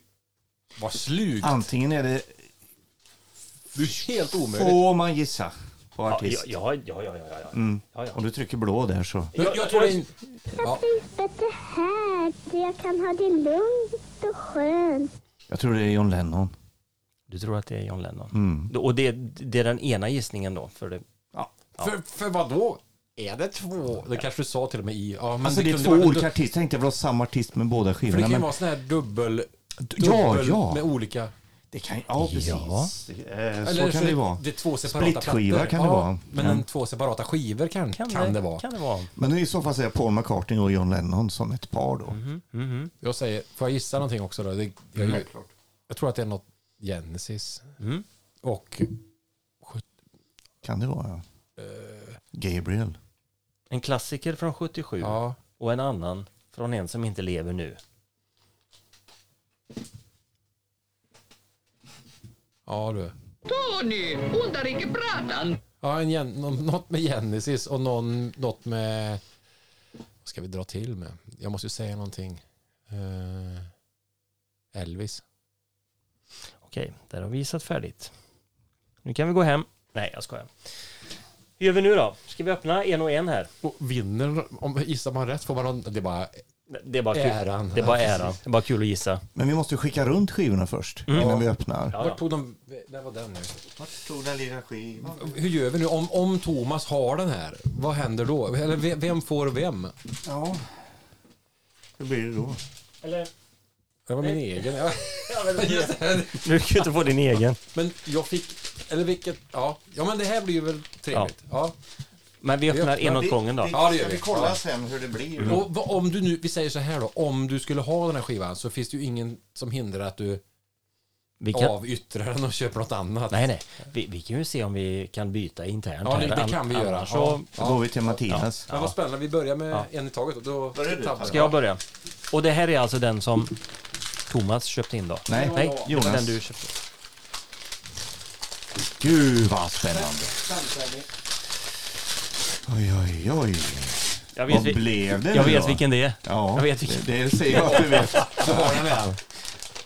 Vad slugt. Antingen är det... Det är helt omöjligt. Får man gissa på Ja, artist? ja, ja, ja, ja, ja, ja. Mm. ja, ja. Om du trycker blå där så... Jag, jag tror det är... Ja. Livet är jag kan ha det lugnt och skönt. Jag tror det är John Lennon. Du tror att det är John Lennon? Mm. Och det, det är den ena gissningen då? För det, För, för vad då? Är det två? Det kanske du sa till och med i... Ja, men Alltså det är kunde två vara- olika artister. Tänkte jag vill ha samma artist med båda För det skivorna. kan ju Men vara sån här dubbel... Ja, dubbel ja. Med olika... det kan, ja, precis. Ja. Eh, Så kan det vara. Det är två separata Splitskiva plattor. kan det ja, vara. Men Ja. en två separata skivor kan, kan, det, vara. Kan det vara. Men i så fall säger jag Paul McCartney och John Lennon som ett par då. Mhm, mhm. Jag säger, får jag gissa någonting också då? Det, jag, jag tror att det är något Genesis. Mm. Och... Kan det vara? ja. Gabriel. En klassiker från 77 Ja, och en annan från en som inte lever nu. ja du. Tony, inte pratan. Ja, en, gen- något med Genesis och någon, något med... Vad ska vi dra till med? Jag måste ju säga någonting. Eh, Elvis. Okej, där har vi gissat färdigt. Nu kan vi gå hem. Nej, jag skojar. Hur gör vi nu då? Ska vi öppna en och en här? Och vinner, om gissar man rätt får man någon, Det är bara Det är bara kul. äran. Det är bara äran. Det är bara kul att gissa. Men vi måste ju skicka runt skivorna först Mm. innan vi öppnar. Ja, Vart tog de... Där var den nu. Vart tog den lilla skivan? Hur gör vi nu? Om, om Thomas har den här, vad händer då? Eller ve- vem får vem? Ja. Hur blir det då? Eller, Det var min egen. Ja. Du kan ju inte få din egen. Men jag fick... Eller vilket... Ja, ja men det här blir ju väl trevligt. Ja. Men vi öppnar en åt gången då. Ja, det gör Ska vi. vi kolla Ja. sen hur det blir? Och vad- om du nu, vi säger så här då, om du skulle ha den här skivan så finns det ju ingen som hindrar att du Vi kan, avyttrar den och köper något annat. nej, nej. Vi, vi kan ju se om vi kan byta internt Ja, det, här. det An- kan vi göra. annars. Så Då går vi till Mattias. Men vad spännande, vi börjar med Ja. en i taget. Då Börjar du, ska jag börja. Och det här är alltså den som Thomas köpte in då? Nej, Nej, Jonas. den du köpte. Gud vad spännande. Oj, oj, oj. Jag vet, Vad vi- blev det jag vet då? vilken det är. Ja, Jag vet vilken. det, det ser jag att du vet. Du har den redan.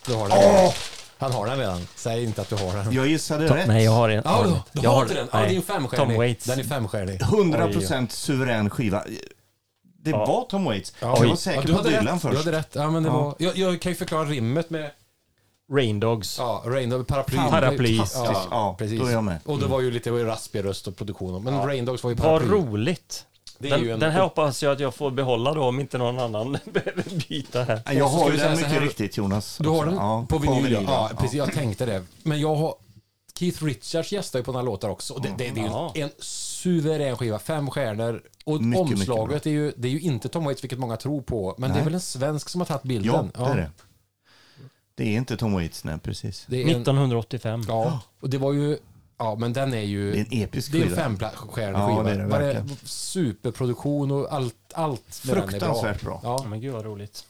Du har den redan. Han har den redan. Säg inte att du har den. Jag gissade To- rätt. Nej, jag har en. Ja, du, du har inte den. Ja, det är en femstjärnig. Tom Waits. Den är femstjärnig. 100% suverän skiva. Det Ja. var Tom Waits. Ja, jag var säker Ja, du på hade Dylan rätt. först. Du hade rätt. Ja, men det Ja. var, jag, jag kan ju förklara rimmet med Rain Dogs. ja, Rain Dog, paraply. Paraply. Ja, Ja, precis. då är jag med. Och det var ju lite raspig röst och produktion. Men Rain Dogs var ju Vad paraply. roligt. Det är Den, ju en- den här hoppas jag att jag får behålla då om inte någon annan behöver byta här. Jag har ju den mycket här- riktigt Jonas. Du har den Ja, på vinyl? Ja, ja. precis. Jag tänkte det. Men jag har... Keith Richards gästar ju på några låtar också. Och det, det, det är ju Ja. en suverän skiva. Fem stjärnor. Och Mycket, mycket omslaget är ju, det är ju inte Tom Waits, vilket många tror på. Men det är väl en svensk som har tagit bilden? Ja, det är det. Det är inte Tom Waits, nej precis. Det är en, 1985. ja, och det var ju... Ja, men den är ju... Det är en episk Det är en skiva. femstjärnig Ja, skiva. det är det Bara verkligen. Superproduktion och allt, allt med den är bra. Fruktansvärt bra. Ja. Ja, men gud vad roligt.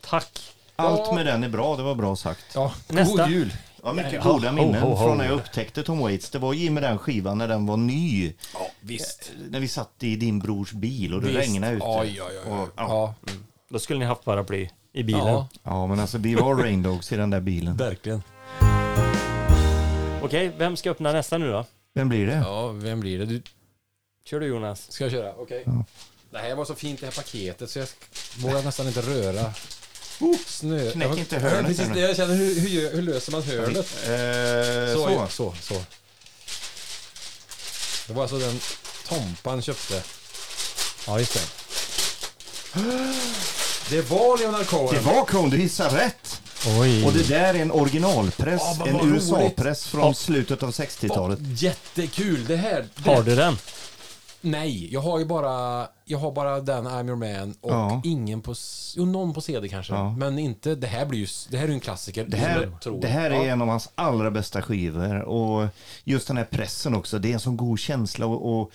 Tack. Allt med den är bra, det var bra sagt. ja. Nästa. God jul! Ja, mycket Ho, goda ho, minnen ho, ho. från när jag upptäckte Tom Waits. Det var ju med den skivan när den var ny. Ja, visst. När vi satt i din brors bil och det Visst. regnade ute. Oj, oj, oj. Och, ja. Ja. Då skulle ni haft paraply i bilen. Ja, ja, men alltså vi var Rain Dogs i den där bilen. verkligen. Okej, vem ska öppna nästa nu då? Vem blir det? Ja, vem blir det? Du, Kör du Jonas. Ska jag köra? Okej. Det här var så fint det här paketet så jag vågar nästan inte röra. Snö. knäck Ja, inte hörnet Precis det jag känner. Hur, hur, hur löser man hörnet? Eh, Så, så. ja, så, så. Det var alltså den Tompan köpte. Ja, just det. Det var Leonard Cohen. Det var Coen, du gissar rätt. Oj. Och det där är en originalpress, Ja, vad- en USA-press från slutet av 60-talet. Jättekul. Det här. Det, Har du den? Nej, jag har ju bara, jag har bara den I'm your man och Ja. ingen på, jo, någon på CD kanske. Ja. Men inte, det här blir ju, det här är ju en klassiker. Det här, jag tror. det här är ja. en av hans allra bästa skivor och just den här pressen också, det är en sån god känsla och, och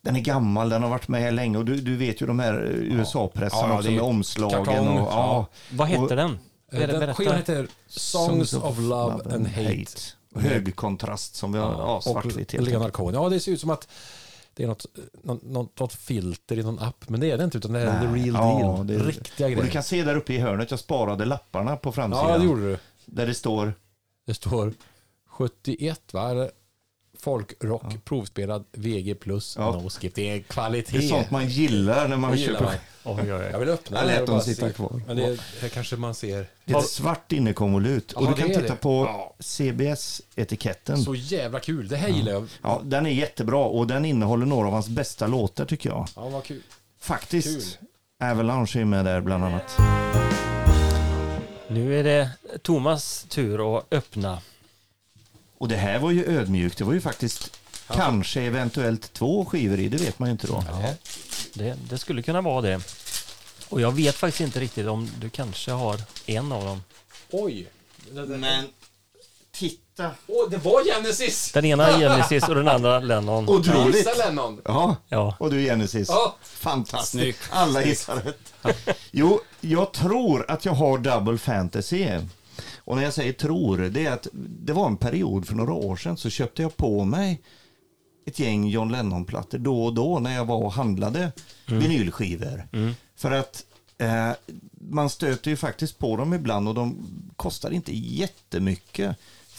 den är gammal, den har varit med länge och du, du vet ju de här USA-pressen Ja, ja, också det är med omslagen kartong, och ja. Vad hette Och- den? Eh, Ber- Den berätta. skivan heter Songs, of Love and Hate. Hög kontrast som vi har, ja, och svartvitt helt Leonard enkelt. Cohen. Ja, det ser ut som att det är något, något, något, filter i någon app, men det är det inte, utan det är the real Ja, deal. det Riktiga Och du grejer. kan se där uppe i hörnet, jag sparade lapparna på framsidan. Ja, det gjorde du. Där det står, Det står 71, va? Folkrock, provspelad, VG+, Ja. no skip. Det är kvalitet. det är sånt man gillar när man gillar köper. Oj, oj, oj. Jag vill öppna Jag den här lät och dem sitta se. kvar. Men det här kanske man ser. Det är ett svart innekonvolut och Ja, du kan är titta det. på Ja. CBS-etiketten. Så jävla kul. Det här gillar jag. Ja, den är jättebra och den innehåller några av hans bästa låtar tycker jag. Ja, vad kul. Faktiskt. Avalanche är med där bland annat. Nu är det Thomas tur att öppna. Och det här var ju ödmjukt. Det var ju faktiskt kanske eventuellt två skivor i. Det vet man ju inte då. Det, det skulle kunna vara det. Och jag vet faktiskt inte riktigt om du kanske har en av dem. Oj. Men titta. Åh, det var Genesis! Den ena är Genesis och den andra Lennon. Otroligt. Lennon. Ja, Ja. och du Genesis. Ja. Fantastiskt. Snyggt. Alla gissar rätt. Jo, jag tror att jag har Double Fantasy. Och när jag säger tror, det är att det var en period för några år sedan så köpte jag på mig ett gäng John Lennon-plattor då och då när jag var och handlade vinylskivor. För att eh, man stöter ju faktiskt på dem ibland och de kostar inte jättemycket.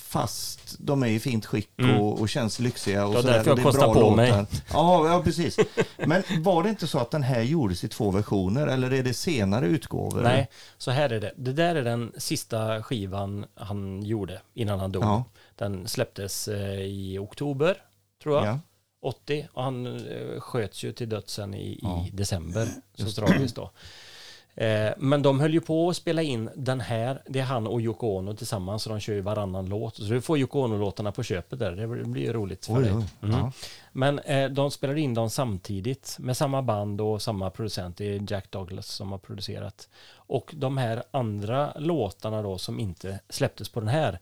Fast de är i fint skick och, och känns lyxiga. Och Ja, sådär, därför jag kostar bra på mig. låtar. Ja, ja, precis. Men var det inte så att den här gjordes i två versioner eller är det senare utgåvor? Nej, så här är det. Det där är den sista skivan han gjorde innan han dog. Ja. Den släpptes eh, i oktober, tror jag. Ja. 80 och han eh, sköts ju till dödsen i, i december. Så tragiskt då. Eh, men de höll ju på att spela in den här, det är han och Yoko Ono tillsammans, så de kör ju varannan låt. Så du får Yoko Ono-låtarna på köpet där, det blir- ju roligt för Oj, dig. Mm. Ja. Men eh, de spelade in dem samtidigt med samma band och samma producent, det är Jack Douglas som har producerat. Och de här andra låtarna då som inte släpptes på den här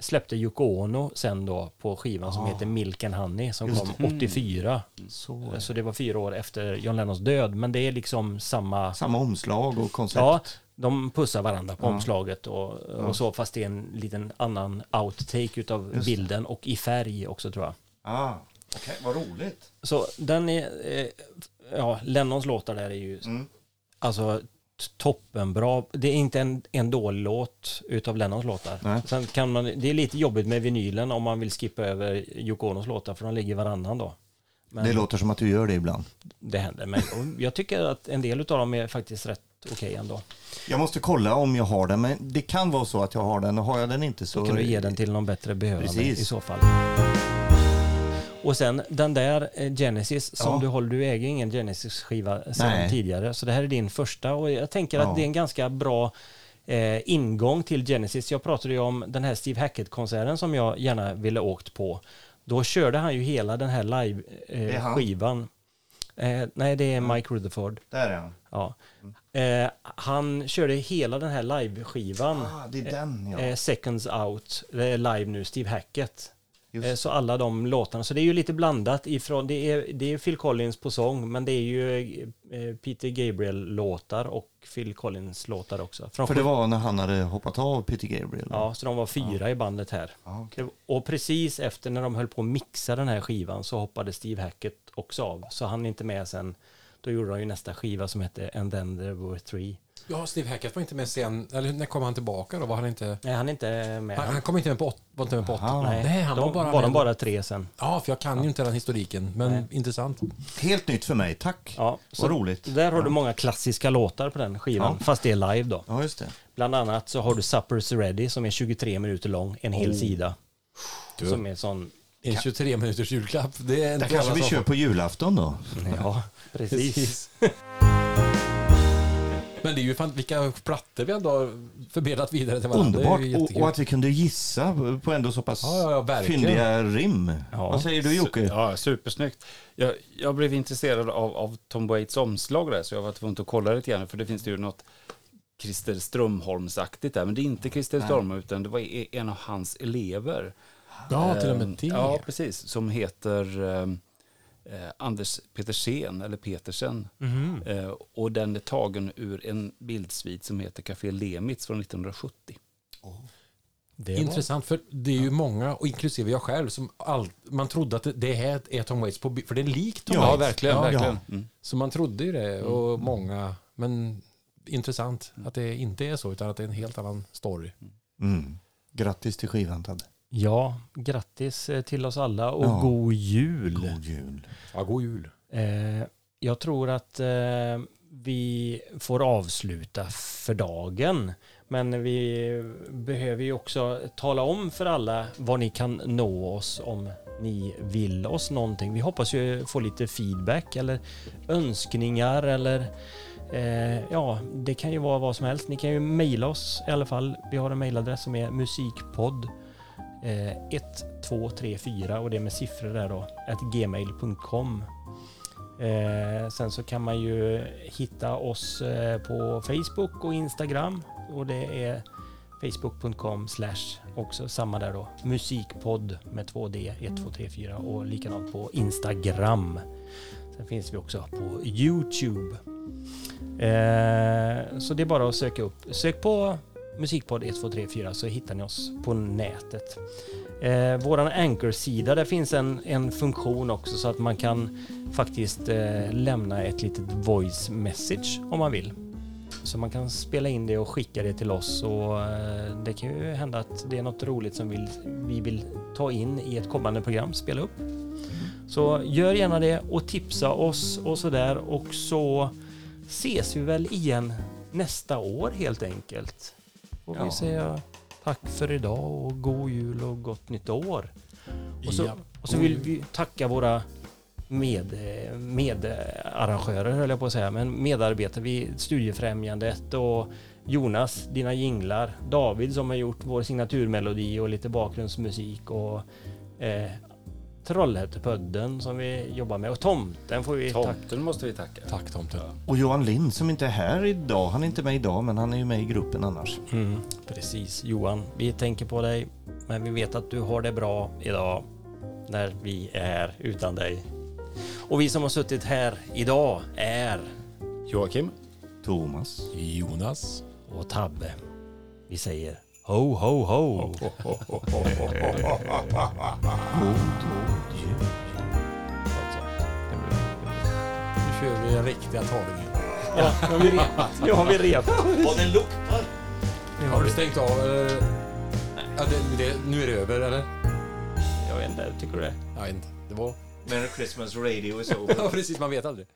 släppte Yoko Ono sen då på skivan som heter Milk and Honey som Just kom 84. Så. Så det var fyra år efter John Lennons död, men det är liksom samma... Samma omslag och koncept. Ja, de pussar varandra på Ja. omslaget och, och så, fast det är en liten annan outtake utav Just bilden och i färg också tror jag. Ah. Okej, vad roligt. Så den är, eh, ja, Lennons låtar där är ju Mm. alltså toppenbra. Det är inte en, en dålig låt utav Lennons låtar. Nej. Sen kan man, det är lite jobbigt med vinylen om man vill skippa över Yoko Onos låtar för de ligger varannan då. Men Det det, låter som att du gör det ibland. händer. Men jag tycker att en del utav dem är faktiskt rätt okej ändå. Jag måste kolla om jag har den, men det kan vara så att jag har den och har jag den inte så... Så kan du ge den till någon bättre behövande Precis. i så fall. Och sen den där eh, Genesis som Ja. du håller, du äger ingen Genesis-skiva sedan tidigare. Så det här är din första och jag tänker att det är en ganska bra eh, ingång till Genesis. Jag pratade ju om den här Steve Hackett-konserten som jag gärna ville åkt på. Då körde han ju hela den här live-skivan. Eh, nej, det är Mike Rutherford. Där är han. Ja. Eh, han körde hela den här live-skivan. Ah, det är den ja. Eh, Seconds Out, det är live nu, Steve Hackett. Just. Eh, så alla de låtarna, så det är ju lite blandat ifrån, det är, det är Phil Collins på sång, men det är ju eh, Peter Gabriel-låtar och Phil Collins-låtar också. Från För det var när han hade hoppat av Peter Gabriel. Ja, så de var fyra i bandet här. Ja. Det- Och precis efter när de höll på att mixa den här skivan så hoppade Steve Hackett också av. Så han är inte med sen. Då gjorde de ju nästa skiva som hette And then there were three. Ja, Steve Hackett var inte med sen, eller när kom han tillbaka då? Var han inte... Nej, han är inte med. Han, han kom inte med på åt, var inte med på åtta. Aha. Nej, han de, var bara var de med- bara tre sen. Ja, för jag kan ju inte den historiken, men Nej. intressant. Helt nytt för mig, tack. Ja, Vad roligt. Där har du många klassiska låtar på den skivan, Ja. fast det är live då. Ja, just det. Bland annat så har du Supper's Ready som är 23 minuter lång, en hel sida. Du. Som är sån, En 23 minuters julklapp. Det är Det kanske vi kör på julafton då. ja, precis. Men det är ju fan, vilka plattor vi ändå har förmedlat vidare till varandra. Underbart. Det är ju Och, och att vi kunde gissa på ändå så pass Ja, ja, ja, fyndiga rim. Ja. Vad säger du Jocke? Ja, supersnyggt. Jag, jag blev intresserad av, av Tom Waits omslag där, så jag var tvungen att kolla lite grann, för det finns det ju något Christer Strömholmsaktigt där, men det är inte Christer Strömholm, utan det var e- en av hans elever. Ja, till och Ehm, med det. Ja, precis. Som heter ehm, eh, Anders Petersen, eller Petersen. Mhm. Eh, och den är tagen ur en bildsvit som heter Café Lemitz från 1970. Det var- Intressant, för det är ju många, och inklusive jag själv, som all, man trodde att det- det här är Tom Waits på för det är likt Tom Ja, Waits. verkligen, Ja, verkligen. ja. Mm. Så man trodde ju det, och många, men intressant att det inte är så, utan att det är en helt annan story. Mm. Grattis till skivan Tabbe. Ja, grattis eh, till oss alla och Ja. god jul. God jul. Ja, god jul. Eh, jag tror att eh, vi får avsluta för dagen. Men vi behöver ju också tala om för alla var ni kan nå oss om ni vill oss någonting. Vi hoppas ju få lite feedback eller önskningar eller eh, ja, det kan ju vara vad som helst. Ni kan ju mejla oss i alla fall. Vi har en mejladress som är musikpodd eh, 1234 och det är med siffror där då, att gmail.com. Eh, sen så kan man ju hitta oss eh, på Facebook och Instagram och det är facebook.com slash också samma där då musikpodd med 2D 1234 och likadant på Instagram. Sen finns vi också på Youtube. Eh, så det är bara att söka upp. Sök på musikpodd 1234 så hittar ni oss på nätet. Eh, våran Anchor-sida, där finns en, en funktion också så att man kan faktiskt eh, lämna ett litet voice message om man vill. Så man kan spela in det och skicka det till oss och eh, det kan ju hända att det är något roligt som vi, vi vill ta in i ett kommande program, spela upp. Så gör gärna det och tipsa oss och sådär och så ses vi väl igen nästa år helt enkelt. Vi Ja. säger tack för idag och god jul och gott nytt år. Och så, Ja. och så vill vi tacka våra med, medarrangörer höll jag på att säga, men medarbetare vid Studiefrämjandet och Jonas, dina jinglar, David som har gjort vår signaturmelodi och lite bakgrundsmusik och eh, Trollhättepodden som vi jobbar med och Tomten får vi tacka. Tomten måste vi tacka. Tack Tomten. Och Johan Lind som inte är här idag. Han är inte med idag men han är ju med i gruppen annars. Mm, precis Johan, vi tänker på dig men vi vet att du har det bra idag när vi är här utan dig. Och vi som har suttit här idag är Joakim? Thomas. Jonas. och Tabbe. Vi säger Ho, ho, ho! God jul! Nu kör vi den riktiga tagningen. Ja, nu har vi repat. Nu har vi repat. Och den luktar. Har du stängt av? Eh, ja, det, det, nu är det över, eller? Jag vet inte. Tycker du det? Jag vet inte. Det var... Merry Christmas radio is over. ja, precis. Man vet aldrig.